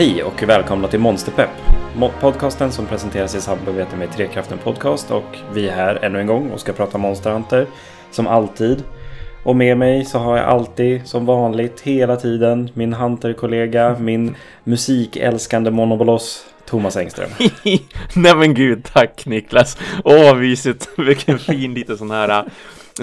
Hej och välkomna till Monsterpepp. Mo- Podcasten som presenteras i samarbete med Trekraften Podcast och vi är här ännu en gång och ska prata Monster Hunter som alltid. Och med mig så har jag alltid, som vanligt, hela tiden min Hunter-kollega, min musikälskande monoboloss Thomas Engström. Nej men gud, tack Niklas. Åh vad mysigt. Vilken fin liten sån här, äh,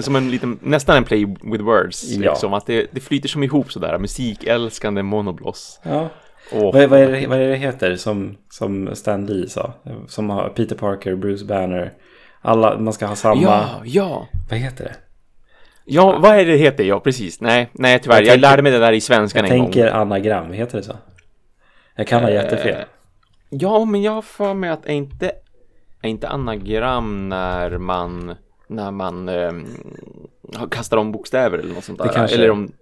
som en liten, nästan en play with words. Ja. Liksom, att det, det flyter som ihop sådär, musikälskande monobloss. Ja. Åh, Vad, vad, är det, vad är det heter som, som Stan Lee sa? Som har Peter Parker, Bruce Banner. Alla, man ska ha samma... Ja, ja. Vad heter det? Ja, vad är det heter? Ja, precis. Nej, nej tyvärr. Jag Jag, tänker- lärde mig det där i svenskan Jag en tänker gång. anagram, heter det så? Jag kan ha Eh, jättefel. Ja, men jag har för mig att är inte, är inte anagram när man, när man ehm, kastar om bokstäver eller något sånt där. Det kanske eller om...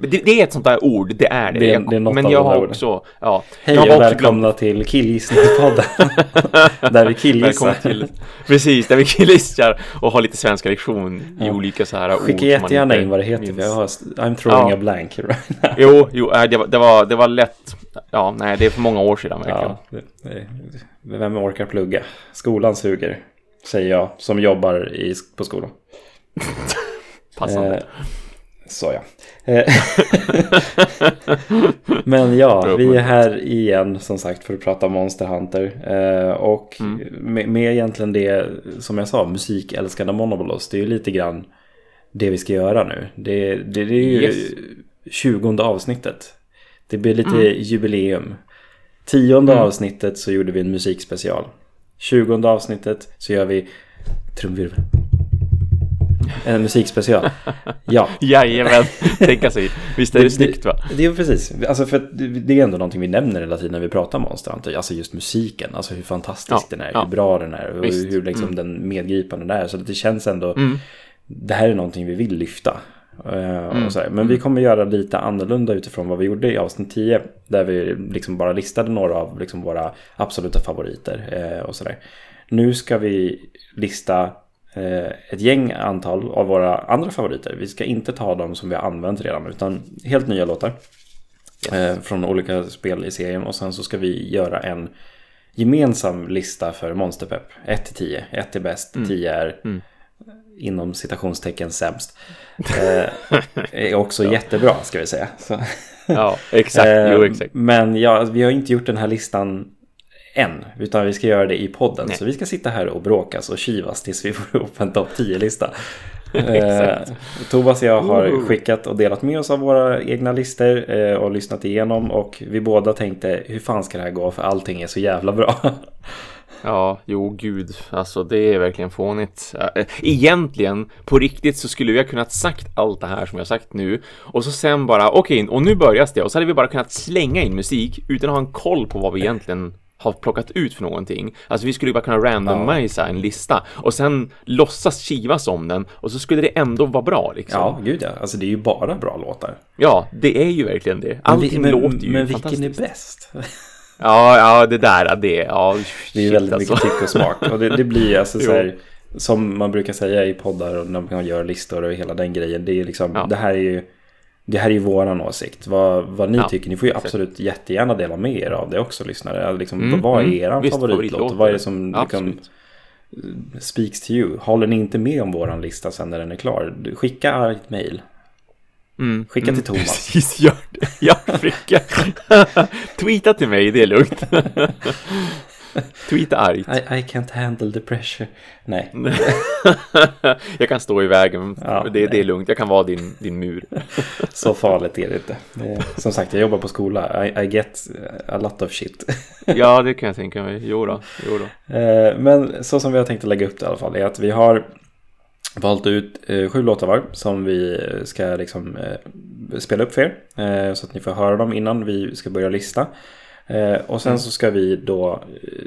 Det, det är ett sånt där ord, det är det. Det Jag- det är något men jag har orden. också, ja. Hej jag och välkomna till Killgissningspodden. där vi killgissar. Till, precis, där vi killgissar och har lite svenska lektion i Ja. olika så här ord. Skicka som man jättegärna in vad det heter. minns. Jag har, I'm throwing Ja. a blank right now. Jo, jo, äh, det var, det var, det var lätt. Ja, nej, det är för många år sedan verkligen. Ja, vem orkar plugga? Skolan suger, säger jag som jobbar i, på skolan. Passande. Eh, så ja. Eh, Men ja, vi är här igen som sagt för att prata Monster Hunter. Eh, och Mm. med, med egentligen det, som jag sa, musikälskande Monobolos. Det är ju lite grann det vi ska göra nu. Det, det, det är ju Yes. 20 avsnittet. Det blir lite Mm. jubileum. Tionde Mm. avsnittet så gjorde vi en musikspecial. 20 avsnittet så gör vi trumvirvel. En musikspecial. Ja, Jajamän, tänka sig. Visst är det snyggt va? Det är precis. Alltså för det- det är ändå någonting vi nämner hela tiden när vi pratar Monster Hunter. Alltså just musiken. Alltså hur fantastisk Ja, den är. ja. Hur bra den är. Och Visst. hur liksom Mm. den medgripande den är. Så det känns ändå. Mm. Det här är någonting vi vill lyfta. Eh, Mm. Men vi kommer göra lite annorlunda utifrån vad vi gjorde i avsnitt 10. Där vi liksom bara listade några av liksom våra absoluta favoriter. eh, Och sådär. Nu ska vi lista ett gäng antal av våra andra favoriter. Vi ska inte ta dem som vi har använt redan. Utan helt nya låtar. Eh, från olika spel i serien. Och sen så ska vi göra en gemensam lista för Monsterpepp. 1 till 10. 1 är bäst, 10 är Mm. inom citationstecken sämst. Eh, är också jättebra ska vi säga. Så, Ja, exakt. eh, Jo, exakt. Men ja, vi har inte gjort den här listan än. Utan vi ska göra det i podden. Nej. Så vi ska sitta här och bråkas och kivas tills vi får ihop en topp 10-lista. Eh. Tobas och jag har skickat och delat med oss av våra egna listor eh, och lyssnat igenom och vi båda tänkte hur fan ska det här gå för allting är så jävla bra. Ja, jo gud, alltså det är verkligen fånigt. Eh, Egentligen, på riktigt så skulle vi ha kunnat sagt allt det här som jag har sagt nu och så sen bara, okej, och nu börjas det och så hade vi bara kunnat slänga in musik utan att ha en koll på vad vi egentligen har plockat ut för någonting. Alltså vi skulle ju bara kunna randomisa en lista och sen låtsas kivas om den och så skulle det ändå vara bra liksom. ja, gud ja. Alltså det är ju bara bra låtar. Ja, det är ju verkligen det. Allting men, låter ju Men vilken är bäst? Ja, ja, det där, det, ja, Det är shit, väldigt alltså. mycket tyck och smak. Och det, det blir alltså så här, som man brukar säga i poddar och när man gör listor och hela den grejen. Det är liksom, Ja. det här är ju det här är ju våran åsikt. Vad, vad ni Ja, tycker. Ni får ju exakt. absolut jättegärna dela med er av det också lyssnare. Liksom, Mm, vad är mm. er Visst, favoritlåt? Vad är det som liksom, speaks to you? Håller ni inte med om våran lista sen när den är klar? Skicka argt mail. Mm, Skicka mm, till Thomas. Precis, gör det. Jag. Tweeta till mig, det är lugnt. Tweeta argt. I, I can't handle the pressure. Nej, jag kan stå i vägen, Ja, det, det är lugnt. Jag kan vara din, din mur. så farligt är det inte. Är, som sagt, jag jobbar på skola. I, I get a lot of shit. Ja, det kan jag tänka mig. Jo då, jo då. Eh, Men så som vi har tänkt att lägga upp det i alla fall är att vi har valt ut eh, sju låtar var som vi ska liksom eh, spela upp för er. eh, Så att ni får höra dem innan vi ska börja lista. Eh, Och sen så ska vi då eh,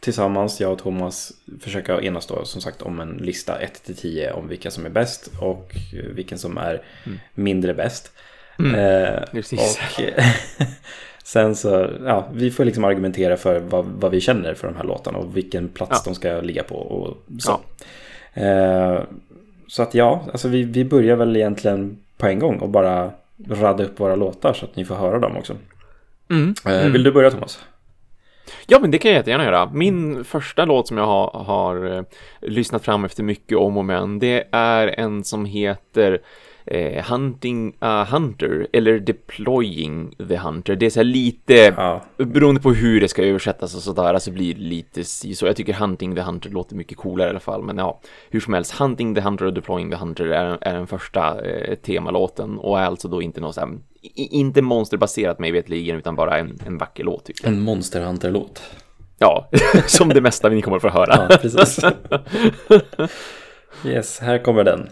tillsammans, jag och Thomas, försöka enas då som sagt om en lista 1-10 om vilka som är bäst och eh, vilken som är mindre bäst. Eh, Precis. och sen så, ja, vi får liksom argumentera för vad, vad vi känner för de här låtarna och vilken plats Ja. de ska ligga på och så. Ja. Eh, så att ja, alltså vi, vi börjar väl egentligen på en gång och bara radda upp våra låtar så att ni får höra dem också. Mm. Eh, Vill du börja Thomas? Ja, men det kan jag jättegärna göra. Min första låt som jag har, har eh, lyssnat fram efter mycket om och men, det är en som heter eh, Hunting a Hunter eller Deploying the Hunter. Det är så här lite, Ja. beroende på hur det ska översättas och sådär, så blir det lite så. Jag tycker Hunting the Hunter låter mycket coolare i alla fall, men ja, hur som helst, Hunting the Hunter och Deploying the Hunter är, är den första eh, temalåten och är alltså då inte något så här, inte monsterbaserat mig vetligen, utan bara en, en vacker låt tycker jag. En Monster Hunter-låt. Ja, som det mesta vi kommer att få höra. Ja, precis. yes, här kommer den.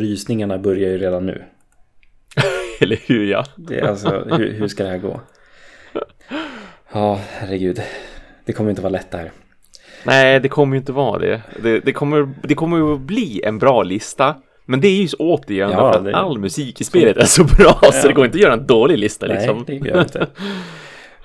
Rysningarna börjar ju redan nu. Eller hur ja. Det är alltså, hur, hur ska det här gå? Ja, herregud. Det kommer inte vara lätt det här. Nej, det kommer ju inte vara det. Det, det, kommer, det kommer ju att bli en bra lista. Men det är ju så återigen Ja, för att all musik i spelet är så bra så det går inte att göra en dålig lista liksom. Nej, det gör inte.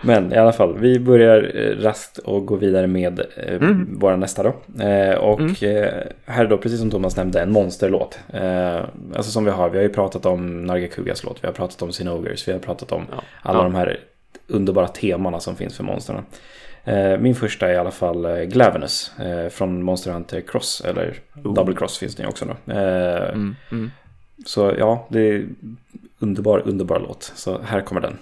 Men i alla fall, vi börjar eh, raskt och gå vidare med eh, Mm. våra nästa då. Eh, och eh, här är då, precis som Thomas nämnde, en monsterlåt. Eh, alltså som vi har, vi har ju pratat om Nargacugas låt, vi har pratat om Sinogers, vi har pratat om Ja. alla Ja. de här underbara temana som finns för monstren. Eh, min första är i alla fall Glavenus från Monster Hunter Cross, eller Double Cross finns det ju också då. Mm. Mm. Så ja, det är underbar, underbar låt. Så här kommer den.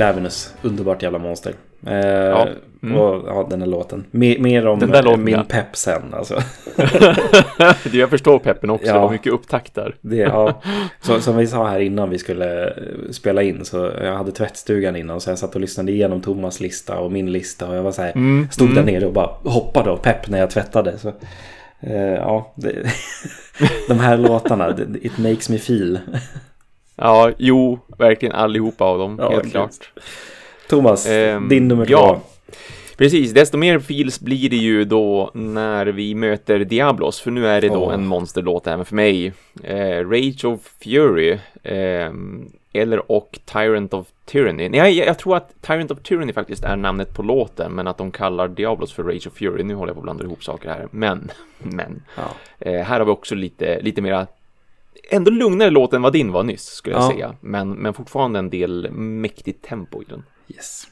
Ja, Glavenus. Underbart jävla monster. Eh, Ja. Mm. Och ja, den här låten. Mer, mer om där låten, min ja. pepp sen. Alltså. Jag förstår peppen också, Ja. det var mycket upptakt där. Det, ja, så, som vi sa här innan vi skulle eh, spela in så jag hade tvättstugan innan så jag satt och lyssnade igenom Thomas lista och min lista och jag var så här, Mm, stod där mm. nere och bara hoppade och pepp när jag tvättade. Så, eh, ja, det, de här låtarna, it makes me feel. Ja, jo, verkligen allihopa av dem, Ja, helt gud. klart. Thomas, Ehm, din nummer ja. två. Precis, desto mer feels blir det ju då när vi möter Diablos, för nu är det då Åh. en monsterlåt även för mig. Eh, Rage of Fury, eh, eller och Tyrant of Tyranny. Nej, jag, jag tror att Tyrant of Tyranny faktiskt är namnet på låten, men att de kallar Diablos för Rage of Fury. Nu håller jag på att blanda ihop saker här, men, men. Ja. Eh, här har vi också lite, lite mera Ändå lugnare låt än vad din var nyss, skulle jag Ja. säga. Men, men fortfarande en del mäktigt tempo i den. Yes.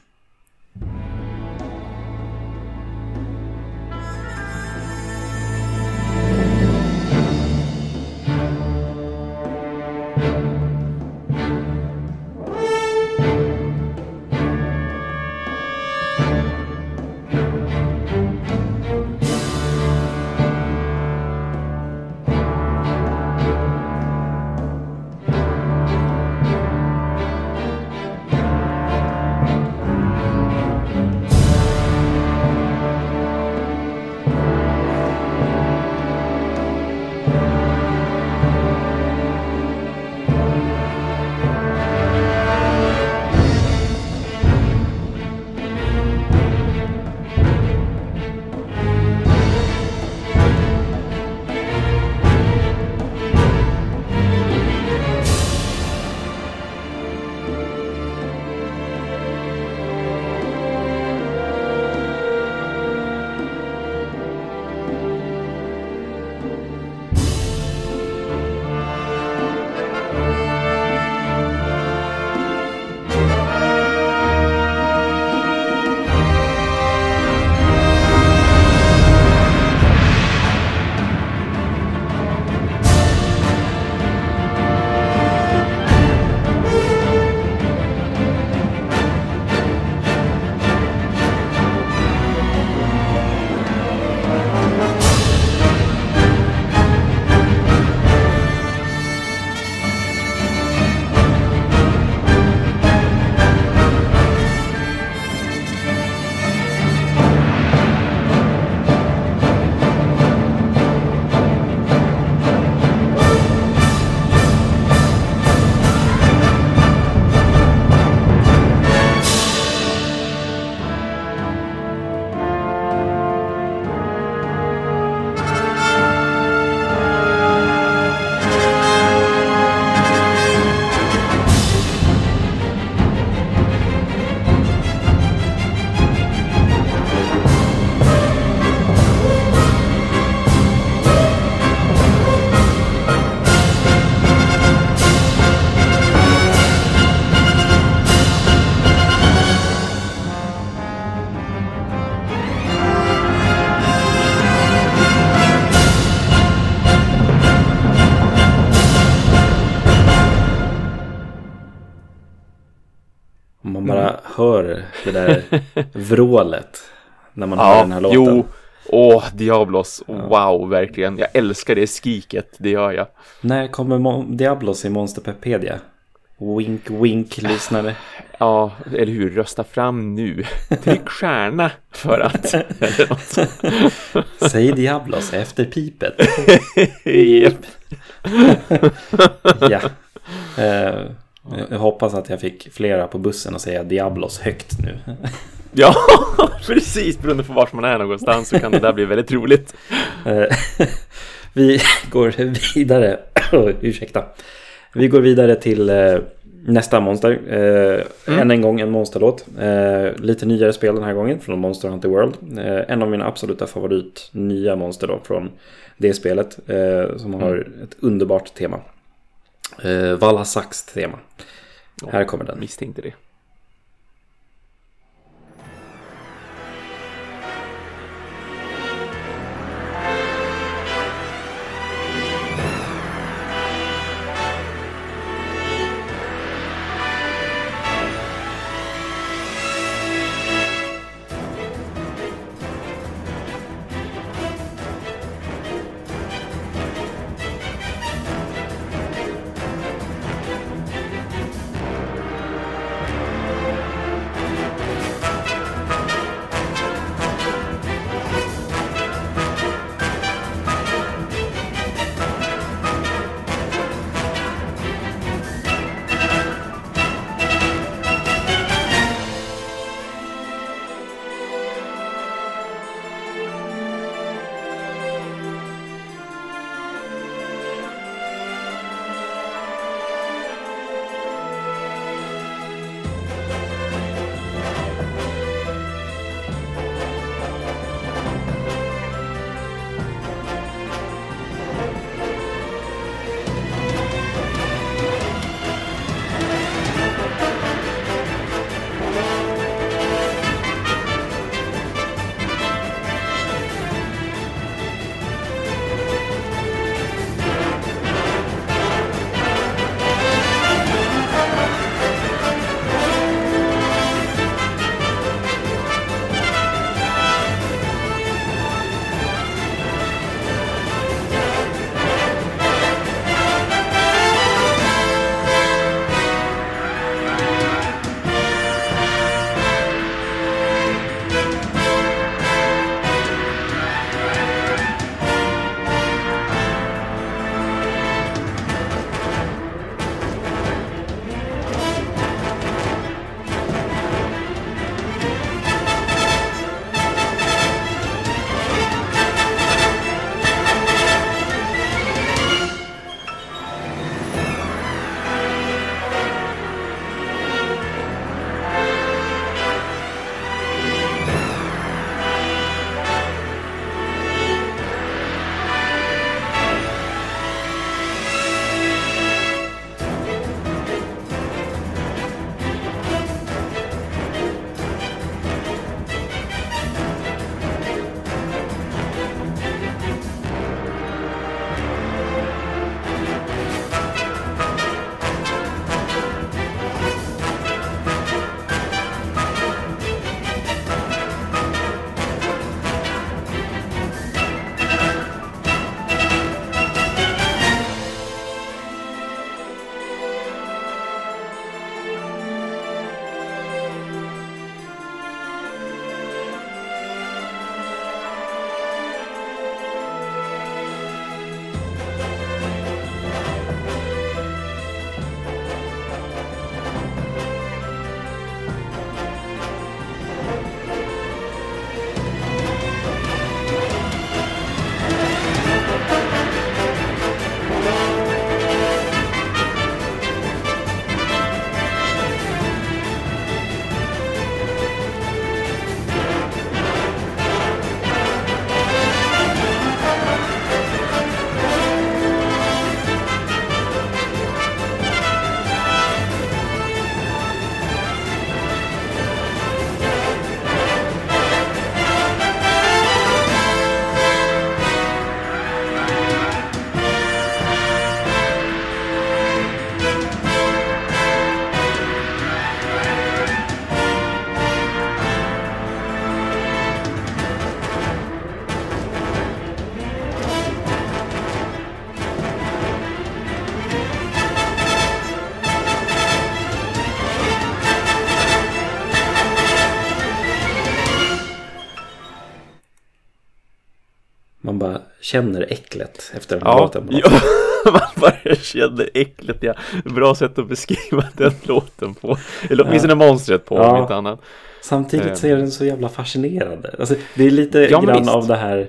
Hör det där vrålet när man hör den här låten. jo. Åh, Diablos. Wow, verkligen. Jag älskar det skriket, det gör jag. När kommer Diablos i Monsterpedia? Wink wink lyssnare. Ja, eller hur? Rösta fram nu. Tryck stjärna för att... Säg Diablos efter pipet. Japp. Ja. Eh, jag hoppas att jag fick flera på bussen och säga Diablos högt nu. Ja, precis. Beroende på vart man är någonstans så kan det där bli väldigt roligt. Eh, Vi går vidare. Ursäkta. Vi går vidare till eh, nästa monster. Eh, Än en gång en monsterlåt. Lite nyare spel den här gången från Monster Hunter World. En av mina absoluta favorit nya monster då från det spelet. Som har ett underbart tema. Eh, Valhasax tema. Här kommer den. Misstänkte det. Känner äcklet efter den här Ja, låten. ja man bara känner äcklet. Ja. Bra sätt att beskriva den låten på. Eller åtminstone monstret på, Ja. om inte annat. Samtidigt så är den så jävla fascinerande. Alltså, det är lite Ja, grann av det här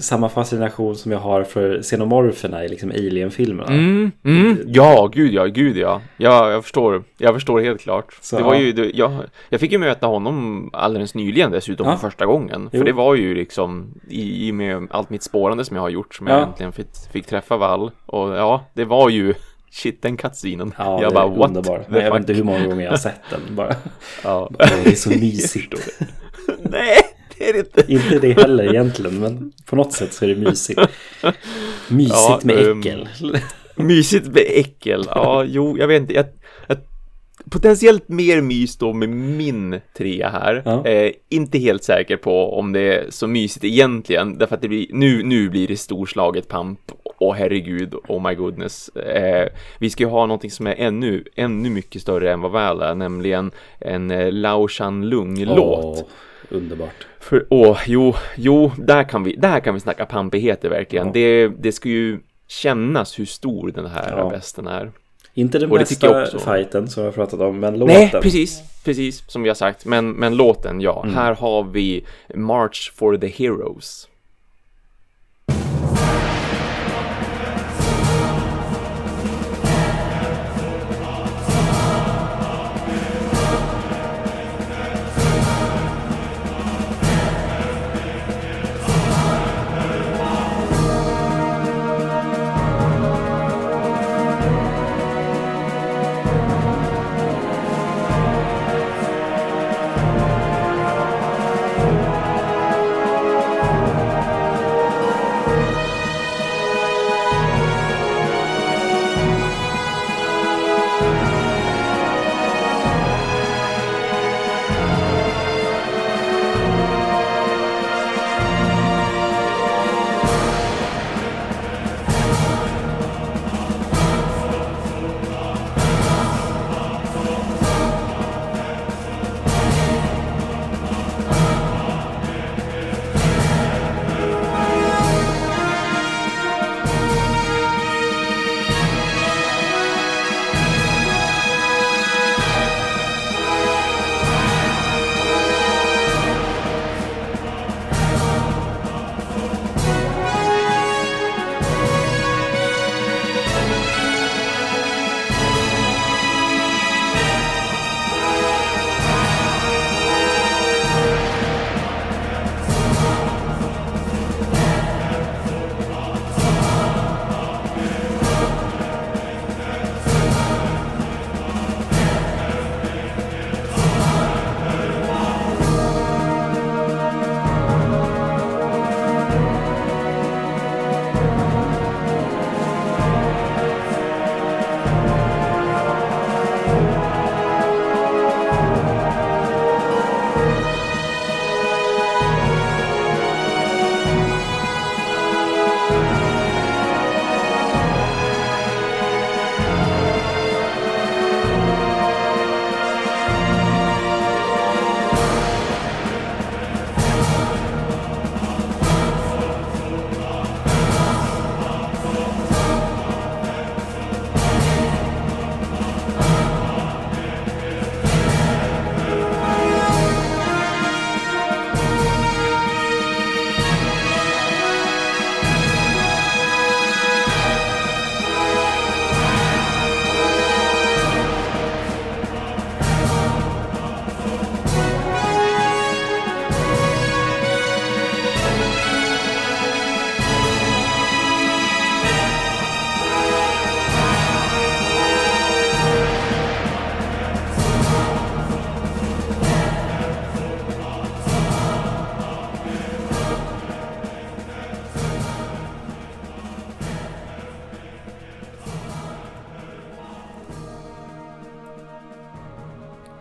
samma fascination som jag har för xenomorferna i liksom Alien-filmerna. Mm, mm. Ja, gud ja, gud ja. ja. Jag förstår, jag förstår helt klart. Så, det var ju, det, jag, jag fick ju möta honom alldeles nyligen dessutom Ja. för första gången. Jo. För det var ju liksom i, i med allt mitt spårande som jag har gjort som Ja. jag äntligen fick, fick träffa Val. Och ja, det var ju shit den cutscenen. Ja, jag det bara är what underbar. jag vet fuck? inte hur många gånger jag har sett den bara. Ja. Det är så mysigt. Nej, det är det inte. inte det heller egentligen, men på något sätt så är det mysigt. Mysigt Ja, med äckel. Mysigt med äckel. Ja, jo, jag vet inte. Jag, jag, potentiellt mer mys då med min trea här. Ja. Eh, inte helt säker på om det är så mysigt egentligen. Därför att det blir, nu, nu blir det storslaget pamp. Och herregud, oh my goodness. Eh, vi ska ju ha någonting som är ännu, ännu mycket större än vad väl är. Nämligen en eh, Lao Shan Lung-låt. Åh, underbart. För, åh, jo, jo, där kan vi, där kan vi snacka pampigheter verkligen. Ja. Det, det ska ju kännas hur stor den här Ja. västen är. Inte den bästa fighten som jag pratat om, men låten. Nej, precis, precis som vi har sagt. Men, men låten, ja. Mm. Här har vi March for the Heroes.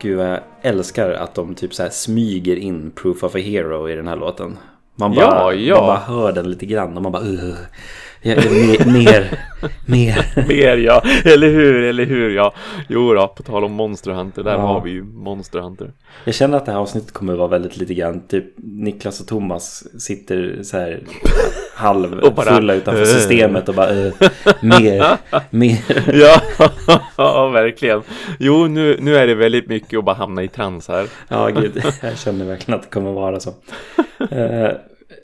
Gud, vad jag älskar att de typ så här smyger in Proof of a Hero i den här låten. Man bara, Ja, ja. Man bara hör den lite grann och man bara uh. Ja, ja, mer, mer, ja, eller hur, eller hur ja. Jo då, på tal om Monster Hunter, där Ja. har vi ju Monster Hunter. Jag känner att det här avsnittet kommer att vara väldigt lite grann typ Niklas och Thomas sitter så här halvfulla utanför "Eh." systemet och bara eh, mer, mer. Ja, ja, verkligen. Jo, nu, nu är det väldigt mycket att bara hamna i trans här. Ja, gud, jag känner verkligen att det kommer att vara så. Eh,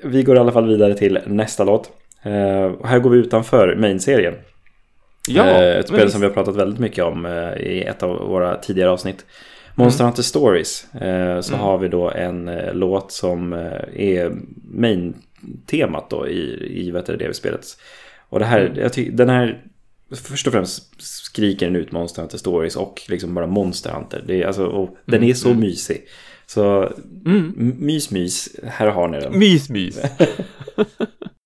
vi går i alla fall vidare till nästa låt. Och här går vi utanför main-serien. Ja, Eh, ett spel som vi har pratat väldigt mycket om eh, i ett av våra tidigare avsnitt. Monster Hunter Stories. Eh, så Mm. har vi då en låt som är main-temat då i, i vet du, det spelet. Och det här, Mm. jag tycker, den här, först och främst skriker den ut Monster Hunter Stories och liksom bara Monster Hunter. Det är, alltså, och den Mm, är så mysig. Så Mm. mys, mys, här har ni den. Mys, mys.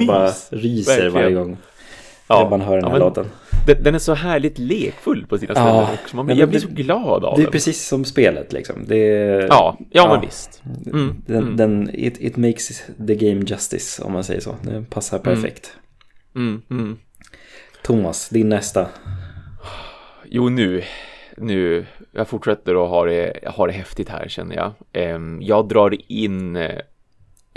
jag bara ryser Verkligen. varje gång Ja, man hör den ja, här men låten. Den, den är så härligt lekfull på sina Ja, ställen också. Man, men jag det- blir så glad av Det är den. precis som spelet liksom. Det är, Ja, ja, men Ja. visst. Mm, Den, mm. den, it, it makes the game justice om man säger så. Den passar perfekt. Mm, mm. Thomas, din nästa. Jo, nu, nu, jag fortsätter att ha det, ha det häftigt här känner jag. Jag drar in eh,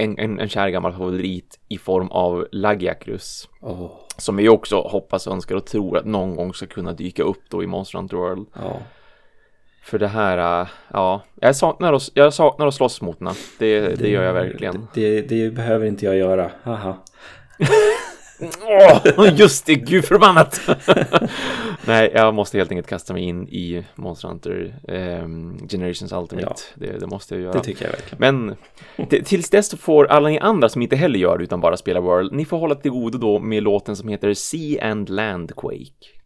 en, en, en kär gammal favorit i form av Lagiakrus. Åh, Som vi också hoppas, önskar och tror att någon gång ska kunna dyka upp då i Monster Hunter World. ja. För det här, äh, ja, jag saknar att, jag saknar att slåss mot henne. Det, det, gör jag verkligen. Det, det behöver inte jag göra. Haha. Åh, just det, gud förbannat! Nej, jag måste helt enkelt kasta mig in i Monster Hunter ehm, Generations Ultimate. Ja. Det, det måste jag göra. Det tycker jag verkligen. Men tills dess får alla ni andra som inte heller gör det utan bara spelar World, ni får hålla till godo då med låten som heter Sea and Land Quake.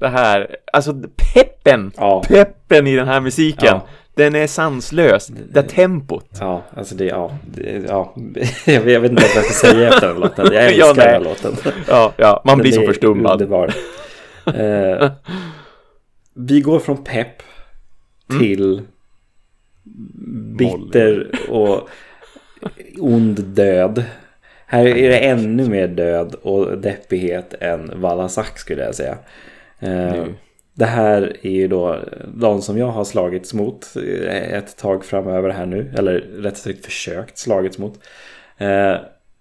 Det här, alltså peppen! Ja. Peppen i den här musiken! Ja. Den är sanslös. Det tempot. Ja, alltså det, ja, det, ja. Jag vet jag vet inte vad jag ska säga efter den låten. Jag älskar Ja, den här låten. Ja, ja, man blir så förstummad. Underbar. Eh, vi går från pepp Mm. till bitter och ond död. Här är det ännu mer död och deppighet än Valasak skulle jag säga. Eh, Nu. det här är ju då de som jag har slagits mot ett tag framöver här nu. Eller rätt sagt försökt slagits mot. Eh,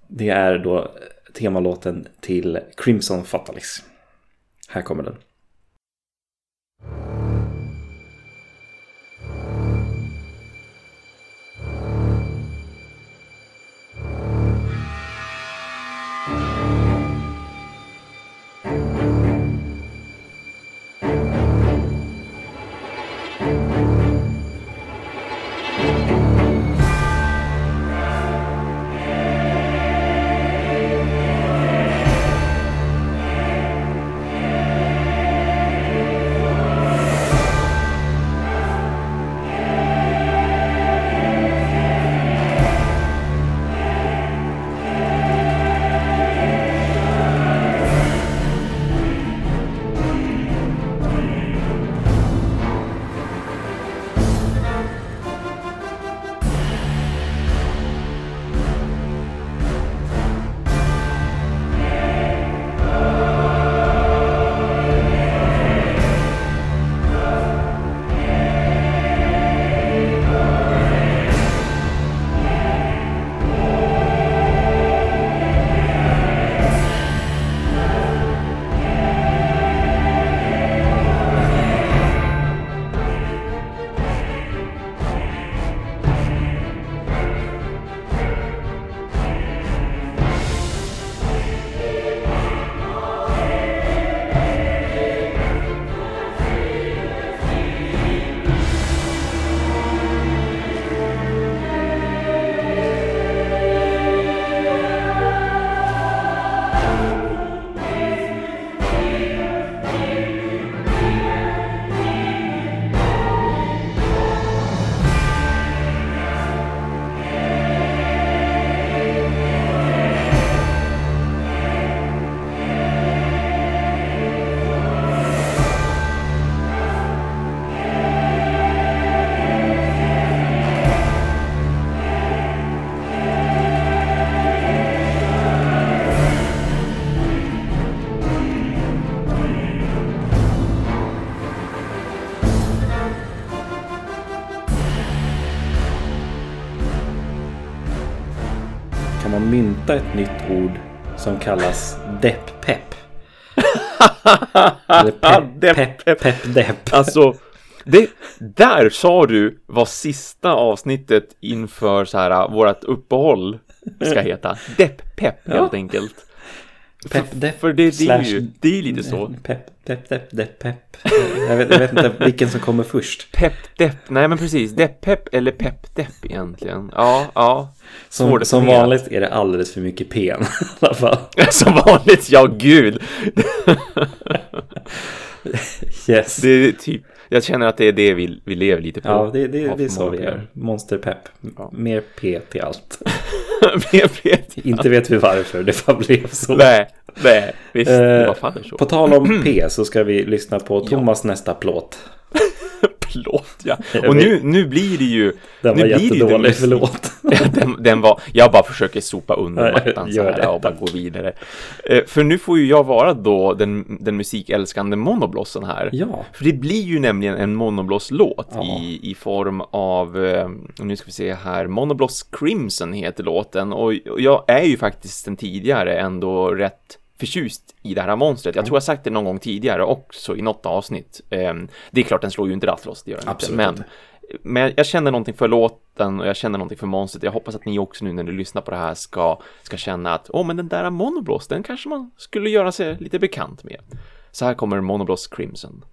Det är då temalåten till Crimson Fatalis. Här kommer den. Mynta ett nytt ord som kallas depp-pepp. Eller pepp, Depp, pepp, pepp. pepp, depp. Alltså, det, där sa du vad sista avsnittet inför så här vårat uppehåll ska heta. Depp-pepp helt Ja. enkelt. Pepp, depp, För det, det är slash- ju det är lite så. Pepp, pepp, depp, depp, pepp. Jag vet, jag vet inte vilken som kommer först. Pepp, depp, nej men precis. Depp-pepp eller pepp-depp egentligen. Ja, ja. Som, som vanligt är det alldeles för mycket pen i alla fall. Som vanligt, ja gud. Yes. Det är typ, jag känner att det är det vi, vi lever lite på. Ja, det, det, det är så vi gör. Monsterpepp. Ja. Mer P till allt. Mer vet jag. Inte vet vi varför, det bara blev så. Nej, nej, visst, det Eh, var fan så. På tal om P så ska vi lyssna på Thomas nästa plåt. Plåt, ja. Och nu, nu blir det ju... Den nu var blir jättedålig, det- förlåt. Den, den var, jag bara försöker sopa under mattan så här och bara gå vidare. Eh, För nu får ju jag vara då den, den musikälskande monoblossen här. Ja, För det blir ju nämligen en monobloss-låt Ja. i, i form av, eh, nu ska vi se här, Monobloss Crimson heter låten och jag är ju faktiskt sen tidigare ändå rätt förtjust i det här monstret. Jag tror jag sagt det någon gång tidigare också i något avsnitt. Eh, Det är klart den slår ju inte Rathalos, det gör den Absolut inte, men men jag känner någonting för låten och jag känner någonting för monstret. Jag hoppas att ni också nu när ni lyssnar på det här ska, ska känna att åh, men den där Monobloss, den kanske man skulle göra sig lite bekant med. Så här kommer Monobloss Crimson.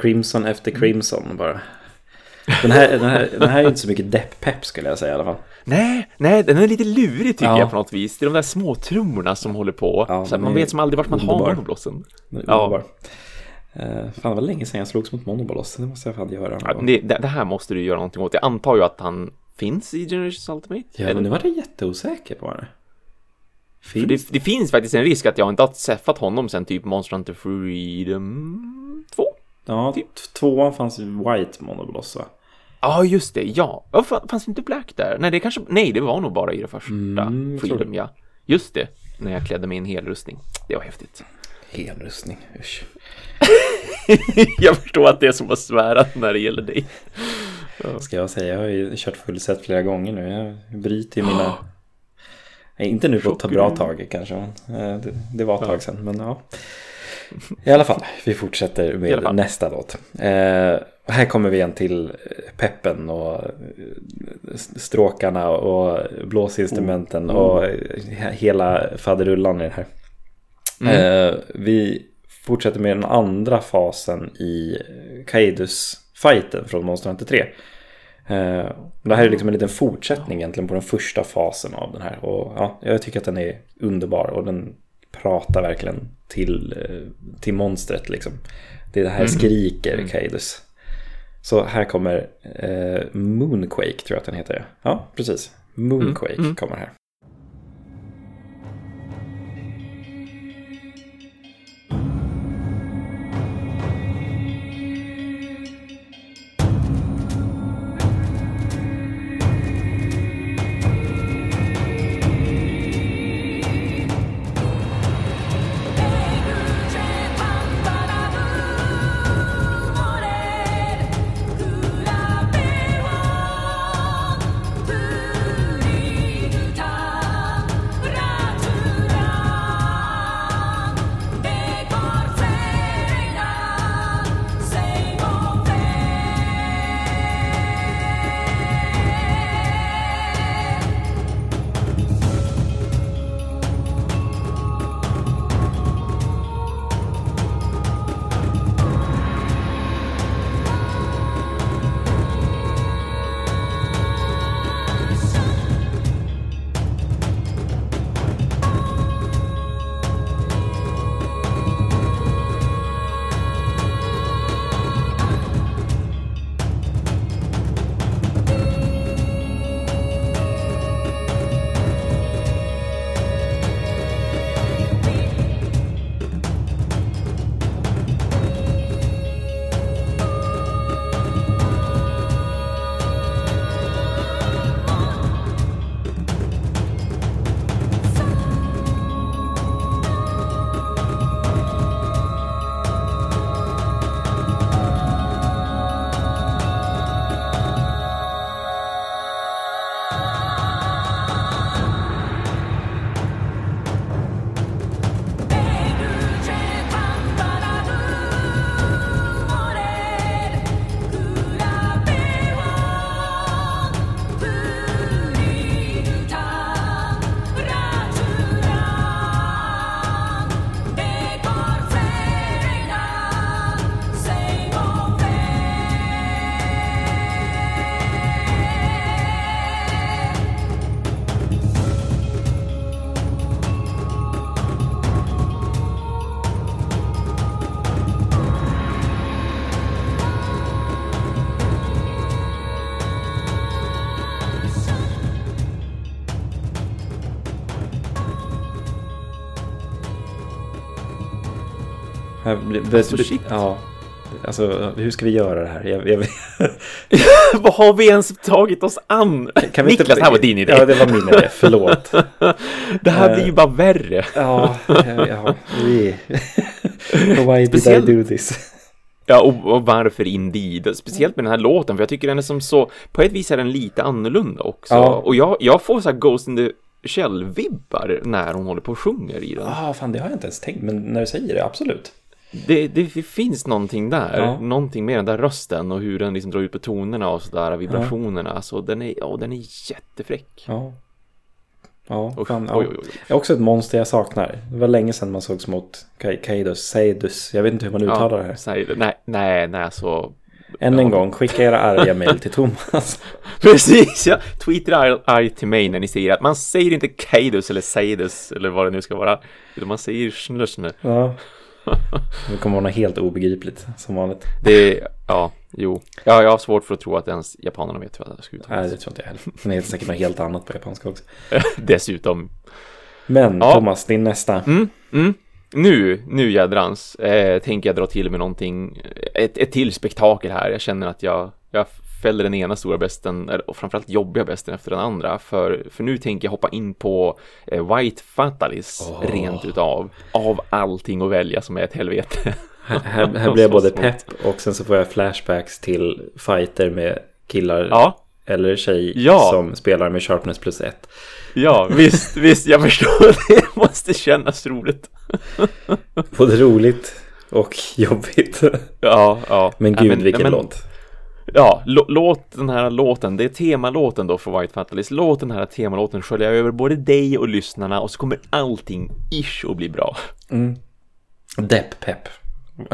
Crimson efter Crimson bara. Den här, den, här, den här är inte så mycket depp-pepp skulle jag säga i alla fall. Nej, nej, den är lite lurig tycker Ja. jag på något vis. Det är de där små trummorna som håller på. Ja, så man vet som aldrig vart man har underbar. monoblossen. Den är Ja. Eh, fan, det var länge sedan jag slogs mot Monoboloss. Det måste jag fan göra. Ja, det, det, det här måste du göra någonting åt. Jag antar ju att han finns i Generations Ultimate. Ja, Eller- men nu var jag jätteosäker på det. Finns det, det finns faktiskt en risk att jag inte har träffat honom sen typ Monster Hunter Freedom 2. Ja, Typ. tvåan fanns ju White Monoboloss va? Ja, just det, ja. ja fan, fanns inte Black där? Nej, det kanske, nej, det var nog bara i det första Mm, Freedom, ja. Just det, när jag klädde mig i en hel rustning. Det var häftigt. Helrustning, usch. jag förstår att det är som att svära när det gäller dig. Ska jag säga, jag har ju kört fullset flera gånger nu. Jag bryter ju mina... Nej, inte nu på ett bra tag kanske. men, eh, Det, det var ett tag sedan, men ja. I alla fall, vi fortsätter med nästa låt. Eh, här kommer vi igen till peppen och eh, stråkarna och blåsinstrumenten Oh. och eh, hela faderullan i det här. Mm. Eh, vi fortsätter med den andra fasen i Kaidus-fighten från Monster Hunter 3. Eh, det här är liksom en liten fortsättning egentligen på den första fasen av den här. Och ja, jag tycker att den är underbar och den pratar verkligen till, eh, till monstret liksom. Det är det här skriker Kaidus. Så här kommer eh, Moonquake, tror jag att den heter. Ja, precis. Moonquake Mm, mm. kommer här. Det- Alltså, shit. Ja. Alltså, hur ska vi göra det här? Jag, jag, Vad har vi ens tagit oss an? kan vi Niklas, inte- det här var din idé. Ja, det var min idé. Förlåt. Det här Eh. blir ju bara värre. Ja, ja, ja. Vi... Why did Speciellt- I do this? Ja, och, och varför Indeed? Speciellt med den här låten, för jag tycker den är som så, på ett vis är den lite annorlunda också. Ja. Och jag, jag får så här Ghost in the Shell-vibbar när hon håller på och sjunger i den. Ja, ah, fan det har jag inte ens tänkt, men när du säger det, absolut. Det, det finns någonting där, Ja. någonting med den där rösten och hur den liksom drar ut på tonerna och sådär, vibrationerna. Så den är, ja, den är jättefräck. Ja. Ja, Usch, fan, ja. oj, oj, oj. Jag är också ett monster jag saknar. Det var länge sedan man sågs mot Ka- Kaidus, Seidus. Jag vet inte hur man uttalar det här. det. Nej, nej, nej, så... Än en Ja. gång, skicka era arga mejl till Thomas. Precis, ja. Tweeta arg, till mig när ni säger att man säger inte Kaidus eller Seidus eller vad det nu ska vara. Utan man säger snö Ja. Det kommer vara något helt obegripligt, som vanligt. Det, ja, jo. Ja, jag har svårt för att tro att ens japanerna vet vad det ska Nej, uttalas. det tror inte jag heller. Men det är säkert något helt annat på japanska också. Dessutom. Men Ja. Thomas, din nästa. Mm, mm. Nu, nu jädrans, eh, tänker jag dra till med någonting, ett, ett till spektakel här. Jag känner att jag, jag fäller den ena stora besten, och framförallt jobbiga besten efter den andra. För, för nu tänker jag hoppa in på eh, White Fatalis, Åh. rent utav, av allting att välja som är ett helvete. Här, här, här blir jag både pepp och sen så får jag flashbacks till fighter med killar Ja, eller tjej Ja. som spelar med sharpness plus ett. ja, visst, visst, jag förstår. Det måste kännas roligt. Både roligt och jobbigt. Ja, ja. Men Ja, gud vilken men- låt. Ja, lå- låt den här låten, det är temalåten då för White Fatalis. Låt den här temalåten skölja över både dig och lyssnarna och så kommer allting ish att bli bra. Mm. Depp-pepp.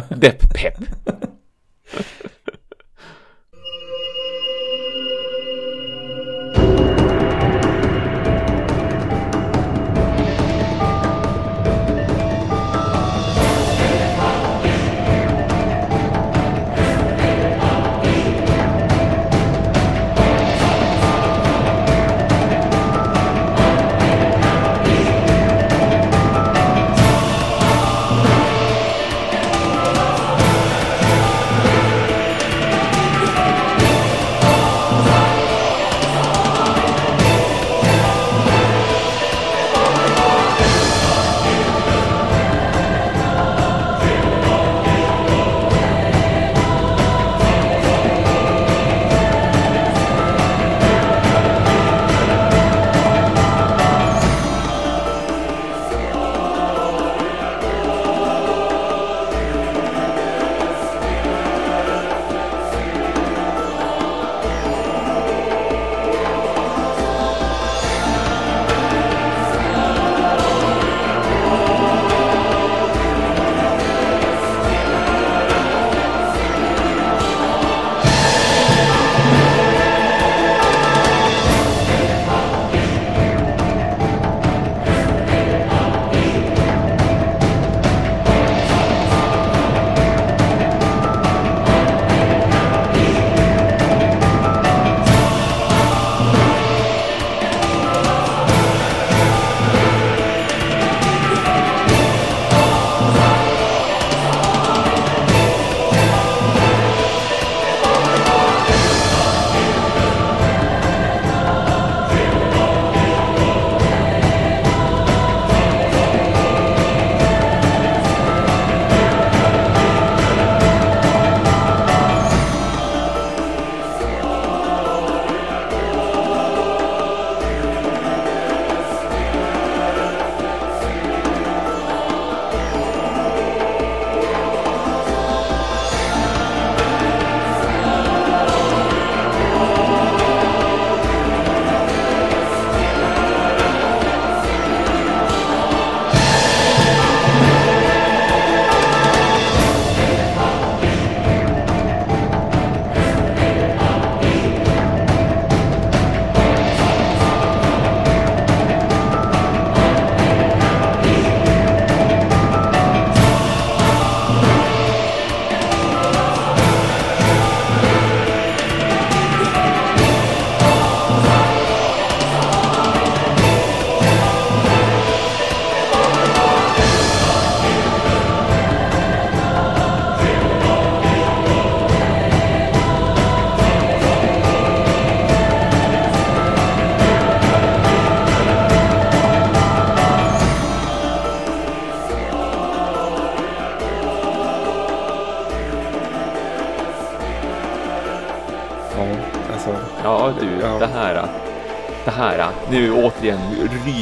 Depp-pepp.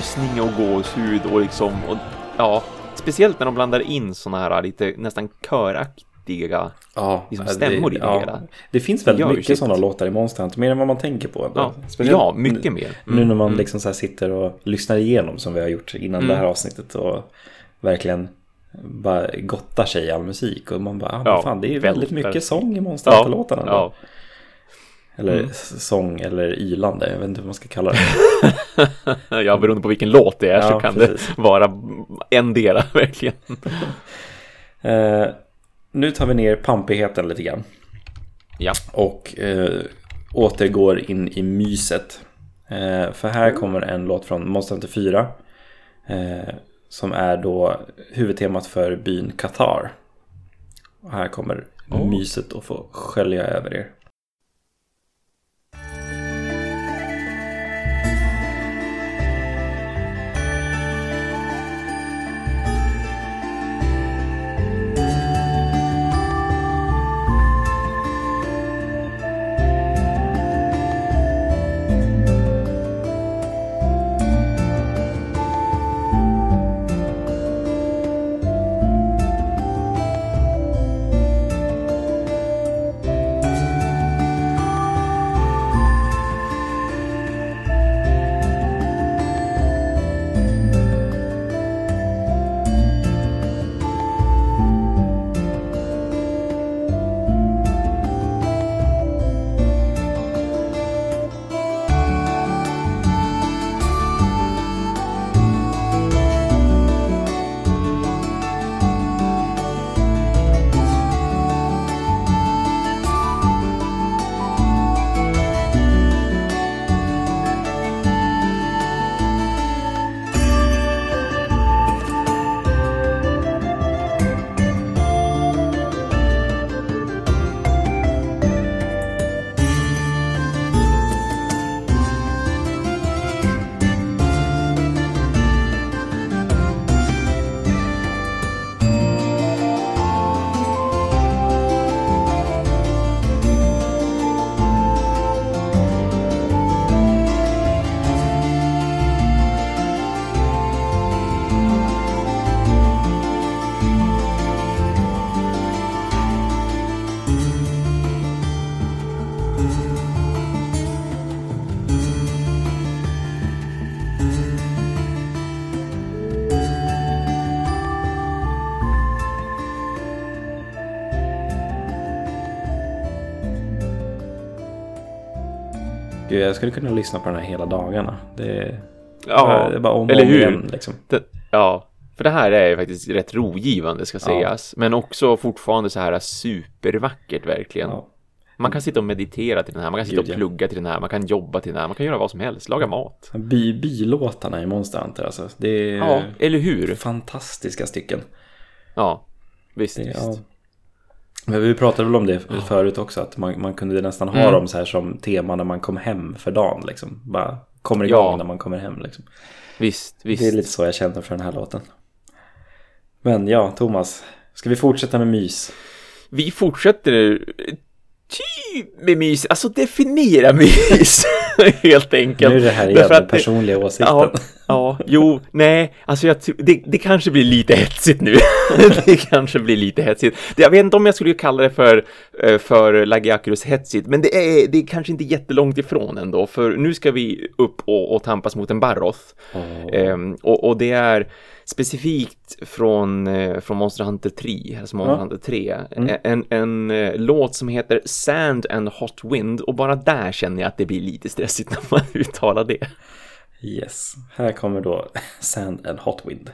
rysning och gåshud och liksom. Och, ja, speciellt när de blandar in såna här lite nästan köraktiga. Ja, Liksom det- stämmor i det ja. hela. Det finns Det väldigt mycket sådana låtar i Monster Hunter, mer än vad man tänker på. Ja, ja mycket mer. Nu Mm, när man mm. liksom så sitter och lyssnar igenom som vi har gjort innan Mm. det här avsnittet och verkligen bara gottar sig i all musik och man bara, ah, Ja, fan det är väldigt välter. mycket sång i Monster Hunter-låtarna. ja. Eller Mm. sång eller ylande, jag vet inte vad man ska kalla det. Ja, beroende på vilken låt det är så Ja, kan precis. det vara endera verkligen. Eh, nu tar vi ner pampigheten lite grann Ja. och eh, återgår in i myset. Eh, för här Mm. kommer en låt från Monster Hunter 4 eh, som är då huvudtemat för byn Qatar. Och här kommer Oh. myset att få skölja över er. Jag skulle kunna lyssna på den här hela dagarna. Det är, Ja, det är bara om eller hur? igen. Liksom. Det, ja, för det här är ju faktiskt rätt rogivande ska sägas. Men också fortfarande så här supervackert verkligen. Ja. Man kan sitta och meditera till den här, man kan sitta Gud, ja. och plugga till den här, man kan jobba till den här, man kan göra vad som helst, laga mat. By, bylåtarna i Monster Hunter alltså. Det är Ja, eller hur? fantastiska stycken. Ja, visst, Det, visst. ja. Men vi pratade väl om det förut också, att man, man kunde nästan ha Mm. dem så här som tema när man kom hem för dagen. Liksom. Bara kommer igång Ja. när man kommer hem. Liksom. Visst, visst. Det är lite så jag känner för den här låten. Men ja, Thomas. Ska vi fortsätta med mys? Vi fortsätter typ med mys, alltså definiera mys helt enkelt. Nu är det här igen, den att det- personliga åsikten. Ja, ja, jo, nej, alltså jag det, det kanske blir lite hetsigt nu. det kanske blir lite hetsigt. Jag vet inte om jag skulle kalla det för, eh, för Lagiakurus hetsigt, men det är, det är kanske inte jättelångt ifrån ändå, för nu ska vi upp och, och tampas mot en Barroth. Åh. Ehm, och, och det är specifikt från, eh, från Monster Hunter 3, alltså Monster Ja. Hunter 3, Mm. en, en eh, låt som heter Sand and Hot Wind och bara där känner jag att det blir lite stressigt när man uttalar det. Yes, här kommer då Sand and Hot Wind.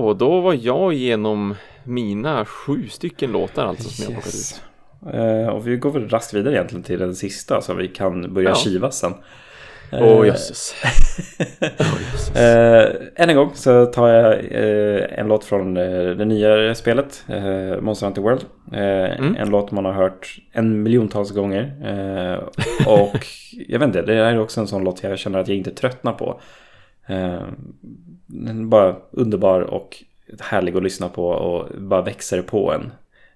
Så, då var jag igenom mina sju stycken låtar alltså som jag plockat ut. Eh, och vi går väl raskt vidare egentligen till den sista så vi kan börja Ja. kivas sen. Åh Eh, jösses. Jösses. Eh, än en gång så tar jag en låt från det nya spelet, Monster Hunter World. Mm. En låt man har hört en miljontals gånger. Och jag vet inte, det är också en sån låt jag känner att jag inte tröttnar på. Eh, den är bara underbar och härlig att lyssna på och bara växer på en.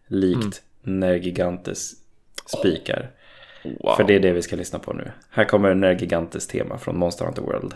Likt Nergigantes spikar. Wow. För det är det vi ska lyssna på nu. Här kommer Nergigantes tema från Monster Hunter World.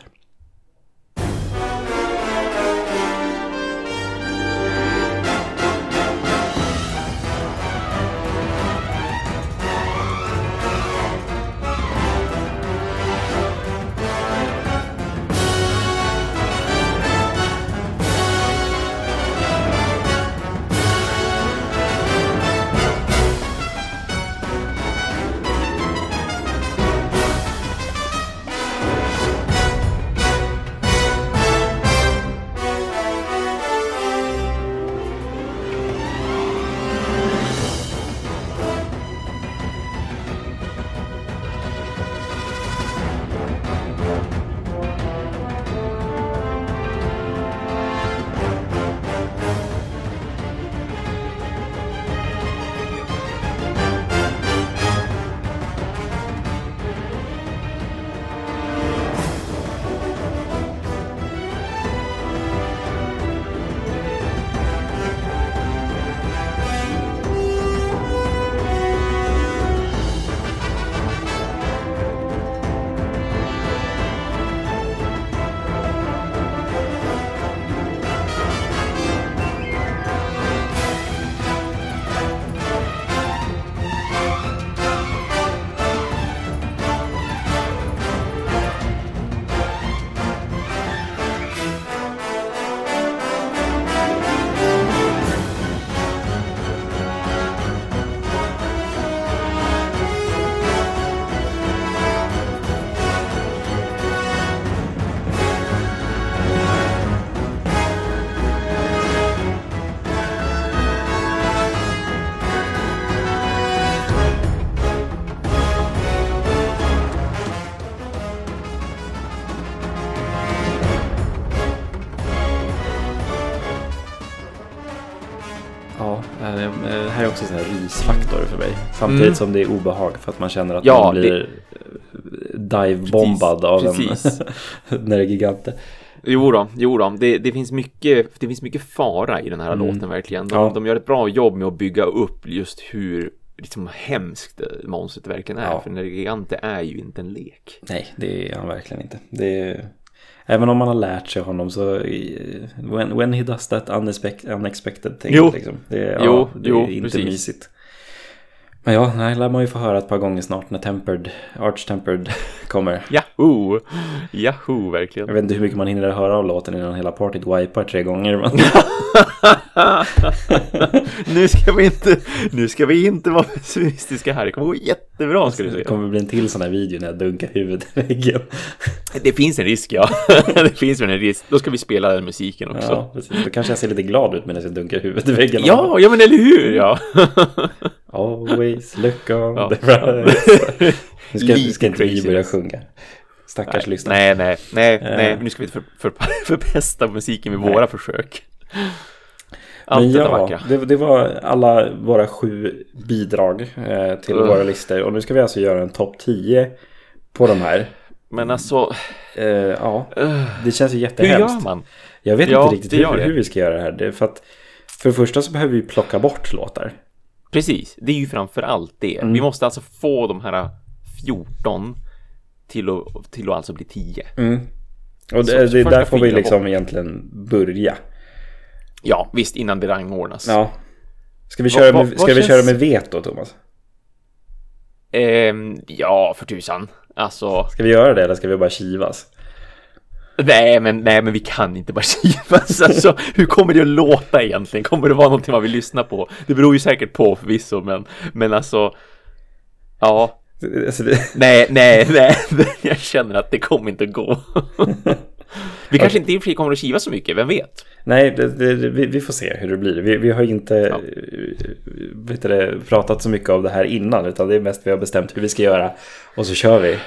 Samtidigt Mm. som det är obehag för att man känner att Ja, man blir eh, dive-bombad av precis. en Nergigante. Jo då, jo då. Det, det, finns mycket, det finns mycket fara i den här Mm. låten verkligen. De, Ja. de gör ett bra jobb med att bygga upp just hur liksom, hemskt det monstret verkligen är. Ja. För den gigante är ju inte en lek. Nej, det är han verkligen inte. Det är... Även om man har lärt sig honom så... When, when he does that unexpected, unexpected thing. Jo. Liksom. Det, är, Jo, ja, det jo, är inte precis. mysigt. Men ja, nej, lär man ju få höra ett par gånger snart när Tempered, Arch Tempered kommer. Yahoo! Yahoo, verkligen. Jag vet inte hur mycket man hinner höra av låten innan hela partyt wipar tre gånger. Men... nu ska vi inte, nu ska vi inte vara pessimistiska här. Det kommer gå jättebra ska du det se. kommer bli en till sån här video när jag dunkar huvudet i väggen. Det finns en risk, ja. det finns en risk. Då ska vi spela den musiken också. Ja, precis. Då kanske jag ser lite glad ut medan jag dunkar huvudet i väggen. Ja, ja men eller hur! Ja. Always look on Ja. the bright. Nu ska, Lite ska inte vi börja sjunga. Stackars lyssnare. nej, nej, nej, Eh. nej, nu ska vi inte för, för, förpesta musiken med Nej. våra försök. Men Allt detta ja, det, det var alla våra sju bidrag eh, till Ugh. våra listor. Och nu ska vi alltså göra en topp 10 på de här. Men alltså, Eh, ja, uh, det känns ju hur jättehemskt. gör man? Jag vet Ja, inte riktigt hur, hur vi ska göra det här. Det för att för det första så behöver vi plocka bort låtar. Precis, det är ju framför allt det. Mm. Vi måste alltså få de här 14 till att, till att alltså bli 10. Mm. Och det, så det, där får vi liksom bort. egentligen börja. Ja, visst innan det rangordnas. Ja. Ska vi köra, vad- med, vad ska vi känns- köra med veto, Thomas? Ehm, ja, för tusan. Alltså, Ska vi göra det eller ska vi bara kivas? Nej men, nej men vi kan inte bara kivas. Alltså, hur kommer det att låta egentligen? Kommer det vara någonting man vill lyssna på? Det beror ju säkert på förvisso, men, men alltså, ja, Alltså, det, nej, nej, nej, jag känner att det kommer inte att gå. Vi kanske inte i och för sig kommer att kiva så mycket, vem vet? Nej, det, det, vi, vi, får se hur det blir. Vi, vi har inte ja. vet det, pratat så mycket om det här innan, utan det är mest vi har bestämt hur vi ska göra och så kör vi.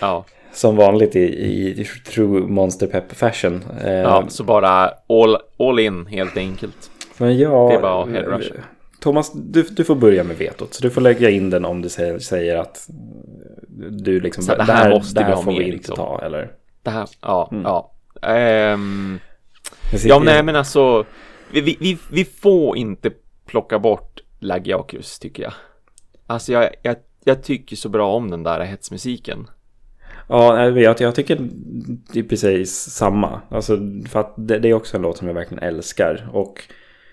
Ja. Som vanligt i, i, true monster pep fashion. Ja, så bara all, all in helt enkelt. Men ja, det är bara headrush. Thomas, du, du får börja med vetot. Så du får lägga in den om du säger, säger att du liksom, så det här, det här måste det här vi får vi inte liksom. ta, eller? Det här, ja, Mm. ja. Sitter ja, nej men alltså, vi, vi, vi, vi får inte plocka bort Lagiacrus tycker jag. Alltså jag, jag, jag tycker så bra om den där hetsmusiken. Ja, jag, jag tycker det är precis samma. Alltså, för att det, det är också en låt som jag verkligen älskar. Och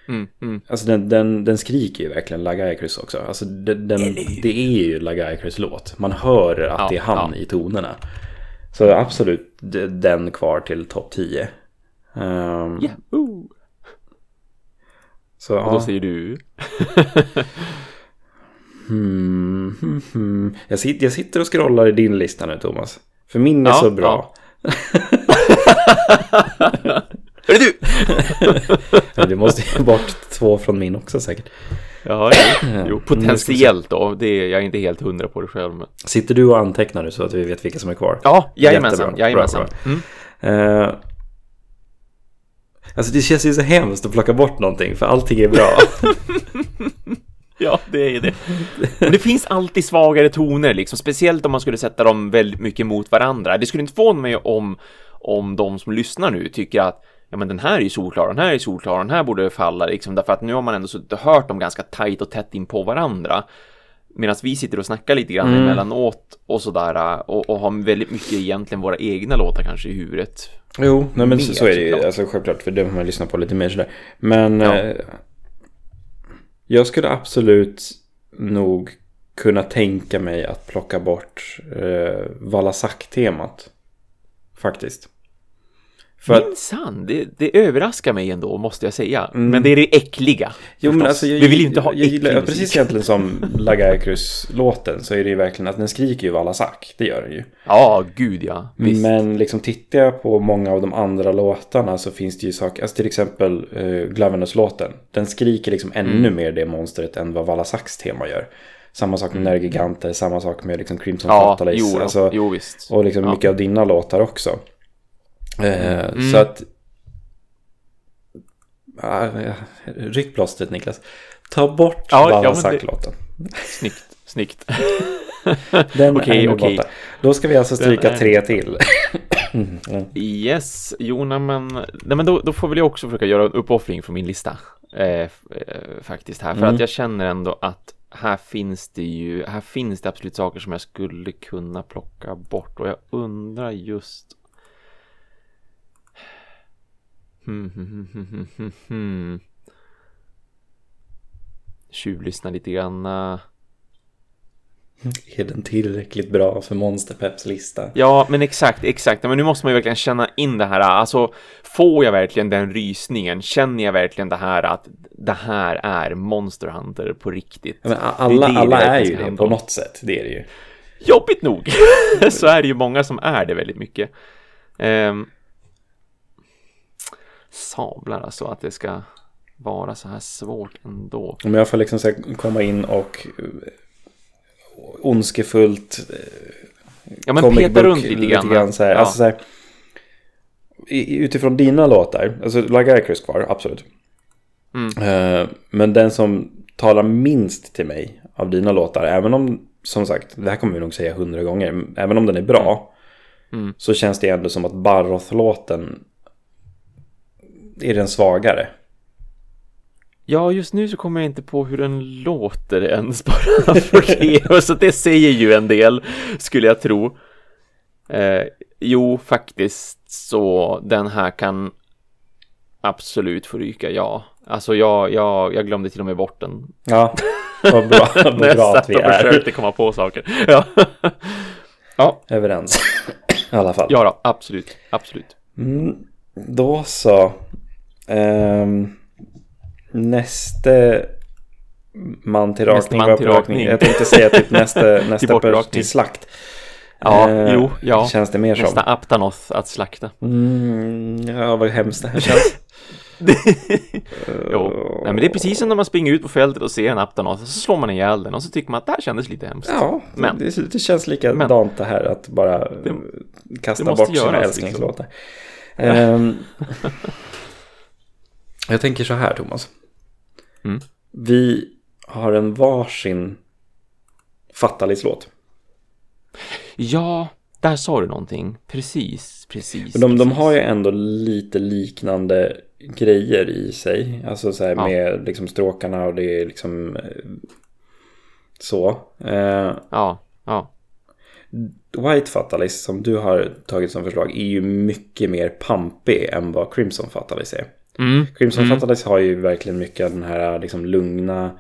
Mm, mm. alltså, den, den, den skriker ju verkligen Lagaikrus också. Alltså, den, den, det är ju Lagaikrus låt. Man hör att Ja, det är han ja. i tonerna. Så absolut den kvar till topp 10. Um, Yahoo! Så Och då ja. säger du? Hmm, hmm, hmm. Jag, sitter, jag sitter och scrollar i din lista nu Thomas. För min är Ja, så bra. Är det du? Det måste ju bort två från min också säkert. Ja, jo, jo potentiellt då. Det är, jag är inte helt hundra på det själv. Men... Sitter du och antecknar nu så att vi vet vilka som är kvar? Ja, jajamensan, jajamensan. Bra, Mm. Uh, alltså det känns ju så hemskt att plocka bort någonting för allting är bra. Ja, det är det. Men det finns alltid svagare toner, liksom, speciellt om man skulle sätta dem väldigt mycket mot varandra. Det skulle inte förvåna mig om, om de som lyssnar nu tycker att ja, men den här är ju solklar, den här är solklar, den här borde falla, liksom, därför att nu har man ändå suttit och hört dem ganska tajt och tätt in på varandra. Medan vi sitter och snackar lite grann Mm. emellanåt och sådär och, och har väldigt mycket egentligen våra egna låtar kanske i huvudet. jo, nej, men så, Mer, så är det ju. Alltså, självklart, för det har man lyssnat på lite mer sådär. Men Ja. eh, jag skulle absolut nog kunna tänka mig att plocka bort eh, Valasak-temat. Faktiskt. För att, Minsann, det, det överraskar mig ändå, måste jag säga. Mm. Men det är det äckliga. Jo men alltså jag, vi vill ju inte ha jag äcklig ja, Precis musik. egentligen som Lagakrus-låten så är det ju verkligen att den skriker ju Valasak. Det gör den ju. Ja, gud ja. Visst. Men liksom tittar jag på många av de andra låtarna så finns det ju saker, alltså till exempel uh, Glavenus-låten. Den skriker liksom ännu Mm. mer det monstret än vad Valasaks tema gör. Samma sak med Nergiganter, samma sak med liksom Crimson Mm. ja, Fatalis. jo, alltså, jo och liksom Ja. mycket av dina låtar också. Eh, Mm. Så att... Ryck plåstret Niklas. Ta bort Ja, ja, men Valasak-låten. Snyggt, snyggt. Den Okej, är okej. borta. Då ska vi alltså stryka är- tre till. Mm. Yes, jo, nej, men, nej, men då, då får väl jag också försöka göra en uppoffring från min lista. Eh, eh, faktiskt här, för Mm. att jag känner ändå att här finns det ju, här finns det absolut saker som jag skulle kunna plocka bort och jag undrar just Hmm, hmm, hmm. Tjuvlyssna lite grann. Är den tillräckligt bra för Monster Peps lista? Ja, men exakt, exakt. Men nu måste man ju verkligen känna in det här. Alltså, får jag verkligen den rysningen? Känner jag verkligen det här att det här är Monster Hunter på riktigt? Ja, men alla Det är det alla är ju det på något sätt. Det är det ju. Jobbigt nog! så är det ju många som är det väldigt mycket. Ehm, sablar alltså att det ska vara så här svårt ändå. Om jag får liksom så komma in och eh, ondskefullt eh, Ja, men comic peta runt lite grann. så här. Ja. Alltså så här utifrån dina låtar, alltså Lagarcus kvar, absolut. Mm. Eh, men den som talar minst till mig av dina låtar, även om, som sagt, det här kommer vi nog säga hundra gånger, även om den är bra, Mm. så känns det ändå som att Barroth-låten är den svagare. Ja, just nu så kommer jag inte på hur den låter ens bara för det. Så det säger ju en del, skulle jag tro. Eh, jo, faktiskt så den här kan absolut få ryka, ja. Alltså jag, jag, jag glömde till och med bort den. Ja, vad bra, vad jag bra satt att vi är försökte komma på saker. Ja, ja, överens. I alla fall. ja då, absolut, absolut. Mm, då så. Um, näste man till rakning man till rakning. Jag tänkte säga typ nästa, nästa till, till slakt. Ja, Eh, jo, ja. Känns det mer som. Nästa Aptanoth att slakta. Mm, ja, vad hemskt det här känns. jo, nej men det är precis som när man springer ut på fältet och ser en Aptanoth och så slår man ihjäl den och så tycker man att det här kändes lite hemskt. Ja, Men- det, det känns likadant det här att bara eh, kasta det bort sina göras, älsklingslåtar. Ehm, jag tänker så här Thomas. Mm. Vi har en varsin Fattalis-låt. Ja, där sa du någonting. Precis, precis. Men de, de precis. har ju ändå lite liknande grejer i sig. Alltså så här Ja. med liksom stråkarna och det är liksom eh, så. Eh, Ja, ja. White Fatalis som du har tagit som förslag är ju mycket mer pampig än vad Crimson Fatalis är. Mm. Crimson Mm. Har ju verkligen mycket av den här liksom lugna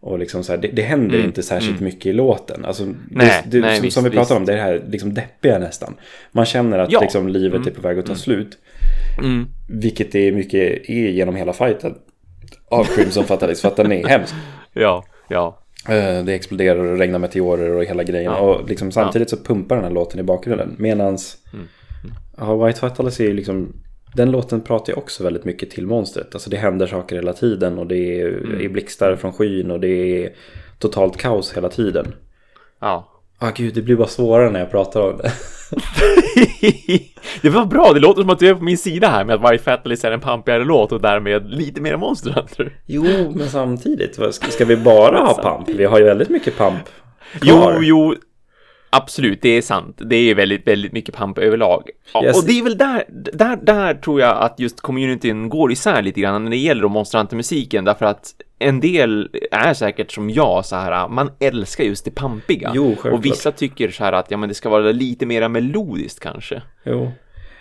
och liksom så här, det, det händer Mm, inte särskilt mycket i låten. Alltså, Nej, det, det, nej, som, visst, som vi pratade om, det är det här liksom deppiga nästan. Man känner att Ja. liksom, livet Mm. är på väg att ta slut. Mm. Vilket det är mycket är genom hela fighten av Crimson Fatalis för att den är hemsk. Ja, ja. Eh, Det exploderar och regnar meteorer och hela grejen. Ja. Och liksom samtidigt så pumpar den här låten i bakgrunden. Medans Mm. ja, White Fatalis är ju liksom den låten pratar ju också väldigt mycket till monstret. Alltså det händer saker hela tiden och det är, Mm. blixtar från skyn och det är totalt kaos hela tiden. Ja. Ah gud, det blir bara svårare när jag pratar om det. det var bra, det låter som att du är på min sida här med att White Fatalis är en pampigare låt och därmed lite mer Monster. Jo, men samtidigt, ska, vi bara ha pamp? Vi har ju väldigt mycket pamp Jo, kvar. jo, absolut, det är sant. Det är väldigt, väldigt mycket pamp överlag. Ja, Yes. Och det är väl där, där, där tror jag att just communityn går isär lite grann när det gäller Monster Hunter-musiken, därför att en del är säkert som jag så här, man älskar just det pampiga. Jo, självklart. och vissa tycker så här att, ja men det ska vara lite mera melodiskt kanske. Jo.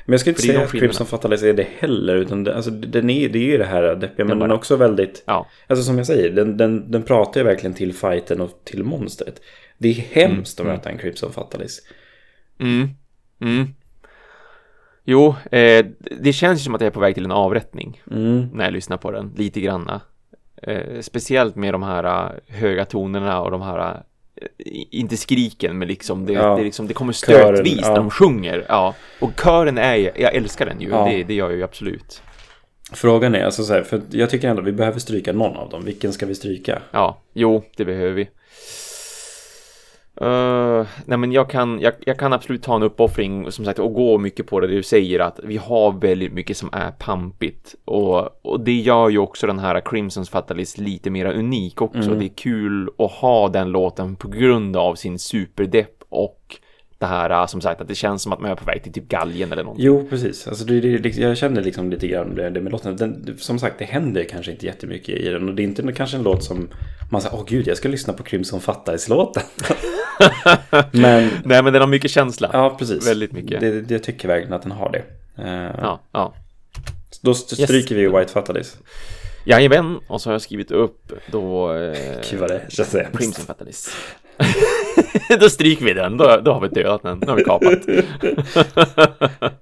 Men jag skulle inte säga att. Crimson Fatalis är det heller. Utan det, alltså, den är, det är ju det här deppiga. Men den är också väldigt... Ja. Alltså som jag säger, den, den, den pratar ju verkligen till fighten och till monstret. Det är hemskt att möta en Crimson Fatalis. Mm. Mm. Jo, eh, det känns som att jag är på väg till en avrättning Mm. när jag lyssnar på den, lite granna. Eh, speciellt med de här eh, höga tonerna och de här, eh, inte skriken, men liksom det, Ja. det, liksom, det kommer Kören, stötvis ja. när de sjunger. Ja. Och kören är, ju- jag älskar den ju, Ja. det, det gör jag ju absolut. Frågan är, alltså så här, för jag tycker ändå att vi behöver stryka någon av dem. Vilken ska vi stryka? Ja, jo, det behöver vi. Uh, nej men jag kan, jag, jag kan absolut ta en uppoffring som sagt och gå mycket på det. Du säger att vi har väldigt mycket som är pampigt. Och, och det gör ju också den här Crimsons Fatalist lite mera unik också. Det är kul att ha den låten på grund av sin superdepp och det här uh, som sagt att det känns som att man är på väg till typ galgen eller någonting. Jo, precis. Alltså, det, det, jag känner liksom lite grann det, med låten. Den, som sagt, det händer kanske inte jättemycket i den. Och det är inte kanske en låt som man säger, åh gud, jag ska lyssna på Crimson Fatalis-låten. Men, Nej men den har mycket känsla. ja, precis. Väldigt mycket. Det, det, jag tycker verkligen att den har det. Eh, Ja, ja. Då st- stryker vi White Fatalis. Jajamän, och så har jag skrivit upp då... Eh, Gud vad det känns hemskt. Crimson Fatalis. då stryker vi den, då, då har vi dödat den, då har vi kapat.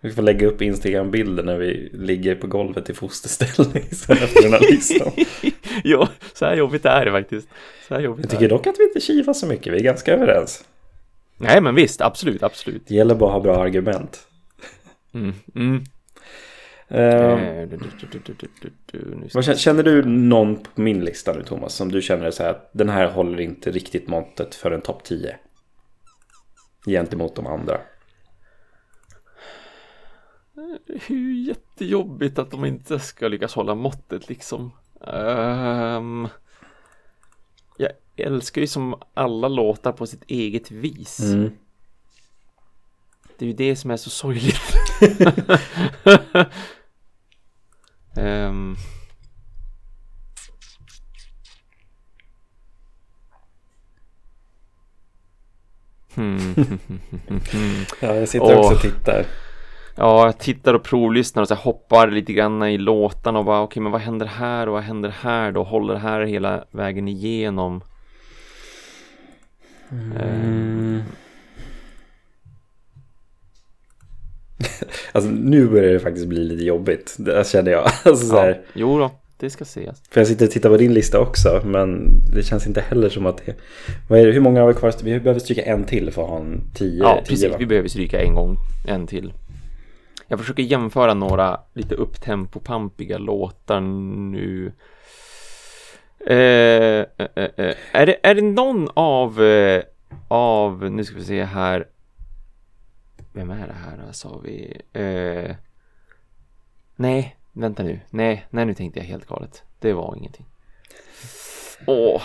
Vi får lägga upp Instagram-bilder när vi ligger på golvet i fosterställning sen efter den här listan. jo, så här jobbigt är det faktiskt. Så här jobbigt Jag tycker dock att vi inte kivas så mycket, vi är ganska överens. Nej, men visst, absolut, absolut. Det gäller bara att ha bra argument. Mm, mm. Vad känner, du någon på min lista nu Thomas som du känner så här att den här håller inte riktigt måttet för en topp 10? Gentemot de andra. Ju jättejobbigt att de inte ska lyckas hålla måttet liksom. Ehm, jag älskar ju som alla låtar på sitt eget vis. Mm. Det är ju det som är så sorgligt. Ehm. Hmm. Ja, jag sitter också och tittar. Ja, jag tittar och provlyssnar och så hoppar lite grann i låtarna och bara okej, men vad händer här och vad händer här då? Håller det här hela vägen igenom? Mm. Alltså nu börjar det faktiskt bli lite jobbigt. Det känner jag. Alltså, så Ja, här, jo då, det ska sägas. För jag sitter och tittar på din lista också, men det känns inte heller som att det... Vad är det, hur många har vi kvar? Vi behöver stryka en till för att ha en tio. Ja, tio, precis. va? Vi behöver stryka en gång, en till. Jag försöker jämföra några lite upptempo-pampiga låtar nu. Eh, eh, eh, eh. Är, det, är det någon av, eh, av, nu ska vi se här. Vem är det här, sa vi? Eh, nej, vänta nu. Nej, nej, nu tänkte jag helt galet. Det var ingenting. Åh,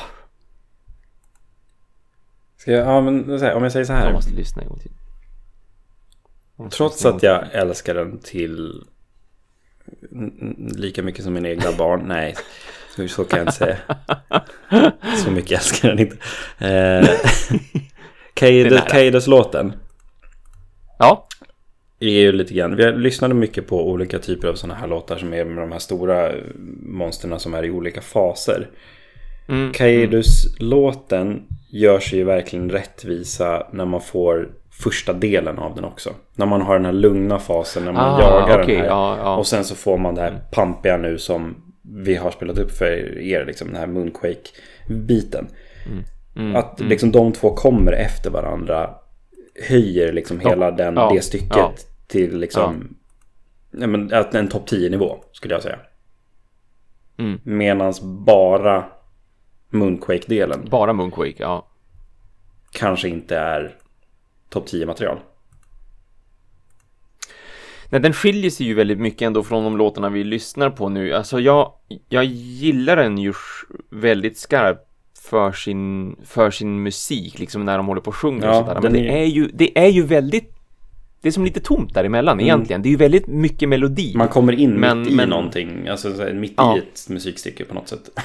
Ska jag, ja, men om jag säger så jag här. måste lyssna en gång till. Jag Trots att jag älskar den till lika mycket som mina egna barn. Nej, så, kan jag inte säga. Så mycket älskar jag den inte. Eh. Kaidos-låten Ja, är ju lite grann. Vi lyssnade mycket på olika typer av sådana här låtar som är med de här stora monsterna som är i olika faser. mm, Kaidus-låten gör sig ju verkligen rättvisa när man får första delen av den också. När man har den här lugna fasen när man Ah, jagar okej, den här. ja, ja. Och sen så får man det här pampiga nu som vi har spelat upp för er, liksom den här Moonquake-biten. mm, Att liksom de två kommer efter varandra höjer liksom hela den, ja, det stycket ja. till liksom ja. men, en topp 10 nivå skulle jag säga. Mm. Medans bara Moonquake-delen Bara Moonquake, ja. kanske inte är topp 10 material. Nej, den skiljer sig ju väldigt mycket ändå från de låtarna vi lyssnar på nu. Alltså jag, jag gillar den ju väldigt skarpt för sin, för sin musik, liksom när de håller på och sjunger och Ja, sådär. Men det är- är ju, det är ju väldigt, det är som lite tomt däremellan egentligen. Det är ju väldigt mycket melodi. Man kommer in Men- mitt i men- någonting, alltså mitt Ja. i ett musikstycke på något sätt.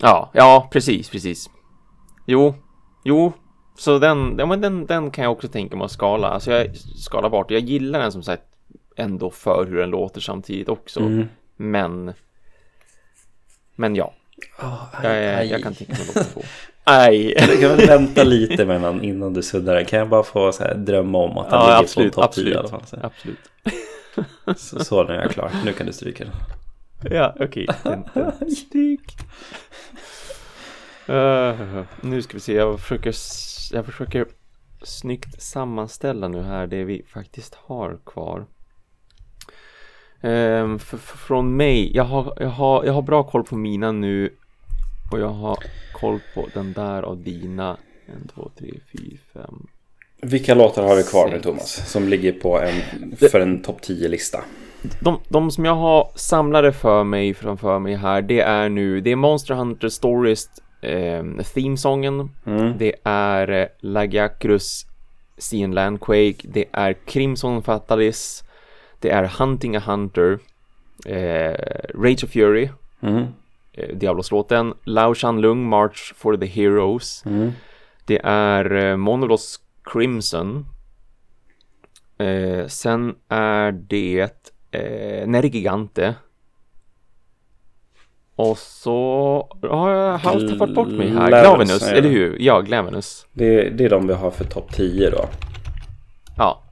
Ja, ja, precis, precis. Jo, jo, så den, ja, men den, den kan jag också tänka mig att skala. Alltså jag skalar bort. Jag gillar den som sagt ändå för hur den låter samtidigt också. Mm. Men, men ja, aj, jag, jag, aj. jag kan tänka mig låta på. Aj! Jag kan väl vänta lite med den innan du suddar den. Kan jag bara få så här, drömma om att den Ja, ligger absolut, på topp 10 i absolut, alla fall. Så, absolut. så, så nu är jag klar. Nu kan du stryka den. Ja, okej. Den- Stryk. Eh, nu ska vi se, jag försöker, jag försöker snyggt sammanställa nu här det vi faktiskt har kvar. F- från mig, jag har, jag, har, jag har bra koll på mina nu och jag har koll på den där av dina. En, två, tre, fyra, fem. Vilka låtar har vi kvar nu. Thomas? Som ligger på en, för en topp 10-lista. De, de som jag har samlade för mig framför mig här, det är nu, det är Monster Hunter Stories eh, themesången. Mm. Det är eh, Lagiacrus Sea Land Quake. Det är Crimson Fatalis. Det är Hunting a Hunter. Eh, Rage of Fury. Mm. Eh, Diablos-låten. Lao Shanlung March for the Heroes. Mm. Det är eh, Monolos Crimson. Eh, sen är det eh, Nergigante. Och så har jag halvt tappat bort mig här. Glavenus, eller hur? Ja, Glavenus. Det, det är de vi har för topp 10 då. Ja.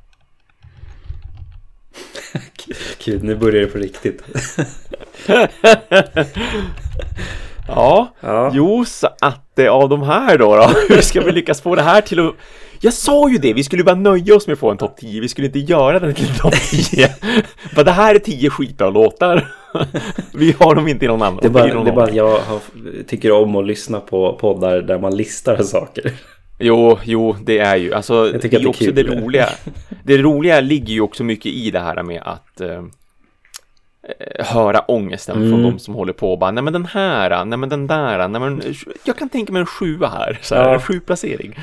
Gud, nu börjar det på riktigt. Ja, Ja. jo så att eh, av de här då, då hur ska vi lyckas få det här till att jag sa ju det, vi skulle bara nöja oss med att få en topp 10, vi skulle inte göra den till topp 10. För det här är 10 skitbra låtar. vi har dem inte i någon annan. Det är bara, det är bara att jag har, tycker om att lyssna på poddar där man listar saker. Jo, jo, det är ju, alltså, det är också det roliga. Det roliga ligger ju också mycket i det här med att eh, eh, höra ångesten från Mm. de som håller på och bara, nej men den här, nej men den där, nej men jag kan tänka mig en sjua här, så här, Ja. en sjuplacering.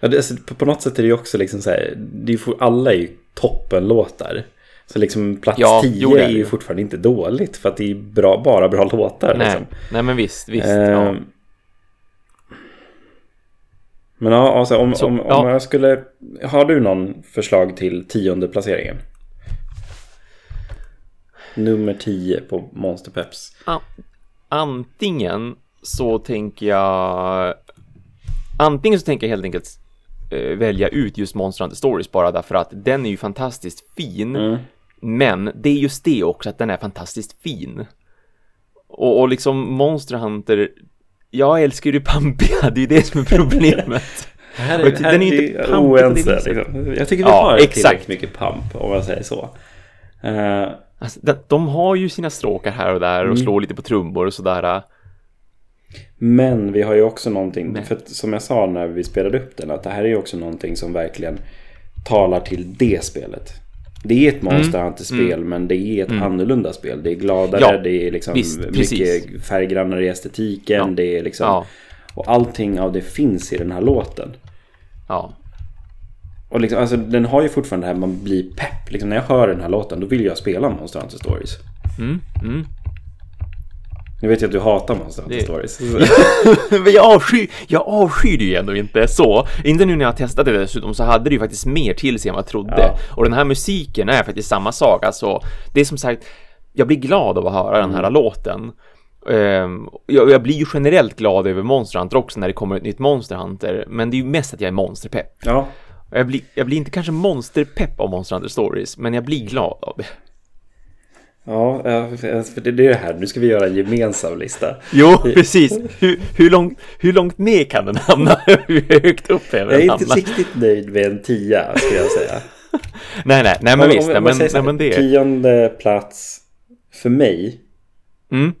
Ja, det, alltså, på, på något sätt är det ju också liksom så här, det är alla är ju toppenlåtar. Så liksom plats Ja, 10 jo, är är ju. fortfarande inte dåligt för att det är bra, bara bra låtar. Nej, Liksom. nej men visst, visst. Eh, ja. Men ja, alltså, om, Så, om, om ja. jag skulle... Har du någon förslag till tionde placeringen? Nummer 10 på Monster Peps. Antingen så tänker jag Antingen så tänker jag helt enkelt eh, välja ut just Monster Hunter Stories bara därför att den är ju fantastiskt fin Mm. Men det är just det också att den är fantastiskt fin Och, och liksom Monster Hunter, jag älskar ju pampiga, det är ju det som är problemet. Här Och den är ju inte pampig på oense. Liksom. Jag tycker vi Ja, har exakt. tillräckligt mycket pamp om man säger så. Eh, Alltså, de, de har ju sina stråkar här och där och Mm. slår lite på trummor och sådär. Men vi har ju också någonting, Men. för att, som jag sa när vi spelade upp den, att det här är ju också någonting som verkligen talar till det spelet. Det är ett Monster Hunter-spel, men det är ett annorlunda spel. Det är gladare, Mm. Ja, det är liksom visst, precis. mycket färggrannare i estetiken, Ja. det är liksom... Ja, Och allting av det finns i den här låten. ja. Och liksom, alltså, den har ju fortfarande det här man blir pepp. Liksom, när jag hör den här låten, då vill jag spela Monster Hunter Stories. Mm, mm. Nu vet jag att du hatar Monster Hunter Det- Stories. Men jag avskyr, jag avskyr det ju ändå inte så. Inte nu när jag testat det dessutom så hade det ju faktiskt mer till sig än vad jag trodde. Ja. Och den här musiken är faktiskt samma sak. Alltså, det är som sagt, jag blir glad av att höra den här Mm. låten. Ehm, jag, jag blir ju generellt glad över Monster Hunter också när det kommer ett nytt Monster Hunter. Men det är ju mest att jag är monsterpepp. ja, Jag blir, jag blir inte kanske monsterpepp av Monster Hunter Stories, men jag blir glad av det. Ja, ja, för det är det här. Nu ska vi göra en gemensam lista. Jo, precis. Hur, hur, långt, hur långt ner kan den hamna? Hur högt upp är Jag den är inte hamna? riktigt nöjd med en tia, skulle jag säga. Nej, nej, nej, men Om- visst, om- om men, jag nej, men det. Tionde plats för mig, Mm.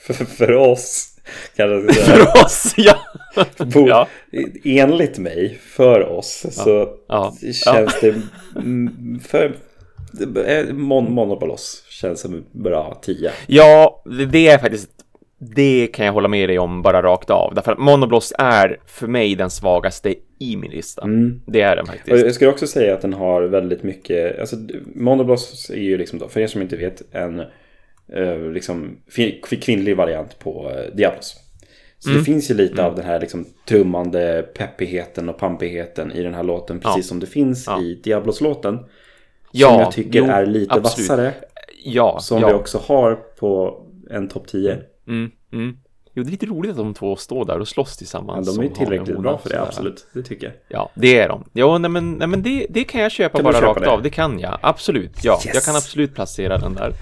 för, för oss, kan jag säga. För oss, ja. Bo, ja. Enligt mig, för oss, så Ja. känns det för Mon Monobolos känns som bra tia. Ja, det- är faktiskt, det kan jag hålla med dig om bara rakt av. Därför att Monobloss är för mig den svagaste i min lista. Mm. Det är den Och faktiskt. jag skulle också säga att den har väldigt mycket, alltså Monobloss är ju liksom då, för er som inte vet, en eh, liksom kvinnlig variant på eh, Diablos. Så Mm. det finns ju lite av den här liksom trummande peppigheten och pampigheten i den här låten, precis Ja. som det finns Ja. i Diablos-låten. Ja, som jag tycker jo, är lite absolut. vassare. Ja, Som ja. vi också har på en topp 10. Mm, mm. Jo, det är lite roligt att de två står där och slåss Ja, tillsammans. de är ju tillräckligt bra för det, absolut. Det tycker jag. Ja, det är de. Jo, nej men, nej, men det, det kan jag köpa Kan bara köpa rakt det? av. Det kan jag. Absolut. Ja, Yes. jag kan absolut placera den där.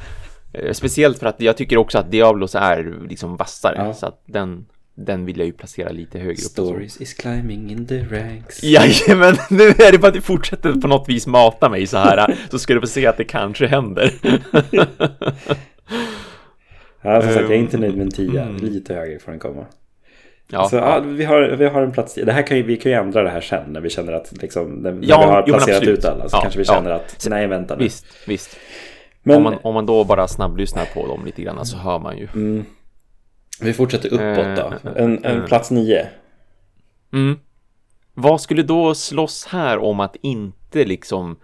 Eh, Speciellt för att jag tycker också att Diablos är liksom vassare. Ja. Så att den, den vill jag ju placera lite högre upp. Stories is climbing in the ranks. Jajamän, nu är det bara att du fortsätter på något vis mata mig så här så ska du få se att det kanske händer. Ja, som sagt, jag är inte nöjd med en 10. mm. Lite högre får den komma. Ja, så, ja, vi, har, vi har en plats. Det här kan ju, vi kan ju ändra det här sen när vi känner att liksom, när, Ja, vi har placerat ut alla så kanske vi känner att nej vänta nu. visst, visst. Men Om, man, om man då bara snabblyssnar på dem lite grann så hör man ju. mm, vi fortsätter uppåt då. Eh, En, en eh. plats 9. Mm. Vad skulle då slåss här om att inte liksom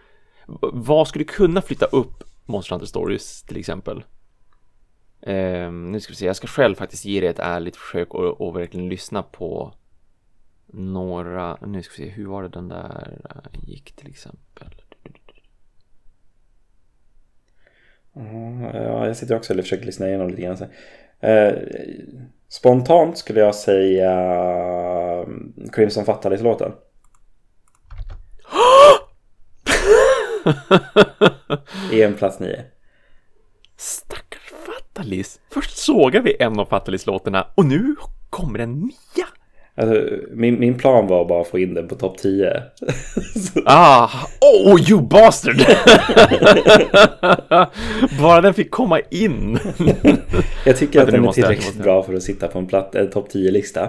vad skulle kunna flytta upp Monster Hunter Stories till exempel? Ehm, nu ska vi se, jag ska själv faktiskt ge det ett ärligt försök och, och verkligen lyssna på några, nu ska vi se, hur var det den där eh, gick till exempel? Ja, jag sitter också och försöker lyssna igenom lite grann. Eh, spontant skulle jag säga mm, Crimson Fatalis-låten. I en plats 9. Stackars Fatalis! Först sågar vi en av Fatalis-låtarna och nu kommer en nia! Alltså, min, min plan var bara att få in den på topp 10. Ah, oh you bastard! Bara den fick komma in. Jag tycker att det den är tillräckligt bra för att sitta på en, en topp 10-lista.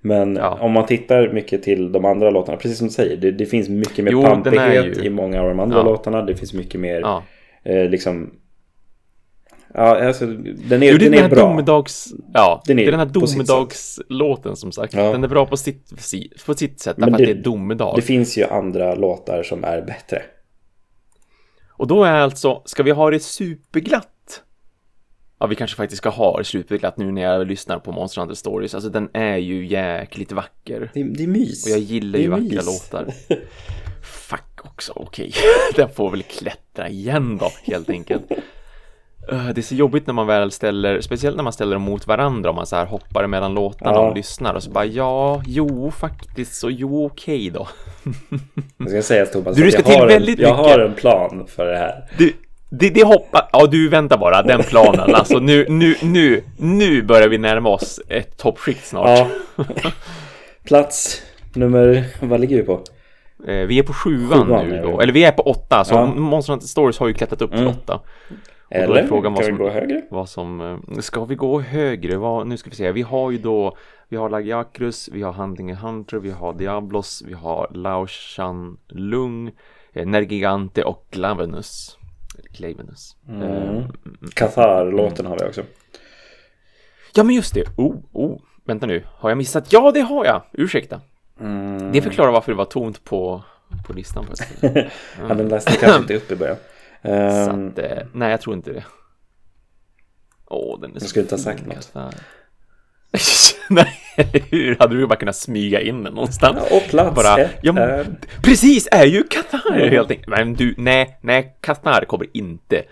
Men Ja. om man tittar mycket till de andra låtarna, precis som du säger, det, det finns mycket mer Jo, pampighet ju- i många av de andra Ja. låtarna. Det finns mycket mer, Ja. eh, liksom... Ja, alltså den är, Jo, det är den den är här bra. domedags... Ja, Den är det är den här domedagslåten som sagt. Ja. Den är bra på sitt, si- på sitt sätt, därför det- att det är domedag. Det finns ju andra låtar som är bättre. Och då är alltså, ska vi ha det superglatt? Ja, vi kanske faktiskt ska ha det superglatt nu när jag lyssnar på Monster Hunter Stories. Alltså den är ju jäkligt vacker. Det, det är mys. Och jag gillar ju vackra mys. låtar. Fuck också, okej. Den får väl klättra igen då, helt enkelt. Uh, Det är så jobbigt när man väl ställer, speciellt när man ställer dem mot varandra, om man så här hoppar mellan låtarna Ja. och lyssnar och så bara ja, jo, faktiskt, så jo, okej då. Jag ska säga Thomas, Du, att ska jag, till har, en, väldigt jag mycket. har en plan för det här. Du, det, det hoppar, ja du väntar bara, den planen, alltså nu, nu, nu, nu börjar vi närma oss ett toppskikt snart. Ja. Plats nummer, vad ligger vi på? Eh, vi är på sjuan, Sjuan nu då, eller vi är på åtta, så Ja. Monster Hunter Stories har ju klättrat upp till Mm. åtta. Eller frågan vad kan vi som- gå högre? Vad som, eh, ska vi gå högre? Vad, nu ska vi se, vi har ju då, vi har Lagiacrus, vi har Hunting Hunter, vi har Diablos, vi har Laoshan Lung, eh, Nergigante och Glavenus. Glavenus. Mm. Eh, Qatar-låten har vi också. Ja men just det, oh, oh, vänta nu, har jag missat? Ja det har jag, ursäkta. Mm. Det förklarar varför det var tomt på, på listan. På ett Ja, den läste kanske inte upp i början. Så Ehm, att, eh, nej jag tror inte det. Åh, den är Jag så skulle inte ha sagt något. Nej, hur hade du bara kunnat smyga in den någonstans? ja, och plats Bara, ett ja, är... precis, är ju Qatar Ja. helt enkelt. Men du, nej, nej, Qatar kommer inte eh,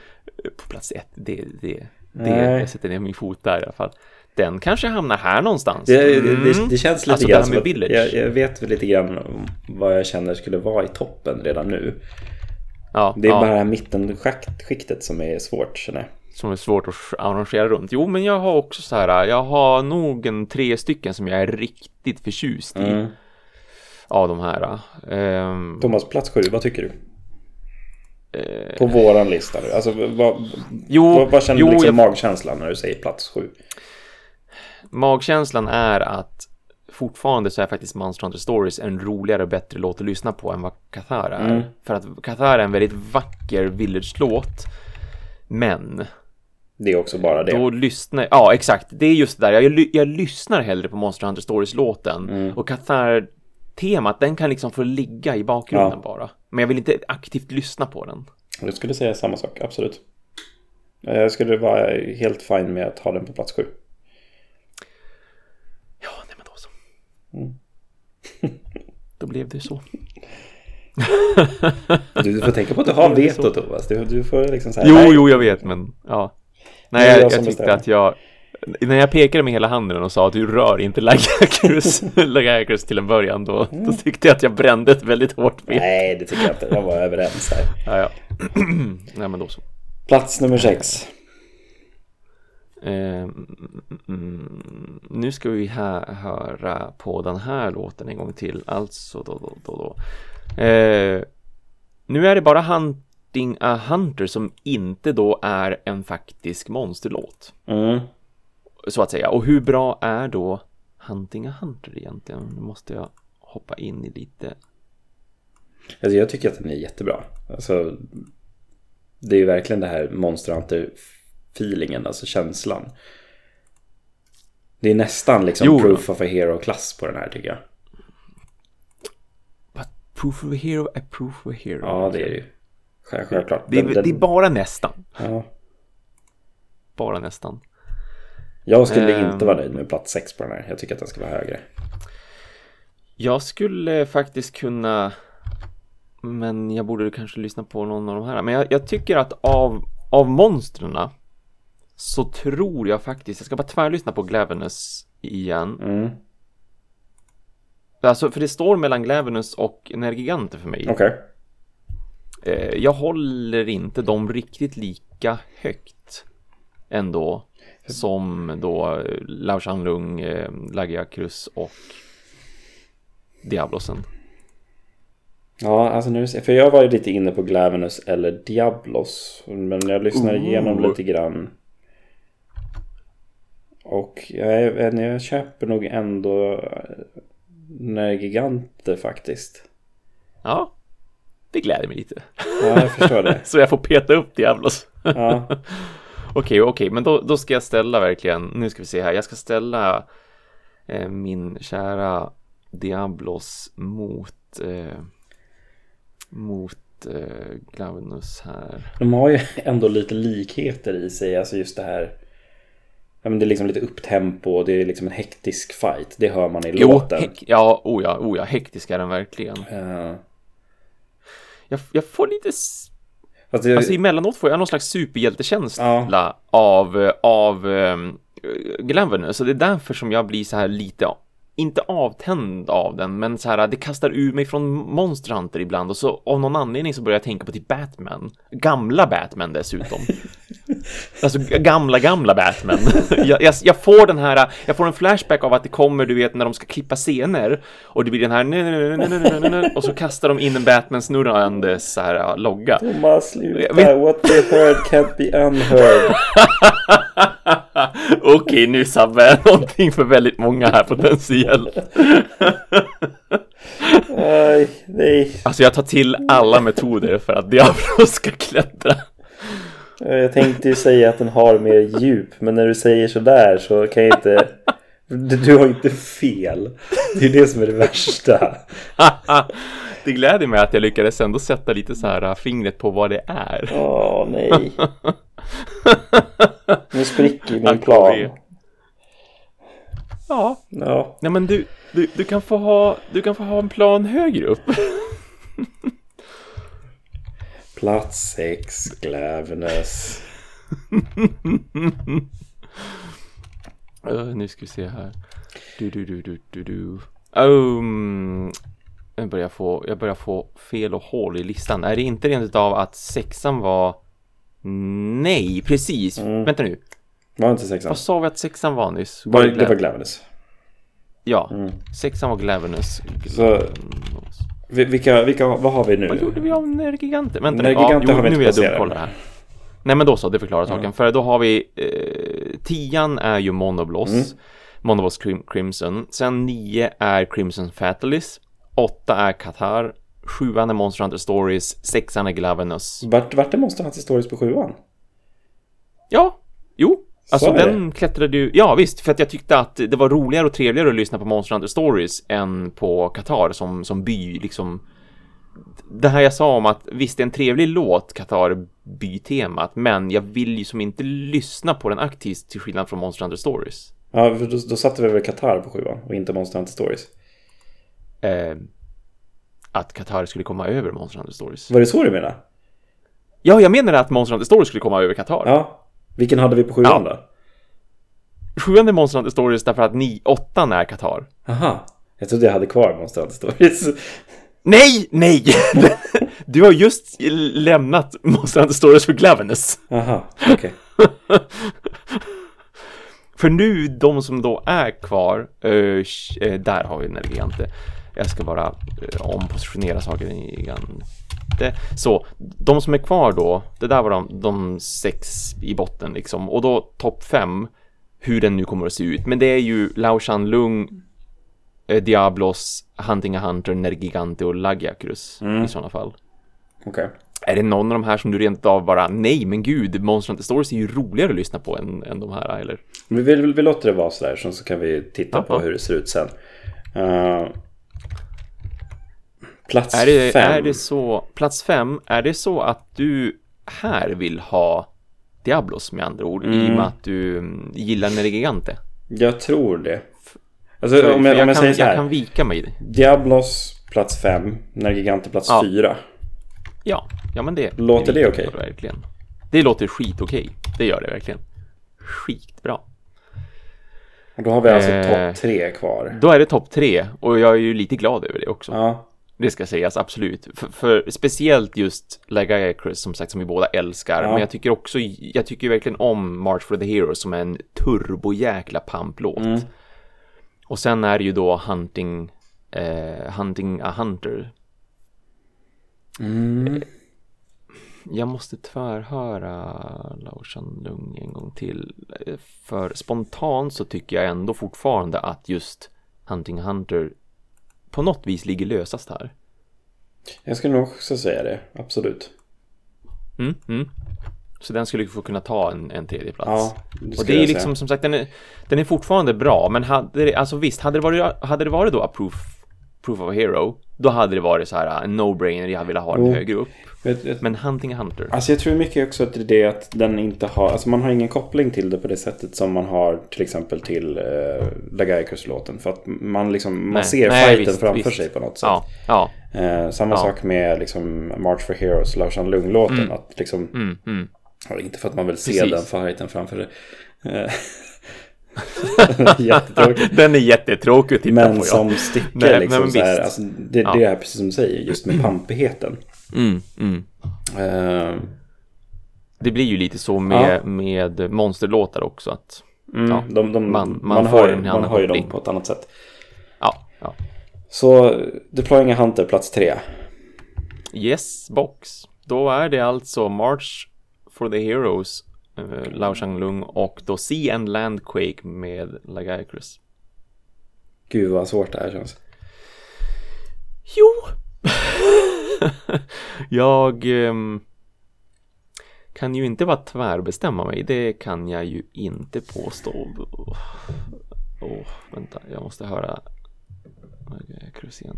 på plats ett. Det, det, det, Nej. jag sätter ner min fot där i alla fall. Den kanske hamnar här någonstans. Det, det, Mm. det, det känns lite Alltså, grann som att jag, jag vet väl lite grann vad jag känner skulle vara i toppen redan nu. Ja, Det är ja, bara mittenskiktet som är svårt känner jag. som är svårt att arrangera runt. Jo, men jag har också så här, jag har nog en tre stycken som jag är riktigt förtjust i. Mm. Av de här. Ehm, Thomas, plats sju, vad tycker du? eh, På våran lista nu. Alltså vad, jo, vad, vad känner jo, du liksom jag- magkänslan när du säger plats sju? magkänslan är att fortfarande så är faktiskt Monster Hunter Stories en roligare och bättre låt att lyssna på än vad Cathar är. Mm. För att Cathar är en väldigt vacker village-låt. Men Det är också bara det. då lyssnar ja exakt, det är just det där, jag, jag lyssnar hellre på Monster Hunter Stories-låten. Mm. Och Cathar temat, den kan liksom få ligga i bakgrunden Ja. bara. Men jag vill inte aktivt lyssna på den. Jag skulle säga samma sak, absolut. Jag skulle vara helt fin med att ha den på plats sju. Ja, nej men då så. Mm. då blev det så. Du, du får tänka på att du har veto Thomas. Du, du får liksom så här, Jo, nej. jo, jag vet, men ja. Nej, jag, jag jag, tyckte att jag... När jag pekade med hela handen och sa att du rör inte Lagakrus, till en början, då, då tyckte jag att jag brände ett väldigt hårt ben. Nej, det tycker jag inte. Jag var överens här. Ja, ja. Nej, men då så. Plats nummer sex. Mm, nu ska vi höra på den här låten en gång till. Alltså då, då, då, då. Eh, nu är det bara Hunting a Hunter som inte då är en faktisk monsterlåt. Mm. Så att säga. Och hur bra är då Hunting a Hunter egentligen? Nu måste jag hoppa in i lite. Alltså, jag tycker att den är jättebra. Alltså, det är ju verkligen det här Monster Hunter-feelingen, alltså känslan. Det är nästan liksom Jo. proof of a hero-klass på den här tycker jag. But proof of a hero är proof of a hero. Ja, det är det ju. Själv- Självklart. Det är, Den- den- det är bara nästan. ja. Bara nästan. Jag skulle Ehm. inte vara nöjd med plats sex på den här. Jag tycker att den ska vara högre. Jag skulle faktiskt kunna Men jag borde kanske lyssna på någon av de här Men jag, jag tycker att av Av monstren Så tror jag faktiskt Jag ska bara tvärlyssna på Glavenus igen Mm. Alltså för det står mellan Glavenus och Nergigante för mig Okej. eh, Jag håller inte dem riktigt lika högt Ändå Som då eh, Lao Shanlung, eh, Lagiacrus och Diablosen Ja, alltså nu, för jag var ju lite inne på Glavenus eller Diablos. Men jag lyssnade igenom lite grann. Och jag, jag, köper nog ändå eh, när Gigante faktiskt. Ja, det gläder mig lite. Ja, jag förstår det. Så jag får peta upp Diablos. Ja, Okej, okej, men då, då ska jag ställa verkligen, nu ska vi se här, jag ska ställa eh, min kära Diablos mot, eh, mot eh, Glavenus här. de har ju ändå lite likheter i sig. Alltså just det här. Ja, men det är liksom lite upptempo och det är liksom en hektisk fight. Det hör man i låten. häck, ja, oh ja, oh ja, hektisk är den verkligen. Ja. Jag, jag får lite, s- Fast det, alltså emellanåt får jag någon slags superhjältekänsla av, av um, Glavenus. Så det är därför som jag blir så här lite inte avtänd av den, men så här, det kastar ur mig från Monster Hunter ibland och så av någon anledning så börjar jag tänka på typ Batman. Gamla Batman dessutom. alltså gamla, gamla Batman. jag, jag, jag, får den här, jag får en flashback av att det kommer, du vet, när de ska klippa scener och det blir den här och så kastar de in en Batman-snurrande så här logga. Thomas, sluta. What they heard can't be unheard. Okej, okay, nu sabbar jag någonting för väldigt många här potentiellt. Nej, nej. Alltså jag tar till alla metoder för att Diablo ska klättra. Jag tänkte ju säga att den har mer djup, men när du säger sådär så kan jag inte... Du har inte fel. Det är det som är det värsta. det gläder mig att jag lyckades ändå sätta lite så här fingret på vad det är. Åh, nej. Nu spricker min plan. Ja. ja. Nej men du, du, du, kan få ha, du kan få ha en plan högre upp. Plats 6, Glävnes. uh, nu ska vi se här. Du, du, du, du, du, du. Um, jag, börjar få, jag börjar få fel och hål i listan. Är det inte rent av att sexan var... Nej, precis. Mm. Vänta nu. Var inte sexan? Vad sa vi att sexan var nyss? Var, det var Glävnes. Ja, mm. sexan var Glävnes. Så, vilka, vilka, vad har vi nu? Vad gjorde vi av Nergigante? Vänta Nergigante ja, har vi inte nu är jag här. Nej men då så, det förklarar saken. Mm. För då har vi eh, Tian är ju Monobloss. Mm. Monobloss Crim Crimson. Sen nio är Crimson Fatalis. Åtta är Qatar. Sjuan är Monster Hunter Stories. Sexan är Glavenus. Vart, vart är Monster Hunter Stories på sjuan? Ja, jo. Alltså den klättrade ju, ja visst, för att jag tyckte att det var roligare och trevligare att lyssna på Monster Hunter Stories än på Qatar som, som by, liksom. Det här jag sa om att visst, det är en trevlig låt, Qatar bytemat, men jag vill ju som inte lyssna på den aktivt till skillnad från Monster Hunter Stories. Ja, för då, då satte vi väl Qatar på sjuan och inte Monster Hunter Stories. Eh, att Qatar skulle komma över Monster Hunter Stories. Var det så du menade? Ja, jag menar att Monster Hunter Stories skulle komma över Qatar. Ja, vilken hade vi på sjuan ja. då? Sjuan är Monster Hunter Stories därför att ni, åttan är Qatar. Aha, jag trodde jag hade kvar Monster Hunter Stories. Nej, nej! Du har just lämnat Monster Hunter Stories för Glavenus. Aha, okej. Okay. för nu, de som då är kvar, uh, där har vi Nergigante. Jag ska bara uh, ompositionera saker i inte så. De som är kvar då, det där var de, de sex i botten liksom. Och då topp fem, hur den nu kommer att se ut. Men det är ju Lao Shan Lung, eh, Diablos, Hunting a Hunter, Nergigante och Lagiakrus mm. i sådana fall. Okej. Okay. Är det någon av de här som du rent av bara, nej men gud, Monster Hunter Stories är ju roligare att lyssna på än, än de här, eller? Vi, vi, vi låter det vara sådär, så kan vi titta Aha. på hur det ser ut sen. Uh, Plats är det, fem. Är det så, plats fem, är det så att du här vill ha Diablos med andra ord? Mm. I och med att du mm, gillar Nergigante? Jag tror det. Alltså för, om jag, jag, om jag kan, säger så här. Jag kan vika mig. Diablos plats fem, Nergigante plats ja. fyra. Ja, ja men det. Låter det, det okej? Okay? Verkligen. Det låter skit okej. Det gör det verkligen. Skitbra. Och då har vi alltså eh, topp tre kvar. Då är det topp tre och jag är ju lite glad över det också. Ja. Det ska sägas, absolut. För, för speciellt just Chris, som sagt, som vi båda älskar. Ja. Men jag tycker också, jag tycker verkligen om March for the Heroes som är en turbojäkla pamplåt. Mm. Och sen är det ju då Hunting, eh, Hunting a Hunter. Mm. Jag måste tvärhöra Laushan Lung en gång till. För spontant så tycker jag ändå fortfarande att just Hunting Hunter på något vis ligger lösast här. Jag skulle nog också säga det, absolut. Mm, mm. Så den skulle få kunna ta en, en tredje plats. Ja, det och det är liksom säga. som sagt, den är, den är fortfarande bra, men hade det, alltså visst, hade det varit, hade det varit då a proof, of hero, då hade det varit så här en no-brainer, jag ville ha den oh. högre upp. Men Hunting Hunter. Alltså jag tror mycket också att det är det att den inte har, alltså man har ingen koppling till det på det sättet som man har till exempel till uh, Lagaikus-låten. För att man liksom, man nej, ser nej, fighten visst, framför visst. sig på något sätt. Ja, ja. Uh, samma ja. sak med liksom March for Heroes, Larsson Lung-låten. Mm. Att liksom, mm, mm. inte för att man vill se Precis. den fighten framför sig. Uh. Den är jättetråkig att titta Men på. ja. som stycke Nej, liksom men så här, alltså, det, Ja. det är precis som du säger, just med pampigheten. Mm, mm. Eh, Det blir ju lite så med, Ja. med monsterlåtar också. Att, mm, Ja, de, de, man- man, man en man hör ju dem på ett annat sätt. ja, ja. Så Deploying a Hunter, plats tre. Yes, box. Då är det alltså March for the Heroes, uh, Lao Shanglung och då Sea and Landquake med Lagaicrus. Gud vad svårt det här känns. Jo! jag ehm, kan ju inte bara tvärbestämma mig, det kan jag ju inte påstå. Åh, vänta, jag måste höra Lagaicrus igen.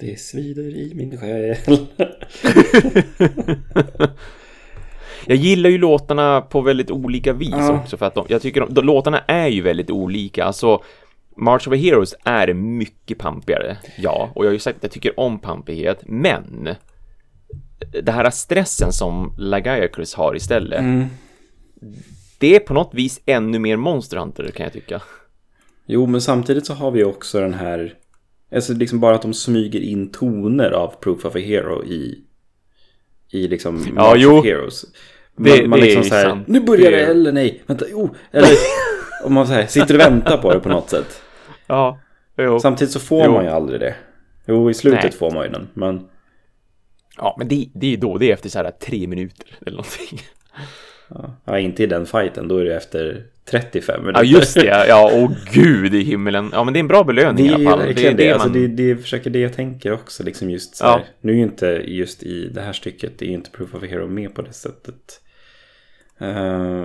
Det svider i min själ. Jag gillar ju låtarna på väldigt olika vis Ja. också för att de, jag tycker de, de, låtarna är ju väldigt olika. Alltså March of the Heroes är mycket pampigare, ja, och jag har ju sagt att jag tycker om pampighet, men det här stressen som Lagaiacrus har istället, Mm. det är på något vis ännu mer Monster Hunter kan jag tycka. Jo, men samtidigt så har vi också den här... Alltså liksom bara att de smyger in toner av Proof of a Hero i... I liksom Ja, March jo. Heroes. Man, Det- man det är liksom ju så här, sant. nu börjar det, Det- eller nej, vänta, jo, eller... om man så här, sitter och väntar på det på något sätt. Ja, jo. Samtidigt så får Jo. man ju aldrig det. Jo, i slutet Nej. får man ju den, men... Ja, men det, det är då, det är efter så här tre minuter eller någonting. Ja, inte i den fighten, då är det efter 35 minuter. Ja, just det. Ja, åh gud i himmelen. Ja, men det är en bra belöning Det i är alla fall. det. är Alltså, man- det, det försöker det jag tänker också. Liksom just så Ja. Nu är ju inte just i det här stycket, det är ju inte Proof of Hero med på det sättet. Eh,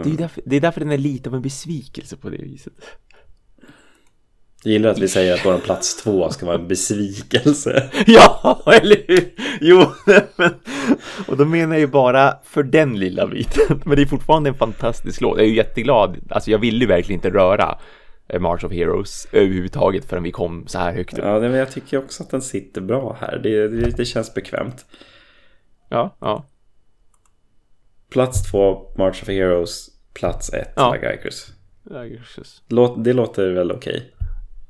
Det är, därför, det är därför den är lite av en besvikelse på det viset. Jag gillar att vi säger att vår plats två ska vara en besvikelse. Ja, eller hur? Jo, men, och då menar jag ju bara för den lilla biten. Men det är fortfarande en fantastisk låt. Jag är ju jätteglad. Alltså jag ville ju verkligen inte röra eh, March of Heroes överhuvudtaget förrän vi kom så här högt upp. Ja, men jag tycker också att den sitter bra här. Det, det, det känns bekvämt. Ja, ja. Plats två, March of Heroes. Plats ett, Ja. Jesus. Låt, det låter väl okej?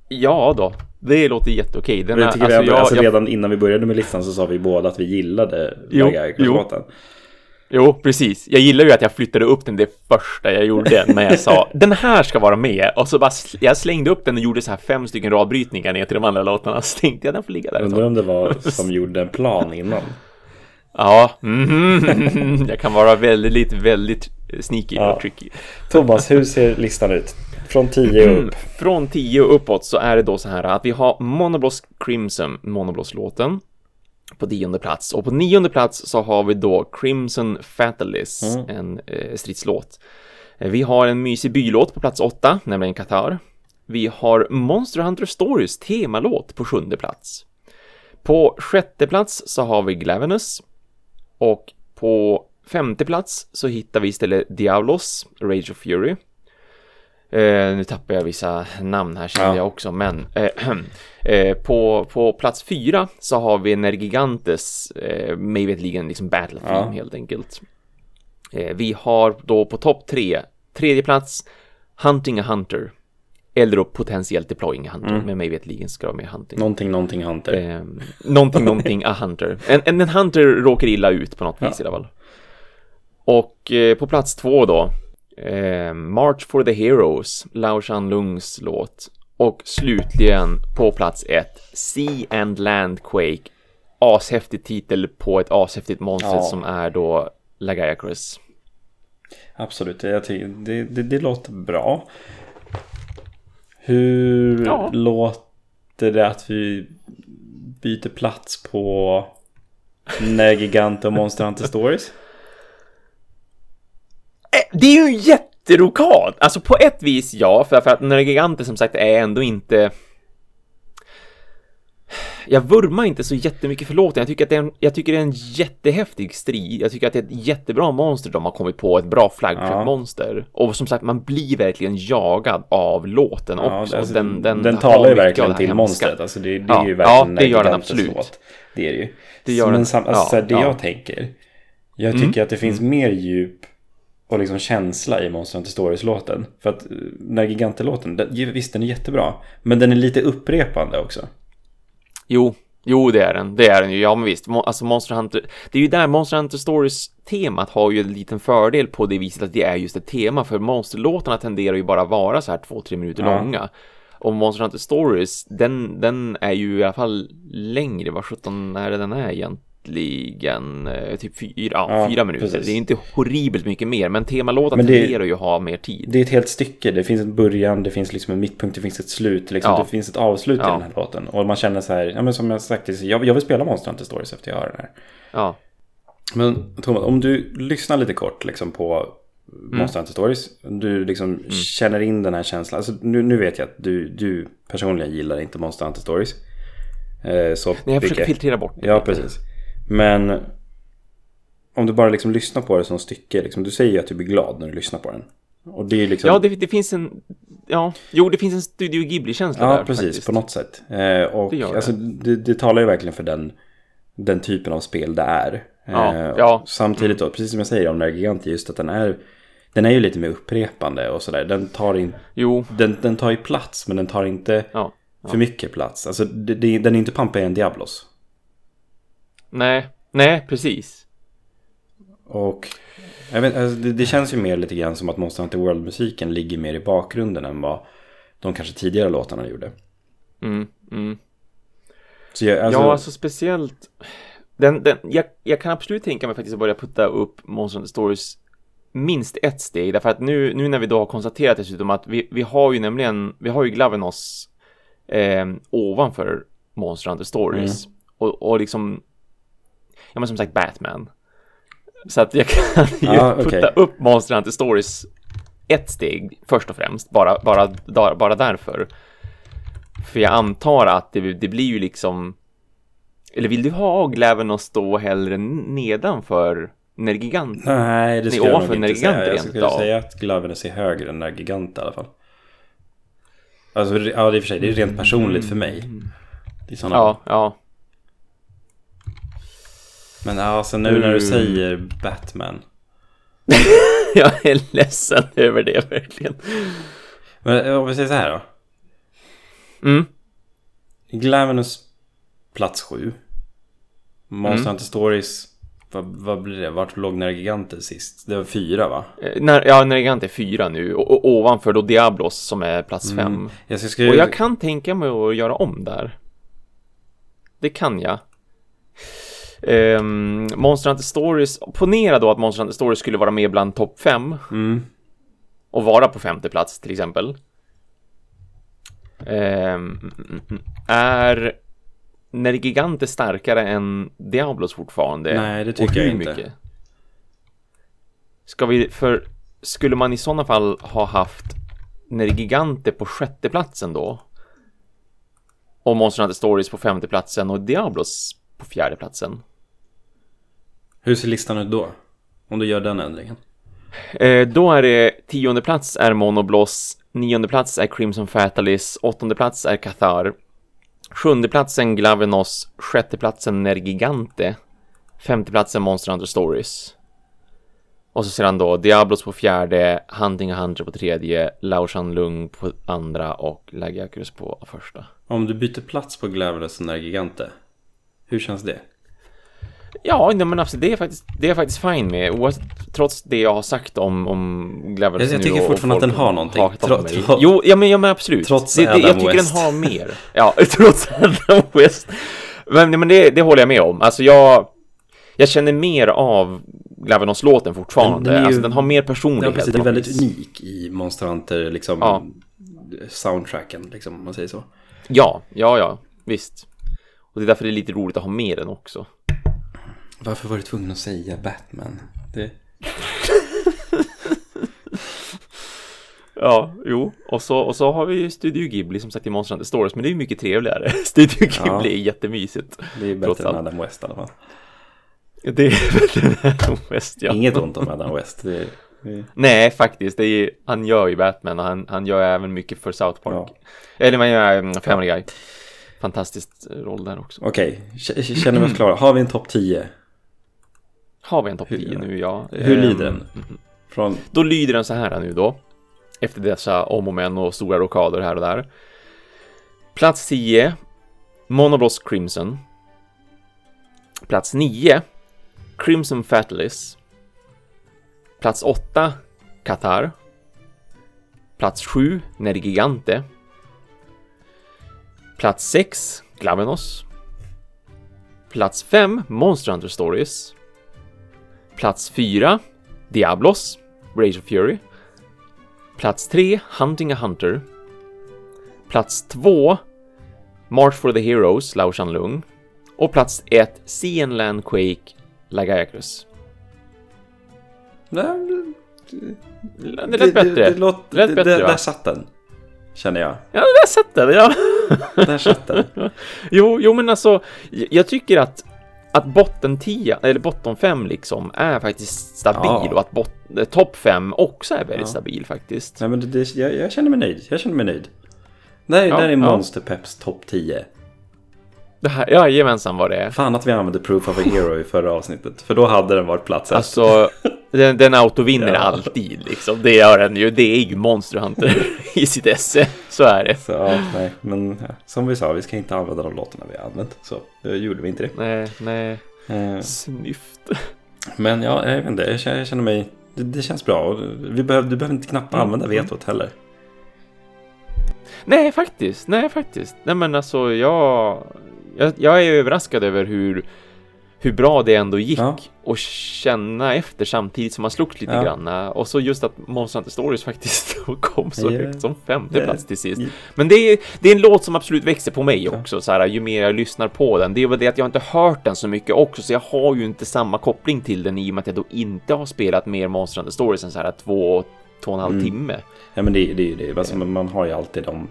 Ja då, det låter jätteokej. Den Men är, jag tycker alltså, vi, jag, alltså, jag, redan innan vi började med listan så sa vi båda att vi gillade Jo, Lagicrus-låten. Jo, precis. Jag gillar ju att jag flyttade upp den det första jag gjorde när jag sa den här ska vara med och så bara jag slängde upp den och gjorde så här fem stycken radbrytningar ner till de andra låtarna så tänkte jag den får ligga där. Undrar om det var som gjorde en plan innan. Ja, mhm. jag kan vara väldigt, väldigt sneaky Ja. och tricky. Thomas, hur ser listan ut? Från 10 upp. Från 10 och uppåt så är det då så här att vi har Monobloss Crimson, Monobloss-låten på tionde plats och på nionde plats så har vi då Crimson Fatalis, Mm. en eh, stridslåt. Eh, Vi har en mysig bylåt på plats åtta, nämligen Qatar. Vi har Monster Hunter Stories temalåt på sjunde plats. På sjätte plats så har vi Glavenus och på femte plats så hittar vi istället Diablos, Rage of Fury. Eh, nu tappar jag vissa namn här känner Ja. jag också, men eh, eh, på, på plats fyra så har vi Nergigantes, eh, mig veterligen liksom Battle Theme Ja. helt enkelt. Eh, vi har då på topp tre, tredje plats Hunting a Hunter. Eller då potentiellt Deploying a Hunter, Mm. men mig veterligen ska det vara med Hunting. Någonting, någonting Hunter. Eh, någonting, någonting, a hunter. En, en, en hunter råkar illa ut på något vis i alla fall. Och eh, på plats två då, eh, March for the Heroes, Lao Shanlungs låt. Och slutligen på plats ett, Sea and Landquake. Ashäftig titel på ett ashäftigt monster Ja. som är då Lagaiacrus. Absolut, jag tycker, det, det, det låter bra. Hur Ja. låter det att vi byter plats på Negigant och Monster Hunter Stories? Eh, Det är ju en jätterokad! Alltså på ett vis ja, för, för att Nergiganter som sagt är ändå inte... Jag vurmar inte så jättemycket för låten. Jag tycker att det är en, jag tycker det är en jättehäftig strid. Jag tycker att det är ett jättebra monster de har kommit på, ett bra flagship-monster. Och som sagt, man blir verkligen jagad av låten Ja, också. alltså, den, den, den talar ju verkligen till hemska. monstret. Alltså det, det Ja, är ju verkligen ja, det gör den absolut. låt. Det är det ju. Det gör Men den. sam, alltså, Ja, det ja. jag tänker. Jag Mm. tycker att det finns mer djup och liksom känsla i Monster Hunter Stories-låten. För att eh, den här Gigante-låten, den- visst den är jättebra. Men den är lite upprepande också. Jo, jo det är den. Det är den ju. Ja, men visst. Alltså Monster Hunter. Det är ju där Monster Hunter Stories temat har ju en liten fördel på det viset att det är just ett tema. För monsterlåtarna tenderar ju bara vara så här två, tre minuter Ja. långa. Och Monster Hunter Stories, den, den är ju i alla fall längre. Vad sjutton är det den är egentligen? Eh, Typ fyra, ja, fyra minuter. precis. Det är inte horribelt mycket mer. Men det- tenderar ju att ha mer tid. Det är ett helt stycke. Det finns en början, det finns liksom en mittpunkt, det finns ett slut. Liksom, Ja. Det finns ett avslut Ja. i den här låten. Och man känner så här, ja, men som jag sagt, jag, jag vill spela Monster Hunter Stories efter jag hör den här. Ja. Men Thomas, om du lyssnar lite kort liksom, på Mm. Monster Hunter Stories. Du liksom känner in den här känslan. Alltså, nu, nu vet jag att du, du personligen gillar inte Monster Hunter Stories. Eh, så Nej, jag försöker filtrera bort det Ja, precis. Men om du bara liksom lyssnar på det som stycke. Liksom, du säger ju att du blir glad när du lyssnar på den. Och det är liksom... Ja, det, det finns en... Ja, jo, det finns en Studio Ghibli-känsla Ja, där precis. faktiskt. På något sätt. Eh, och det. alltså, det, det talar ju verkligen för den, den typen av spel det är. Ja, Eh, ja. Samtidigt då, precis som jag säger om den här giganten, just att den är, den är ju lite mer upprepande och sådär. Den tar, in, Jo, den, den tar ju plats, men den tar inte ja. för mycket plats. Alltså, det, det, den är inte pampigare än Diablos. Nej, nej, precis. Och jag vet, alltså, det, det känns ju mer lite grann som att Monster Hunter World-musiken ligger mer i bakgrunden än vad de kanske tidigare låtarna gjorde. Mm, mm. Så jag, alltså, ja, alltså speciellt... Den, den, jag, jag kan absolut tänka mig faktiskt att börja putta upp Monster Hunter Stories minst ett steg. Därför att nu, nu när vi då har konstaterat dessutom att vi, vi har ju nämligen, vi har ju Glavenos eh, ovanför Monster Hunter Stories. Och, och liksom, ja men som sagt Batman. Så att jag kan ju Ja, okej. putta upp Monster Hunter Stories ett steg först och främst, bara, bara, bara, därför. För jag antar att det, det blir ju liksom eller vill du ha Glavenos då hellre nedanför Nergigant? Nej, det Nej, skulle jag nog inte säga. Jag skulle säga att Glavenus är högre än Nergigant i alla fall. Alltså, ja, det är för sig, det är rent personligt för mig. Det är såna, Ja, ja. Men alltså nu när du Mm. säger Batman. Jag är ledsen över det verkligen. Men eh, om vi säger så här då. Mm. Glavenus plats sju. Monster Mm. Hunter Stories. Vad, vad blir det? Vart låg Nergiganten sist? Det var fyra va? Eh, När, ja, Nergigant är fyra nu och, och ovanför då Diablos som är plats fem. Mm. Jag ska skriva... Och jag kan tänka mig att göra om där. Det kan jag. Um, Monster Hunter Stories, ponera då att Monster Hunter Stories skulle vara med bland topp fem Mm. och vara på femte plats till exempel. Mm, är Nergigante starkare än Diablos fortfarande? Nej, det tycker jag inte. Ska vi, för skulle man i sådana fall ha haft Nergigante på sjätte platsen då? Och Monster Hunter Stories på femte platsen och Diablos på fjärde platsen? Hur ser listan ut då? Om du gör den ändringen. Eh, då är det tionde plats är Monobloss, nionde plats är Crimson Fatalis, åttonde plats är Cathar, sjunde platsen Glavenos, sjätte platsen Nergigante, femte platsen Monster Hunter Stories. Och så sedan då Diablos på fjärde, Hunting Hunter på tredje, Laoshan Lung på andra och Lagiakurus på första. Om du byter plats på Glavenus och Nergigante. Hur känns det? Ja, nej, men absolut, det är faktiskt, det är jag faktiskt fine med, oavsett, trots det jag har sagt om, om Glavenus Jag- jag tycker och- och fortfarande att den har någonting. hatat Tro- mig. tro- jo, ja men, ja, men absolut. Trots det, det, Adam Jag tycker West. den har mer. Ja, trots Adam West. Men, men det, det håller jag med om. Alltså jag, jag känner mer av Glavenos-låten fortfarande. Den- den är ju- alltså den har mer Ja, personlighet. precis, på den är väldigt vis. unik i Monster Hunter, liksom Ja. soundtracken, liksom, om man säger så. Ja, ja, ja, visst. Och det är därför det är lite roligt att ha med den också. Varför var du tvungen att säga Batman? Det... Ja, jo. Och så, och så har vi ju Studio Ghibli som sagt i Monster Hunter Stories, men det är ju mycket trevligare. Studio Ghibli Ja. är jättemysigt. Det är Trots bättre än. Adam West i alla fall. Det är bättre än Adam West, ja. Inget ont om Adam West. Det är, är... Nej, faktiskt. Det är, han gör ju Batman och han, han gör även mycket för South Park. Ja. Eller man gör um, Family Guy. Fantastiskt roll där också. Okej, k- känner vi oss klara? Har vi en topp 10? Har vi en topp Hur- 10 nu, ja. Hur Ehm, lyder den? Från... Då lyder den så här nu då. Efter dessa om och men och stora rockader här och där. Plats 10. Monobloss Crimson. Plats 9. Crimson Fatalis. Plats 8. Qatar. Plats 7. Nergigante. Plats 6. Glavenos. Plats 5. Monster Hunter Stories. Plats 4. Diablos. Rage of Fury. Plats 3, Hunting a Hunter. Plats 2, March for the Heroes, Lao Shanlung. Och plats 1, Sea and Land Quake. Nej, Det lät bättre. Det, det, låt, Det lät det, bättre, det, där satt den. Känner jag. Ja, där sättet, ja. Där satt den. Jo, jo, men alltså, jag tycker att att botten 10, eller botten 5 liksom, är faktiskt stabil Ja. och att bot- eh, topp 5 också är väldigt Ja. stabil faktiskt. Nej, men det, det, jag, jag känner mig nöjd. Jag känner mig nöjd. Där, Ja, där är ja. Monster Peps topp 10. Det här, jajamensan vad det. Fan att vi använde Proof of a Hero i förra avsnittet. För då hade den varit plats ett. Alltså, den, den autovinner Ja. alltid liksom. Det gör den ju. Det är ju Monster Hunter i sitt esse. Så är det. Så, nej, men som vi sa, vi ska inte använda de låtarna vi har använt. Så då gjorde vi inte det. Nej, nej. Eh, Snyft. Men ja, jag vet inte. Jag känner, jag känner mig... Det, det känns bra. Vi behöver, du behöver inte knappt Mm, använda mm. vetot heller. Nej, faktiskt. Nej, faktiskt. Nej, men alltså jag... Jag, jag är överraskad över hur, hur bra det ändå gick Ja. och känna efter samtidigt som man slogs lite Ja. grann. Och så just att Monster Hunter Stories faktiskt kom så Ja. högt som femte Det- plats till sist. Men det är, det är en låt som absolut växer på mig Ja. också, så här, ju mer jag lyssnar på den. Det är väl det att jag inte hört den så mycket också, så jag har ju inte samma koppling till den i och med att jag då inte har spelat mer Monster Hunter Stories än så här två, två och en halv Mm. timme. Ja, men det, det är ju det. Alltså, man har ju alltid de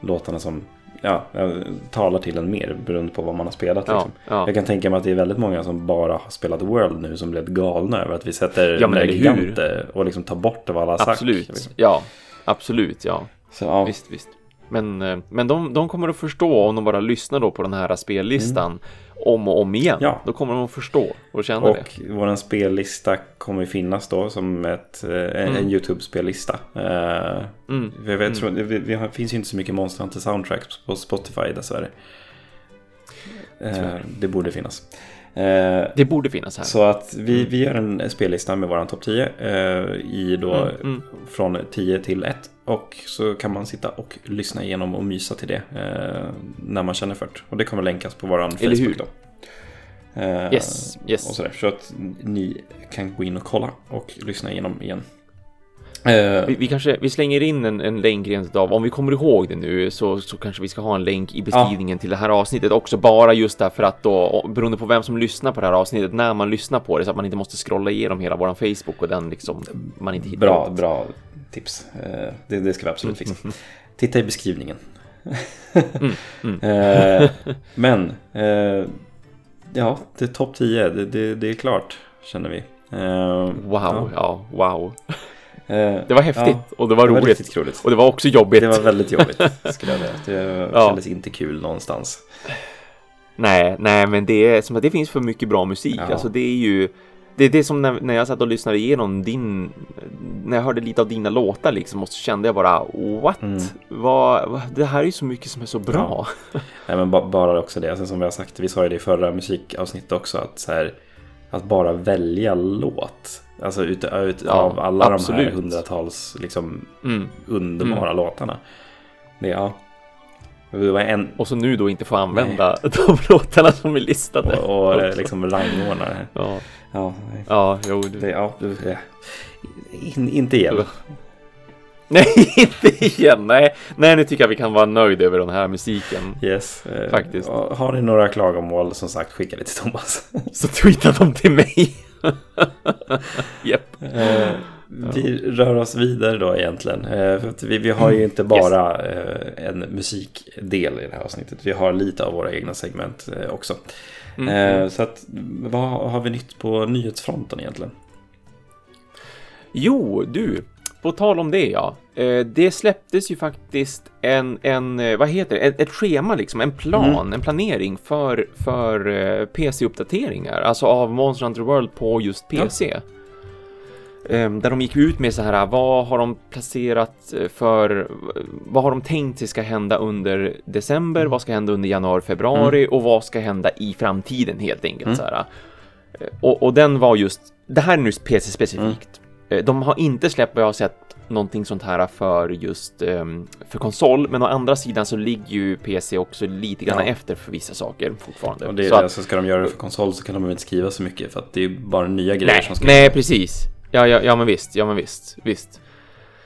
låtarna som ja, talar till en mer beroende på vad man har spelat. Ja, Liksom. ja. Jag kan tänka mig att det är väldigt många som bara har spelat World nu som blev galna över att vi sätter Ja? Nergigante och liksom tar bort vad alla har sagt. Absolut, Liksom. ja. Absolut, ja. Så, ja. Visst, visst. Men, eh, men de, de kommer att förstå om de bara lyssnar då på den här spellistan om och om igen. Mm. Ja. Då kommer de att förstå och känna det. Och vår spellista kommer finnas då som ett, eh, en, Mm. en YouTube-spellista. Eh, Mm. jag vet, tror, det, det har- finns ju inte så mycket Monster Hunter soundtracks på Spotify dessvärre. Eh, det borde finnas. Eh, Det borde finnas här. så att vi, vi gör en spellista med våran topp 10 eh, i då Mm, mm. från 10 till 1. Och så kan man sitta och lyssna igenom och mysa till det eh, när man känner för det. Och det kommer länkas på våran Eller Facebook hur? då. Eh, Yes, yes. Och sådär, så att ni kan gå in och kolla och lyssna igenom igen. Eh, Vi, vi kanske vi slänger in en, en länk rent av. Om vi kommer ihåg det nu så, så kanske vi ska ha en länk i beskrivningen till det här avsnittet också. Bara just därför att då, beroende på vem som lyssnar på det här avsnittet, när man lyssnar på det så att man inte måste scrolla igenom hela våran Facebook och den liksom man inte hittar. bra, bra tips. Eh, det, det ska vi absolut fixa. Titta i beskrivningen. Mm, Eh, men, eh, ja, det är topp 10. Det, det, det är klart, känner vi. Wow, ja, wow. Eh, Det var häftigt ja, och det var det var roligt. roligt. och det var också jobbigt. Det var väldigt jobbigt, skulle jag säga. Det Ja. kändes inte kul någonstans. Nej, nej, men det är som att det finns för mycket bra musik. Ja. Alltså det är ju det är det som när, när jag satt och lyssnade igenom din, när jag hörde lite av dina låtar liksom och så kände jag bara what? Mm. Vad, vad, det här är ju så mycket som är så bra. Nej, men ba- bara också det, alltså, som vi har sagt, vi sa ju det i förra musikavsnittet också, att så här, att bara välja låt. Alltså ut, ut, Ja, av alla de absolut. här hundratals liksom, Mm. underbara låtarna. Det, ja. En, Och så nu då inte få använda de låtarna som är listade. och, och liksom rangordna det. Ja, Ja, nej. ja, jo. Du. det, ja, det, ja. In, inte igen. Nej, inte igen. Nej, nej, nu tycker jag vi kan vara nöjda över den här musiken. Yes. Faktiskt. Har ni några klagomål, som sagt, skicka det till Thomas. Så tweeta dem till mig. Japp. Eh, vi rör oss vidare då egentligen. Eh, vi, vi har ju inte bara eh, en musikdel i det här avsnittet. Vi har lite av våra egna segment eh, också. Mm. Så att, vad har vi nytt på nyhetsfronten egentligen? Jo, du. på tal om det ja. Det släpptes ju faktiskt en, en vad heter det, ett, ett schema liksom, en plan, mm. en planering för, för PC-uppdateringar, alltså av Monster Hunter World på just PC. Ja. Ehm, där de gick ut med så här, vad har de placerat för, vad har de tänkt sig ska hända under december, vad ska hända under januari, februari mm. och vad ska hända i framtiden helt enkelt mm. så här. Och, och, den var just, det här är nu PC specifikt. Mm. De har inte släppt vad jag har sett någonting sånt här för just um, för konsol, men å andra sidan så ligger ju PC också lite grann ja. efter för vissa saker fortfarande. Och det är så, det, så ska de göra det för konsol så kan de inte skriva så mycket för att det är bara nya grejer nej, som ska Nej, precis. Ja, ja, ja, men visst, ja, men visst, visst.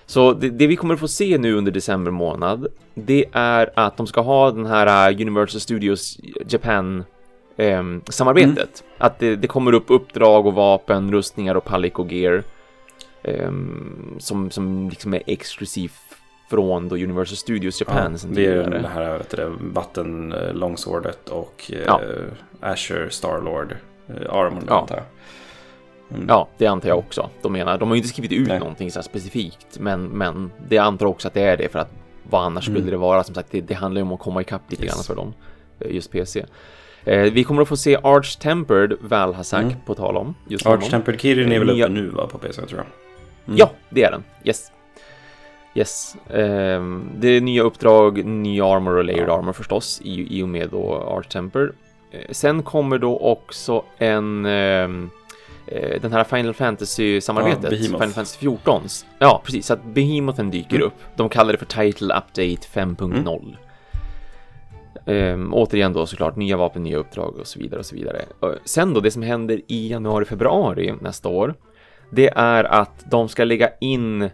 Så det, det, vi kommer att få se nu under december månad, det är att de ska ha den här uh, Universal Studios Japan eh, samarbetet. Mm. Att det, det, kommer upp uppdrag och vapen, rustningar och Palico gear eh, som, som liksom är exklusivt från då Universal Studios Japan. Ja, det är det här vet du, vatten eh, Longswordet och eh, ja. Asher Starlord eh, Armor ja. Mm. Ja, det antar jag också. De menar, de har ju inte skrivit ut Nej. någonting så specifikt, men, men det antar också att det är det för att vad annars mm. skulle det vara? Som sagt, det, det handlar ju om att komma ikapp lite yes. grann för dem, eh, just PC. Eh, vi kommer att få se Arch Tempered sagt mm. på tal om. Just Arch Tempered Kirin är väl uppe nu va, på PC tror jag. Mm. Ja, det är den. Yes. Yes. Eh, det är nya uppdrag, ny armor och layered armor förstås i, i och med då Arch Tempered. Eh, sen kommer då också en ehm, eh, den här Final Fantasy-samarbetet, ja, Final Fantasy 14. Ja, precis, så att Behemothen dyker mm. upp. De kallar det för Title Update 5.0. Mm. Um, återigen då såklart nya vapen, nya uppdrag och så vidare och så vidare. Sen då det som händer i januari, februari nästa år. Det är att de ska lägga in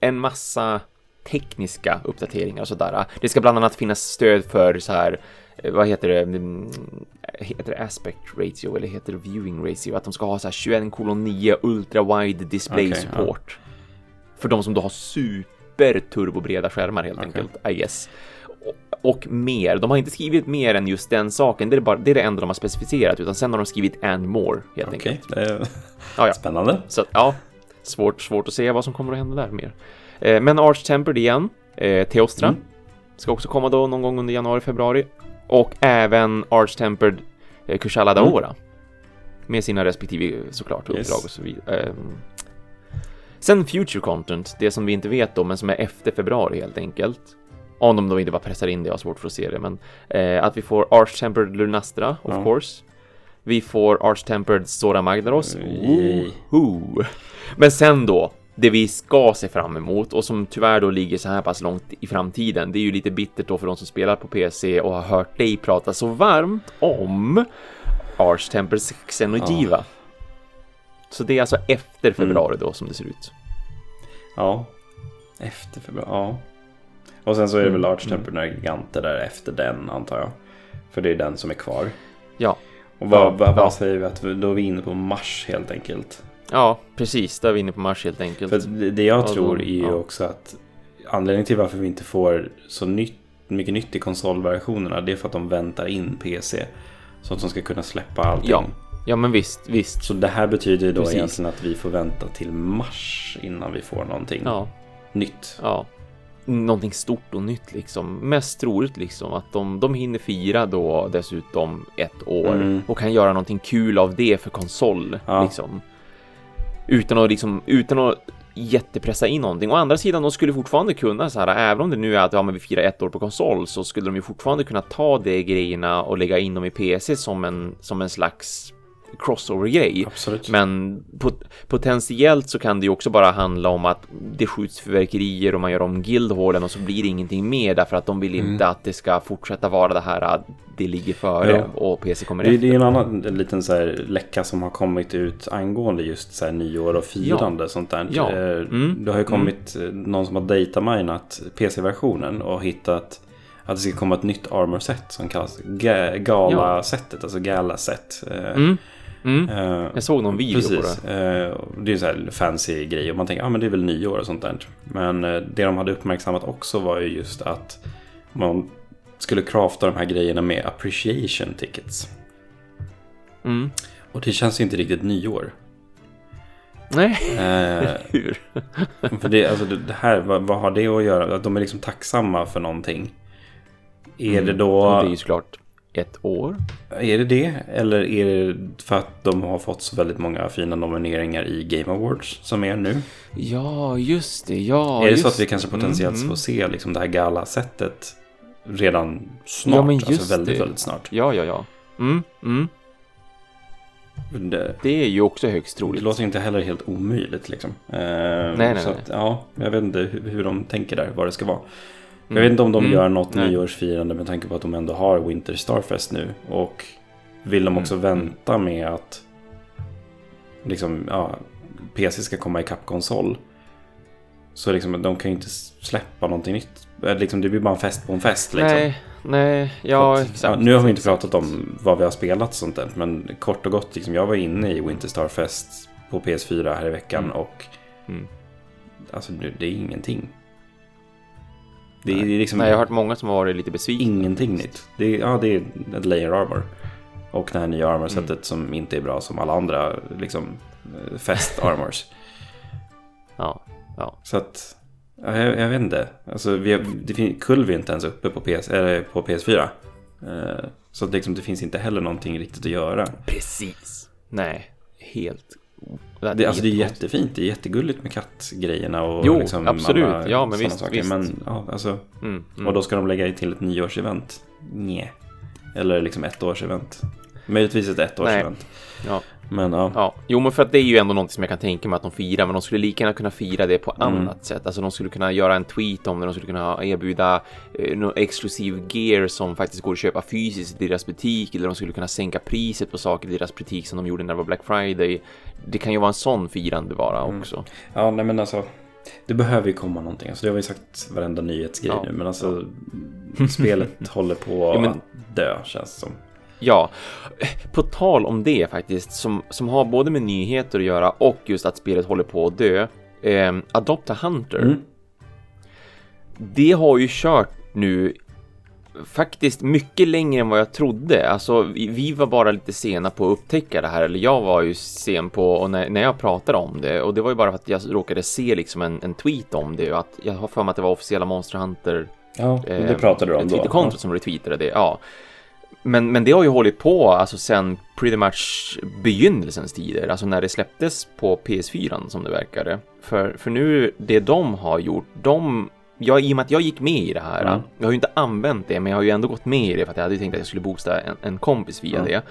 en massa tekniska uppdateringar och sådär. Det ska bland annat finnas stöd för så här, vad heter det, mm, heter det aspect ratio eller heter det viewing ratio? Att de ska ha så här 21,9 ultra wide display okay, support. Ja. För de som då har super turbobreda skärmar helt okay. enkelt, I guess och mer. De har inte skrivit mer än just den saken. Det är, bara, det, är det enda de har specificerat, utan sen har de skrivit and more helt okay. enkelt. Det är ja, ja. Spännande. Så ja, svårt, svårt att se vad som kommer att hända där mer. Eh, men Arch Tempered igen, eh, Teostra mm. ska också komma då någon gång under januari, februari och även Arch Tempered eh, Kushala Daora mm. med sina respektive såklart uppdrag yes. och så vidare. Eh, sen Future Content, det som vi inte vet då, men som är efter februari helt enkelt. Om de då inte bara pressar in det, jag har svårt för att se det, men eh, att vi får Arch Tempered Lunastra, of ja. course. Vi får Arch Tempered Sora Magdaros. Ooh. Men sen då, det vi ska se fram emot och som tyvärr då ligger så här pass långt i framtiden. Det är ju lite bittert då för de som spelar på PC och har hört dig prata så varmt om Arch Tempered Xenogiva. Ja. Så det är alltså efter februari mm. då som det ser ut. Ja, efter februari. Ja. Och sen så är det väl. Arch Temper mm. Giganter där efter den antar jag. För det är den som är kvar. Ja. Och vad, ja, vad, vad säger vi att då är vi inne på mars helt enkelt? Ja, precis. Då är vi inne på mars helt enkelt. För det jag tror är ju ja. också att anledningen till varför vi inte får så nytt, mycket nytt i konsolversionerna det är för att de väntar in PC. Så att de ska kunna släppa allting. Ja, ja men visst, visst. Så det här betyder då Precis. egentligen att vi får vänta till mars innan vi får någonting ja. nytt. Ja, någonting stort och nytt liksom. Mest troligt liksom att de, de hinner fira då dessutom ett år mm. och kan göra någonting kul av det för konsol ja. liksom. Utan att liksom, utan att jättepressa in någonting. Å andra sidan, de skulle fortfarande kunna så här, även om det nu är att ja, men vi firar ett år på konsol så skulle de ju fortfarande kunna ta de grejerna och lägga in dem i PC som en, som en slags crossover-grej. Men pot potentiellt så kan det ju också bara handla om att det skjuts fyrverkerier och man gör om guildhallen och så blir det ingenting mer därför att de vill mm. inte att det ska fortsätta vara det här att det ligger före ja. och PC kommer det, efter. Det är en annan en liten så här läcka som har kommit ut angående just så här nyår och firande ja. sånt där. Ja. Eh, mm. Det har ju kommit mm. någon som har dataminat PC-versionen och hittat att det ska komma ett nytt armor-set som kallas Gala-setet, alltså Gala-set. Eh, mm. Mm. Uh, jag såg någon video precis. på det. Uh, det är så här fancy grej och man tänker att ah, det är väl nyår och sånt där. Men uh, det de hade uppmärksammat också var ju just att man skulle crafta de här grejerna med appreciation tickets. Mm. Och det känns ju inte riktigt nyår. Nej, Eh, hur? för det, alltså det här, vad, vad har det att göra? Att de är liksom tacksamma för någonting. Är det då... Och det är ju såklart ett år. Är det det? Eller är det för att de har fått så väldigt många fina nomineringar i Game Awards som är nu? Ja, just det. Ja, är det så att vi kanske potentiellt Mm, får mm. se liksom det här galasättet redan snart? Ja, men just alltså väldigt, det. väldigt snart. Ja, ja, ja. Mm, mm. Det, Det är ju också högst det troligt. låter inte heller helt omöjligt liksom. Eh, nej, så nej. Att, ja, jag vet inte hur, hur de tänker där, vad det ska vara. Jag Mm. vet inte om de Mm. gör något Nej. nyårsfirande med tanke på att de ändå har Winter Starfest nu. Och vill de också Mm. vänta med att liksom, ja, PC ska komma i konsol. Så liksom, de kan ju inte släppa någonting nytt. Liksom, det blir bara en fest på en fest. Liksom. Nej, nej, ja, att, exakt. ja, nu har vi inte pratat om vad vi har spelat och sånt där. Men kort och gott, liksom, jag var inne i Winter Starfest på PS4 här i veckan. Mm. Och Mm. alltså, det, det är ingenting. Det är Nej. liksom Nej, jag har hört många som har varit lite besvikna. ingenting nytt. Det är, ja, det är ett layer armor. Och det här nya armorsättet Mm. som inte är bra som alla andra liksom, eh, fest armors. Ja, ja. Så att, ja, jag, jag vet inte. Alltså, vi har, det fin- Kulv är inte ens uppe på, PS, eller på PS4. Eh, så att liksom, det finns inte heller någonting riktigt att göra. Precis. Nej, helt... Det, alltså, det är jättefint, det är jättegulligt med kattgrejerna och Jo, liksom absolut. alla Ja, men visst, saker. visst. Men, ja, alltså, Mm, mm. Och då ska de lägga till ett nyårsevent? Nej. Eller liksom ett årsevent. Möjligtvis ett ettårsevent. Ja. Men ja. Ja, jo men för att det är ju ändå något som jag kan tänka mig att de firar, men de skulle lika gärna kunna fira det på Mm. annat sätt. Alltså de skulle kunna göra en tweet om det, de skulle kunna erbjuda eh, någon exklusiv gear som faktiskt går att köpa fysiskt i deras butik, eller de skulle kunna sänka priset på saker i deras butik som de gjorde när det var Black Friday. Det kan ju vara en sån firande bara Mm. också. Ja, nej men alltså. Det behöver ju komma någonting. Alltså, det har vi sagt varenda nyhetsgrej Ja. nu. Men alltså. Spelet håller på att dö känns som. Ja, på tal om det faktiskt, som, som har både med nyheter att göra och just att spelet håller på att dö. Eh, Adopt a Hunter. Mm. Det har ju kört nu faktiskt mycket längre än vad jag trodde. Alltså, vi, vi var bara lite sena på att upptäcka det här, eller jag var ju sen på och när, när jag pratade om det och det var ju bara för att jag råkade se liksom en, en tweet om det och att jag har för mig att det var officiella Monster Hunter Ja, det pratade du om då. Twitterkontot som retweetade det. Ja. Men, men det har ju hållit på alltså sen pretty much begynnelsens tider, alltså när det släpptes på PS4 som det verkade. För, för nu, det de har gjort, de Ja, i och med att jag gick med i det här. Mm. Jag har ju inte använt det, men jag har ju ändå gått med i det för att jag hade tänkt att jag skulle boosta en, en kompis via Mm. det.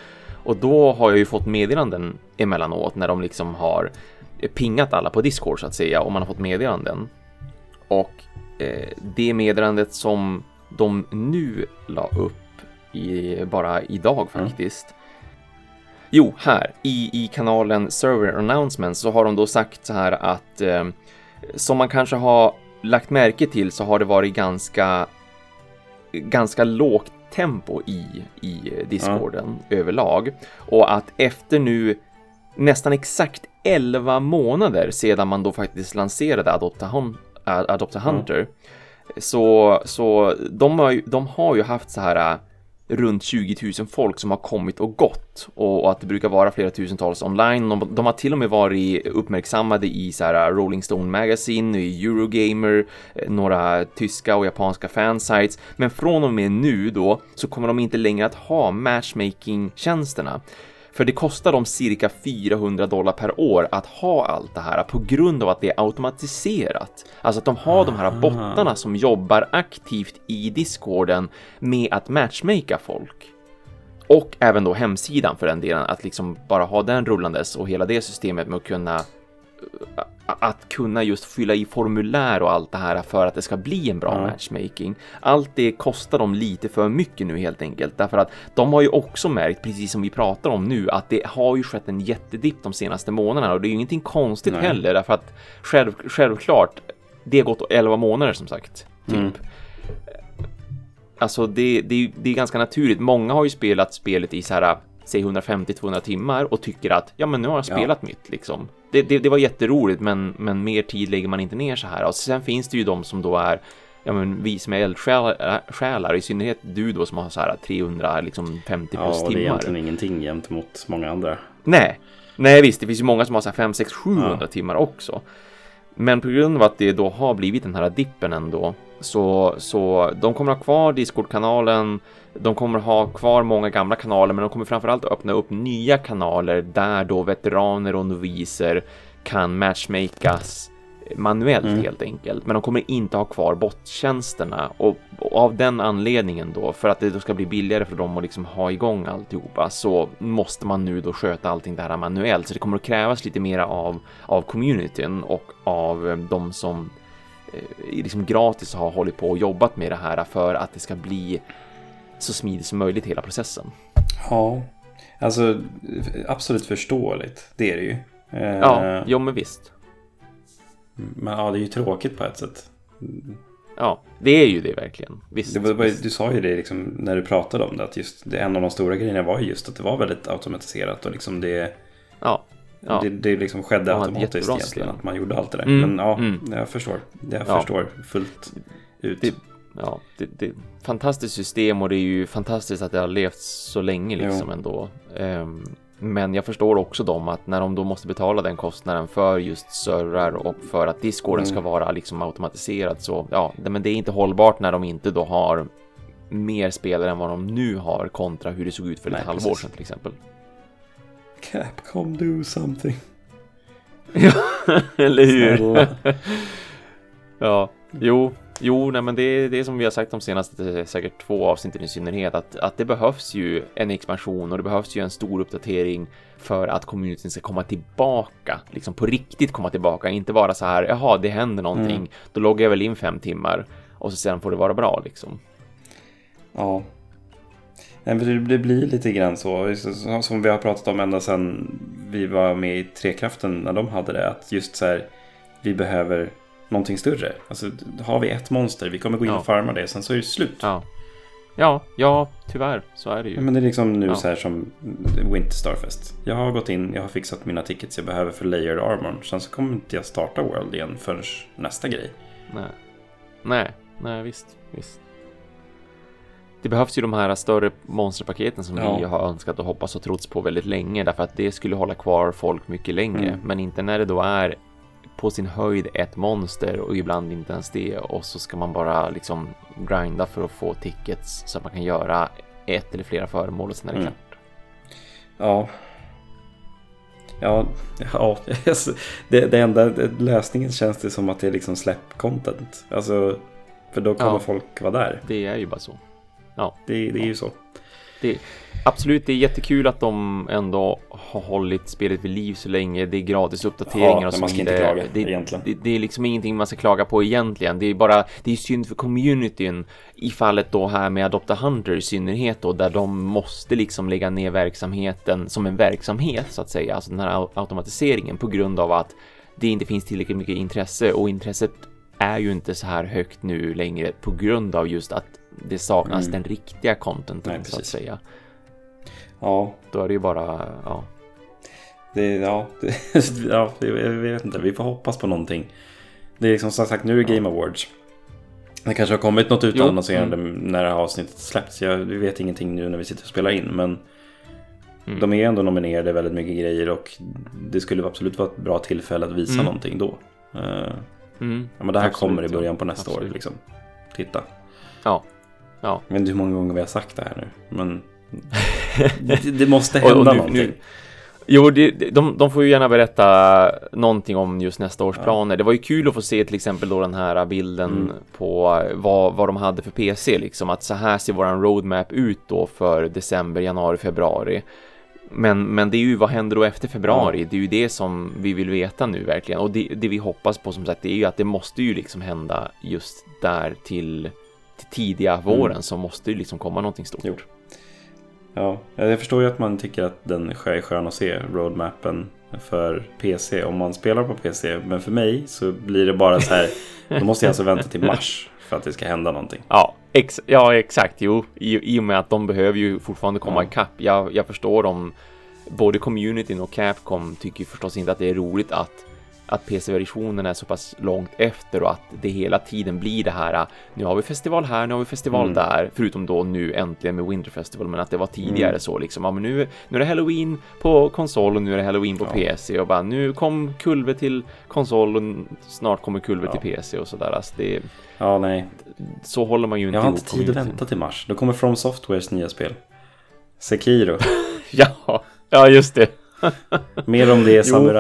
Och då har jag ju fått meddelanden emellanåt när de liksom har pingat alla på Discord så att säga och man har fått meddelanden. Och eh, det meddelandet som de nu la upp i, bara idag faktiskt. Jo, här i, i kanalen Server Announcements så har de då sagt så här att eh, som man kanske har lagt märke till så har det varit ganska ganska lågt tempo i, i discorden överlag. Och att efter nu nästan exakt 11 månader sedan man då faktiskt lanserade Adopt a, Hun- Ä- Adopt a Hunter så, så de, har ju, de har ju haft så här runt 20 000 folk som har kommit och gått och, att det brukar vara flera tusentals online. De, de har till och med varit uppmärksammade i så här uh, Rolling Stone Magazine, i Eurogamer, eh, några tyska och japanska fansites. Men från och med nu då så kommer de inte längre att ha matchmaking-tjänsterna. För det kostar dem cirka 400 dollar per år att ha allt det här på grund av att det är automatiserat. Alltså att de har de här bottarna som jobbar aktivt i discorden med att matchmaka folk. Och även då hemsidan för den delen, att liksom bara ha den rullandes och hela det systemet med att kunna att kunna just fylla i formulär och allt det här för att det ska bli en bra Ja. matchmaking. Allt det kostar dem lite för mycket nu helt enkelt därför att de har ju också märkt, precis som vi pratar om nu, att det har ju skett en jättedipp de senaste månaderna och det är ju ingenting konstigt Nej. heller därför att själv, självklart, det har gått 11 månader som sagt. Typ. Mm. Alltså det, det, det är ganska naturligt. Många har ju spelat spelet i så här, säg 150-200 timmar och tycker att ja, men nu har jag Ja. spelat mitt liksom. Det, det, det var jätteroligt, men, men mer tid lägger man inte ner så här. Och sen finns det ju de som då är ja men vi som är eldsjälar, i synnerhet du då som har så här 300, liksom 50 plus ja, timmar. det är egentligen ingenting gentemot många andra. Nej, nej visst, det finns ju många som har så här 5, 6, 700 ja. timmar också. Men på grund av att det då har blivit den här dippen ändå så, så de kommer ha kvar Discord-kanalen. De kommer ha kvar många gamla kanaler, men de kommer framförallt öppna upp nya kanaler där då veteraner och noviser kan matchmakas manuellt mm. helt enkelt. Men de kommer inte ha kvar bottjänsterna och, och, av den anledningen då, för att det då ska bli billigare för dem att liksom ha igång alltihopa, så måste man nu då sköta allting det här manuellt. Så det kommer att krävas lite mera av, av communityn och av eh, de som eh, liksom gratis har hållit på och jobbat med det här för att det ska bli så smidigt som möjligt hela processen. Ja, alltså absolut förståeligt. Det är det ju. Ja, eh, jo men visst. Men ja, det är ju tråkigt på ett sätt. Ja, det är ju det verkligen. Visst, det var, Du sa ju det liksom, när du pratade om det, att just det, en av de stora grejerna var just att det var väldigt automatiserat och liksom det... Ja. ja. Det, det liksom skedde ja, automatiskt egentligen, att man gjorde allt det där. Mm, Men ja, mm. jag förstår. Jag ja. förstår fullt ut. Det, ja, det, det är ett fantastiskt system och det är ju fantastiskt att det har levt så länge liksom jo. ändå. Um, men jag förstår också dem att när de då måste betala den kostnaden för just servrar och för att discorden mm. ska vara liksom automatiserad så ja, men det är inte hållbart när de inte då har mer spelare än vad de nu har kontra hur det såg ut för Nej, ett halvår sedan till exempel. Capcom do something. ja, eller hur? ja, jo, Jo, nej, men det är det som vi har sagt de senaste säkert två avsnitten i synnerhet att, att det behövs ju en expansion och det behövs ju en stor uppdatering för att communityn ska komma tillbaka, liksom på riktigt komma tillbaka, inte bara så här, jaha, det händer någonting, mm. då loggar jag väl in fem timmar och så sen får det vara bra liksom. Ja. Det blir lite grann så, som vi har pratat om ända sedan vi var med i Trekraften när de hade det, att just så här, vi behöver någonting större. Alltså har vi ett monster, vi kommer gå in ja. och farma det, sen så är det slut. Ja, ja, ja tyvärr så är det ju. Men det är liksom nu ja. så här som Winter Starfest. Jag har gått in, jag har fixat mina tickets jag behöver för layered armor. Sen så kommer inte jag starta World igen förrän nästa grej. Nej, nej, nej visst, visst. Det behövs ju de här större monsterpaketen som ja. vi har önskat och hoppats och trott på väldigt länge därför att det skulle hålla kvar folk mycket längre. Mm. Men inte när det då är på sin höjd ett monster och ibland inte ens det och så ska man bara liksom grinda för att få tickets så att man kan göra ett eller flera föremål och sen är det mm. klart. Ja. Ja, ja det, det enda lösningen känns det som att det är liksom släpp content. Alltså, för då kommer ja, folk vara där. Det är ju bara så. Ja, det, det är ja. ju så. Det, absolut, det är jättekul att de ändå har hållit spelet vid liv så länge. Det är gratis uppdateringar ja, och så man ska inte klaga det, egentligen. Det, det, är liksom ingenting man ska klaga på egentligen. Det är bara, det är synd för communityn i fallet då här med Adopta Hunter i synnerhet då, där de måste liksom lägga ner verksamheten som en verksamhet så att säga, alltså den här automatiseringen på grund av att det inte finns tillräckligt mycket intresse och intresset är ju inte så här högt nu längre på grund av just att det saknas mm. den riktiga contenten Nej, så att säga. Ja. Då är det ju bara, ja. Det, ja, det, ja, jag vet inte, vi får hoppas på någonting. Det är liksom som sagt, nu är det Game Awards. Det kanske har kommit något utannonserande mm. när det här avsnittet släppts. Jag, vet ingenting nu när vi sitter och spelar in, men mm. de är ändå nominerade väldigt mycket grejer och det skulle absolut vara ett bra tillfälle att visa mm. någonting då. Uh, mm. ja, men det här absolut, kommer i början på nästa absolut. år. Liksom. Titta. Ja, Ja. Jag vet inte hur många gånger vi har sagt det här nu. Men det, det måste hända och, och nu, någonting. Nu, jo, det, de, de får ju gärna berätta någonting om just nästa års ja. planer. Det var ju kul att få se till exempel då den här bilden mm. på vad, vad de hade för PC, liksom att så här ser våran roadmap ut då för december, januari, februari. Men, men det är ju vad händer då efter februari? Det är ju det som vi vill veta nu verkligen. Och det, det vi hoppas på som sagt, det är ju att det måste ju liksom hända just där till tidiga mm. våren mm. så måste det liksom komma någonting stort. Jo. Ja, jag förstår ju att man tycker att den är skön att se, roadmappen för PC om man spelar på PC. Men för mig så blir det bara så här, då måste jag alltså vänta till mars för att det ska hända någonting. Ja, ex ja exakt. Jo, i, i och med att de behöver ju fortfarande komma ja. ikapp. Jag, jag förstår dem. Både communityn och Capcom tycker förstås inte att det är roligt att att PC-versionen är så pass långt efter och att det hela tiden blir det här. Nu har vi festival här, nu har vi festival Mm. där, förutom då nu äntligen med Winter Festival, men att det var tidigare Mm. så liksom. Ja, men nu, nu är det Halloween på konsol och nu är det Halloween på Ja. PC och bara nu kom Kulve till konsol och snart kommer Kulve Ja. till PC och sådär. Alltså det, Ja, nej. så håller man ju inte Jag har inte tid att vänta till mars. Då kommer From Softwares nya spel. Sekiro. Ja, ja just det. Mer om det, Jo.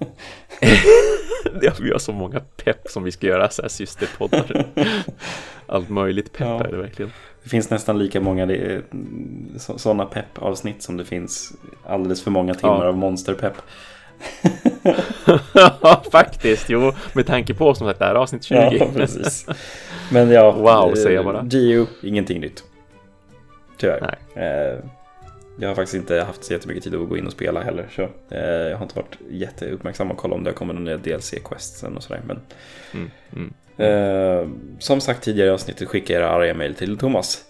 Vi har så många pepp som vi ska göra, så här systerpoddar. Allt möjligt pepp Ja. är det verkligen. Det finns nästan lika många sådana pepp-avsnitt som det finns alldeles för många timmar Ja. av monsterpepp. Ja, faktiskt. Jo, med tanke på som sagt det här är avsnitt 20. Ja, precis. Men ja, Wow, eh, säger jag bara. Gio, ingenting nytt. Tyvärr. Nej. Eh, jag har faktiskt inte haft så jättemycket tid att gå in och spela heller. Så, eh, jag har inte varit jätteuppmärksam och kolla om det kommer några nya DLC-quests och sådär. Men Mm, mm. Eh, som sagt tidigare i avsnittet, skicka era arga mejl till Thomas.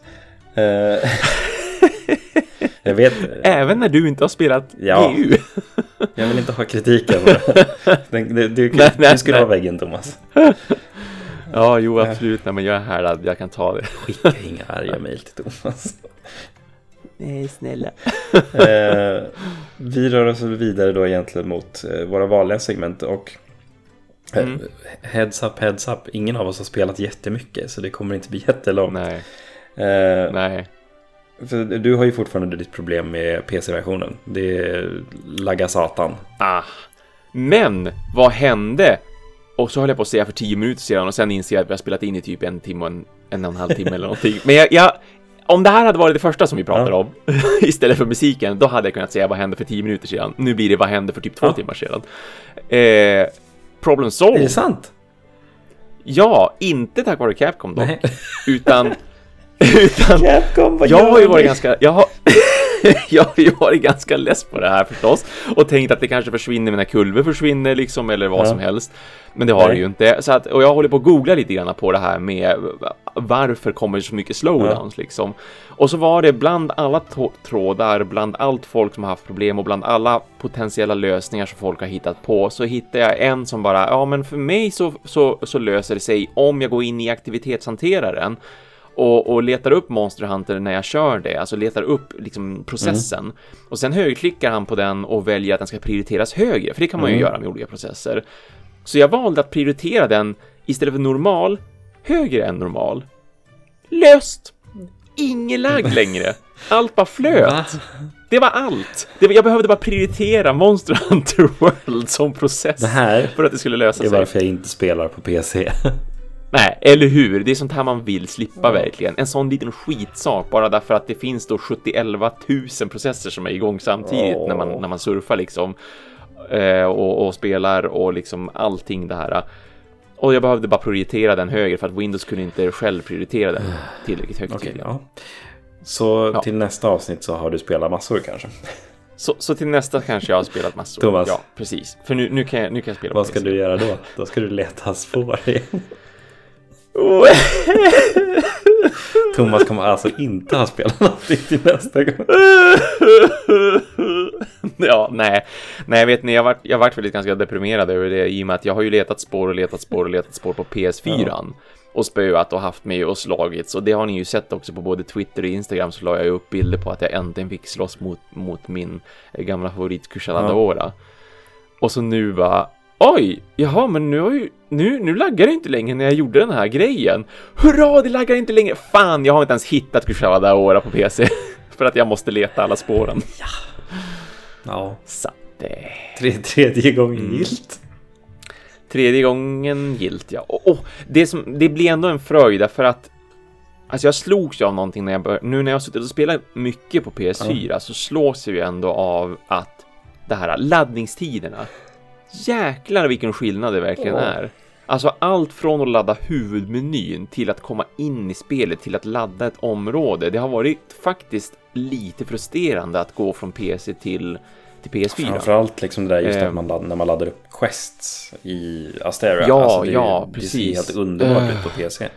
Eh, jag vet, Även när du inte har spelat Ja. EU. jag vill inte ha kritiken. Den, du, du, Nej, nej, du skulle nej. ha väggen Thomas. Ja, jo, absolut. Nej, men jag är härdad. Jag kan ta det. Skicka inga arga mejl till Thomas. Nej, snälla. Eh, vi rör oss vidare då egentligen mot eh, våra vanliga segment och eh, Mm. heads up, heads up. Ingen av oss har spelat jättemycket så det kommer inte bli jättelångt. Nej, Eh, nej. För du har ju fortfarande ditt problem med PC-versionen. Det är lagga satan. Ah. Men vad hände? Och så höll jag på att säga för tio minuter sedan och sen inser jag att vi har spelat in i typ en timme och en, en och en halv timme eller någonting. Men jag, jag, om det här hade varit det första som vi pratade Ja. om istället för musiken, då hade jag kunnat säga vad hände för tio minuter sedan. Nu blir det vad hände för typ två Ja. timmar sedan. Eh, problem Är solved. det sant? Ja, inte tack vare Capcom dock, Nej. utan utan Capcom, vad jag har ju varit ganska, jag har, jag ju varit ganska less på det här förstås och tänkt att det kanske försvinner när kulver försvinner liksom eller vad Ja. som helst. Men det har Nej. det ju inte. Så att, och jag håller på att googla lite grann på det här med varför kommer det så mycket slowdowns liksom. Och så var det bland alla trådar, bland allt folk som har haft problem och bland alla potentiella lösningar som folk har hittat på så hittade jag en som bara, ja men för mig så, så, så löser det sig om jag går in i aktivitetshanteraren och, och letar upp Monster Hunter när jag kör det, alltså letar upp liksom processen. Och sen högerklickar han på den och väljer att den ska prioriteras högre, för det kan man ju Mm. göra med olika processer. Så jag valde att prioritera den istället för normal, högre än normal. Löst! Ingen lag längre. Allt bara flöt. Va? Det var allt. Det var, jag behövde bara prioritera Monster Hunter World som process Det här för att det skulle lösa är sig. varför jag inte spelar på PC. Nej, eller hur? Det är sånt här man vill slippa Ja. verkligen. En sån liten skitsak bara därför att det finns då 71 000 processer som är igång samtidigt Åh. när, man, när man surfar liksom. Eh, och, och spelar och liksom allting det här. Och jag behövde bara prioritera den högre för att Windows kunde inte själv prioritera den tillräckligt högt. Tydligen. ja. Så Ja. till nästa avsnitt så har du spelat massor kanske. så, så till nästa kanske jag har spelat massor. Thomas. Ja, precis. För nu, nu, kan, jag, nu kan jag spela Vad ska du göra då? Då ska du leta spår igen. Thomas kommer alltså inte ha spelat någonting till nästa gång. ja, nej. Nej, jag vet ni, jag varit, jag varit väldigt ganska deprimerad över det i och med att jag har ju letat spår och letat spår och letat spår på PS4 och spöat och haft mig och slagits och det har ni ju sett också på både Twitter och Instagram så la jag upp bilder på att jag äntligen fick slåss mot, mot min eh, gamla favorit Kushaladora. Och så nu bara Oj, jaha, men nu, har ju, nu, nu laggar det inte längre när jag gjorde den här grejen. Hurra, det laggar inte längre. Fan, jag har inte ens hittat Kushaladora på PC. För att jag måste leta alla spåren. Ja, Så att, eh, tre, tredje gången Mm. gilt. Tredje gången gilt, ja. Och, och det, som, det blir ändå en fröjd därför att Alltså jag slogs ju av någonting när jag bör, nu när jag har suttit och spelat mycket på PS4 så slås jag ju ändå av att det här laddningstiderna. Jäklar vilken skillnad det verkligen Ja. är. Alltså allt från att ladda huvudmenyn till att komma in i spelet till att ladda ett område. Det har varit faktiskt lite frustrerande att gå från PC till, till PS4. Framförallt liksom det där just Eh. att man ladd, när man laddar upp quests i Astera. Ja, alltså det, ja, Det ser precis. helt underbart Eh. ut på PC.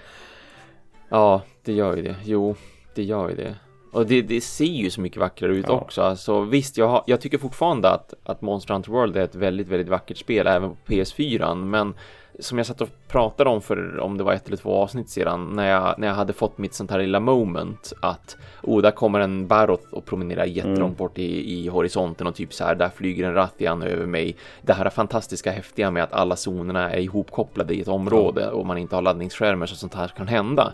Ja, det gör ju det. Jo, det gör ju det. Och det, det ser ju så mycket vackrare ut Ja. också. Alltså, visst, jag, har, jag tycker fortfarande att, att Monster Hunter World är ett väldigt, väldigt vackert spel även på PS4. Men som jag satt och pratade om för om det var ett eller två avsnitt sedan när jag, när jag hade fått mitt sånt här lilla moment att oh, där kommer en Barot och promenerar jättelångt Mm. bort i, i horisonten och typ så här, där flyger en Rathian över mig. Det här fantastiska häftiga med att alla zonerna är ihopkopplade i ett område och man inte har laddningsskärmar så sånt här kan hända.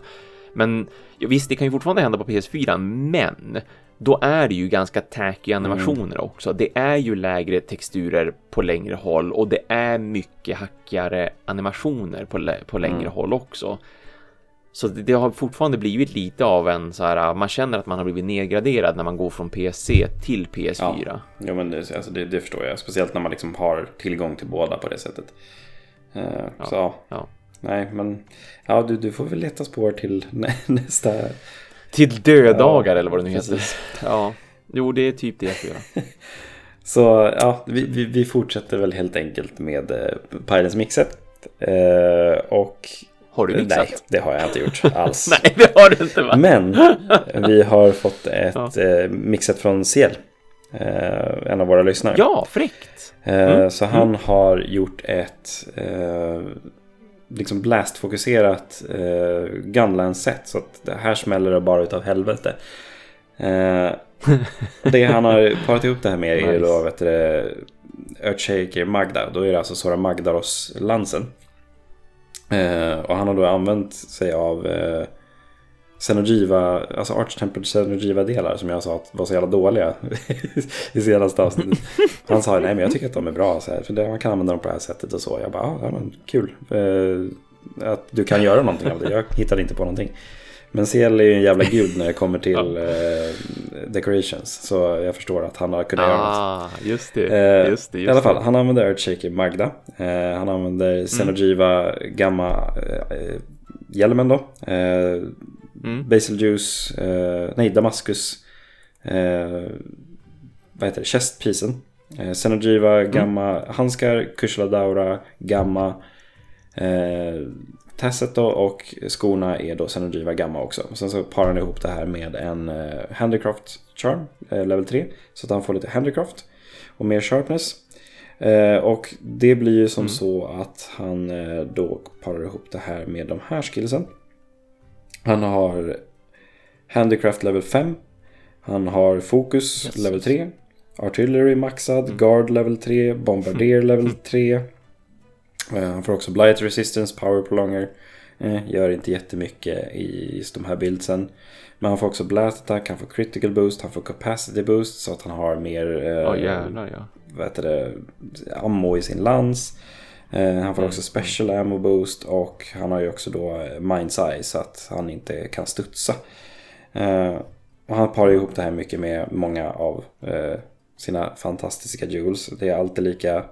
Men ja, visst, det kan ju fortfarande hända på PS4, men då är det ju ganska tacky animationer också. Det är ju lägre texturer på längre håll och det är mycket hackigare animationer på, lä- på längre Mm. håll också. Så det, det har fortfarande blivit lite av en så här, man känner att man har blivit nedgraderad när man går från PC till PS4. Jo men det, alltså det, det förstår jag. Speciellt när man liksom har tillgång till båda på det sättet. Eh, så ja. Ja. Nej men ja, du, du får väl leta spår till nä, nästa. Till dödagar eller vad det nu heter. Ja, jo det är typ det jag får göra. Så ja, vi, vi, vi fortsätter väl helt enkelt med eh, Pirates Mixet. Eh, och Har du mixat? nej, det har jag inte gjort alls. Nej, det har du inte va? Men vi har fått ett Ja. eh, mixet från Ciel. Eh, en av våra lyssnare. Ja, fräckt! Eh, Mm. Så han har gjort ett eh, liksom blastfokuserat eh, Gunland-set. Så att det här smäller det bara utav helvete. Eh, det han har parat ihop det här med är Nice. då vet du, Earthshaker Magda. Då är det alltså Sora Magdaros-lansen. Eh, och han har då använt sig av eh, Xenogiva, alltså Arch Temple Xenogiva-delar som jag sa att var så jävla dåliga i senaste avsnittet. Han sa nej men jag tycker att de är bra så här, för det, man kan använda dem på det här sättet och så. Jag bara, ah, ja men kul. Eh, att du kan göra någonting av det. Jag hittade inte på någonting. Men CL är ju en jävla gud när det kommer till eh, decorations. Så jag förstår att han har kunnat göra något. Ah, just det. Eh, just det, just I alla fall, det. han använder Earthshaker Magda. Eh, han använder Xenogiva Gamma eh, hjälmen då. Mm. Basil Juice, eh, nej Damascus, eh, vad heter det, chestpiecen. Eh, Xenogiva Gamma handskar, Kushla Daura, Gamma. Eh, Tasset då och skorna är då Xenogiva Gamma också. Och sen så parar han ihop det här med en eh, Handicraft Charm, eh, level 3. Så att han får lite Handicraft och mer Sharpness. Eh, och det blir ju som så att han eh, då parar ihop det här med de här skillsen. Han har Handicraft level 5. Han har Focus Yes. level 3. Artillery maxad. Guard level 3. Bombardier level 3. Eh, Han får också Blight Resistance, Power Prolonger. Eh, gör inte jättemycket i just de här bildsen. Men han får också Blast Attack, han får Critical Boost, han får Capacity Boost så att han har mer eh, Ja, jävlar ja. heter det, ammo i sin lans. Eh, han får också special ammo boost och han har ju också då eh, mind's eye så att han inte kan studsa. Eh, och han parar ihop det här mycket med många av sina fantastiska jewels. Det är alltid lika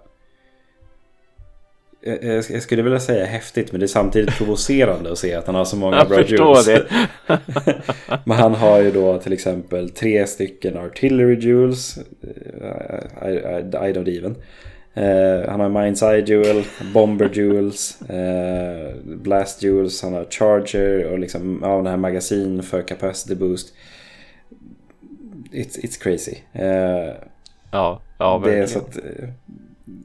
jag skulle vilja säga häftigt men det är samtidigt provocerande att se att han har så många Jag bra jewels. det. Men han har ju då till exempel tre stycken artillery jewels. I, I, I don't even. Eh, han har Mind's Eye Jewel, Bomber Jewels, eh, Blast Jewels, han har Charger och liksom, ja, den här magasin för Capacity Boost. It's, it's crazy. Eh, Ja, ja det är så att, eh,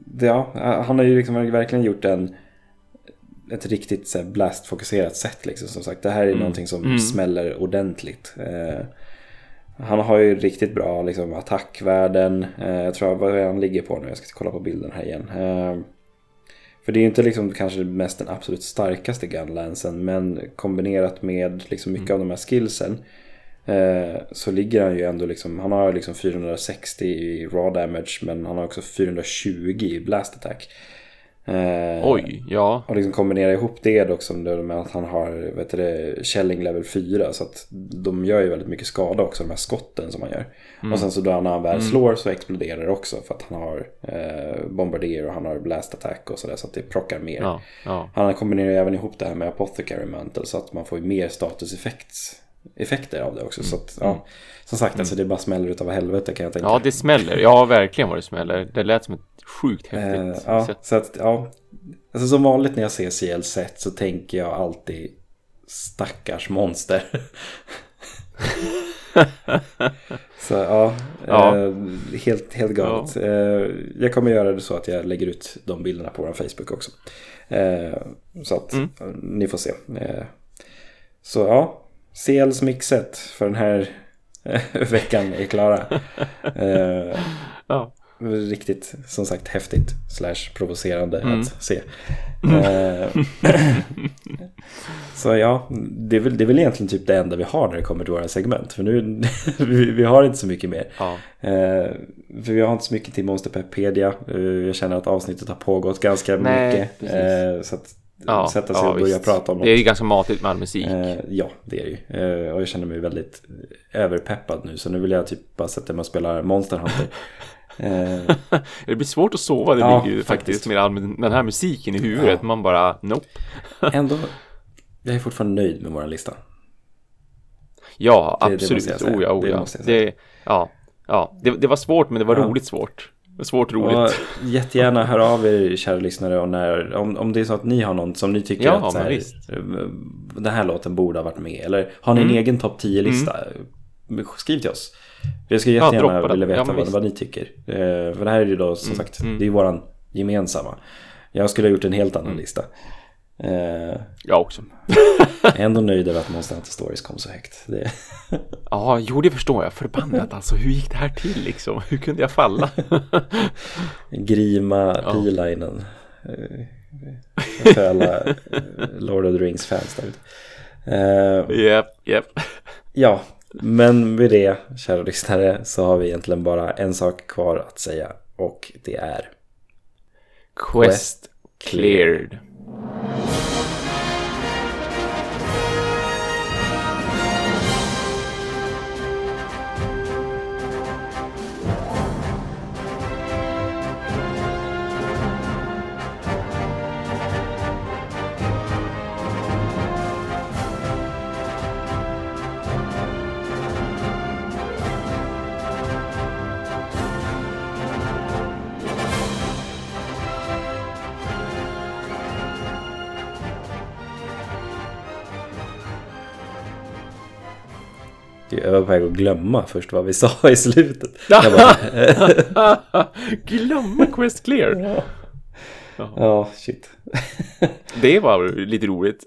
det, ja, han har ju liksom verkligen gjort en ett riktigt så blast-fokuserat sätt liksom. Som sagt, det här är Mm. någonting som Mm. smäller ordentligt. Eh, han har ju riktigt bra liksom, attackvärden. Eh, jag tror vad är han ligger på nu. Jag ska kolla på bilden här igen. Eh, för det är ju inte liksom kanske mest den absolut starkaste gunlansen. Men kombinerat med liksom mycket av de här skillsen. Eh, så ligger han ju ändå liksom. Han har liksom 460 i raw damage. Men han har också 420 i blast attack. Eh, Oj, ja. och liksom kombinera ihop det också med att han har vet du, Källing level 4. Så att de gör ju väldigt mycket skada också, de här skotten som han gör. Mm. Och sen så då när han väl slår så exploderar det också för att han har eh, Bombardier och han har Blast Attack och sådär. Så att det plockar mer. Ja, ja. Han kombinerar även ihop det här med Apothecary Mantle så att man får ju mer statuseffekt effekter av det också. Så att, ja, som sagt, alltså det bara smäller utav helvete kan jag tänka. Mm. Ja, det smäller. Ja, verkligen vad det smäller. Det lät som ett sjukt Eh, häftigt ja, sätt. så att, ja. Alltså som vanligt när jag ser CL set så tänker jag alltid stackars monster. Så ja, Ja. Eh, helt, helt galet. Eh, jag kommer göra det så att jag lägger ut de bilderna på vår Facebook också. Eh, så att Mm. eh, ni får se. Eh, så ja, CLs mixet för den här eh, veckan är klara. Eh, Ja. riktigt, som sagt, häftigt slash provocerande Mm. att se. Eh, så ja, det är, väl, det är väl egentligen typ det enda vi har när det kommer till våra segment. För nu, vi, vi har inte så mycket mer. Ja. Eh, för vi har inte så mycket till Monsterpedia. Eh, jag känner att avsnittet har pågått ganska Nej, mycket. så att Ja, sätta sig ja, och börja visst. prata om något. Det är ju ganska matigt med all musik. Eh, ja, det är det ju. Eh, och jag känner mig väldigt överpeppad nu. Så nu vill jag typ bara sätta mig och spela Monster Hunter. Eh, Det blir svårt att sova, det Ja, ligger ju faktiskt. med all den här musiken i huvudet. Ja. Man bara, nope. ändå, jag är fortfarande nöjd med vår lista. Ja, Det- det absolut. måste jag säga. oh ja, oh Det ja. Det, ja, ja. Det, det var svårt, men det var roligt svårt. Det var svårt roligt. Och jättegärna hör av er kära lyssnare och när, om, om det är så att ni har någon som ni tycker Ja, att så här, eh, den här låten borde ha varit med. Eller har ni en Mm. egen topp 10-lista? Skriv till oss. Jag skulle Ja, jättegärna droppa vilja. Ja, veta men vad, vad ni tycker. Eh, för det här är ju då som Mm, sagt, mm. det är ju våran gemensamma. Jag skulle ha gjort en helt annan lista. Eh, Jag också. ändå nöjd över att Monster Hunter Stories kom så högt. Det, Ja, jo, det förstår jag. Förbannat alltså. Hur gick det här till liksom? Hur kunde jag falla? Grima Ja. Pilainen. Eh, för alla eh, Lord of the Rings-fans där ute. Eh, Japp, japp. Ja, men med det, kära lyssnare, så har vi egentligen bara en sak kvar att säga. Och det är Quest cleared. Bye. Jag var på väg att glömma först vad vi sa i slutet. Bara, Glömma Quest clear. ja, shit. Det var lite roligt.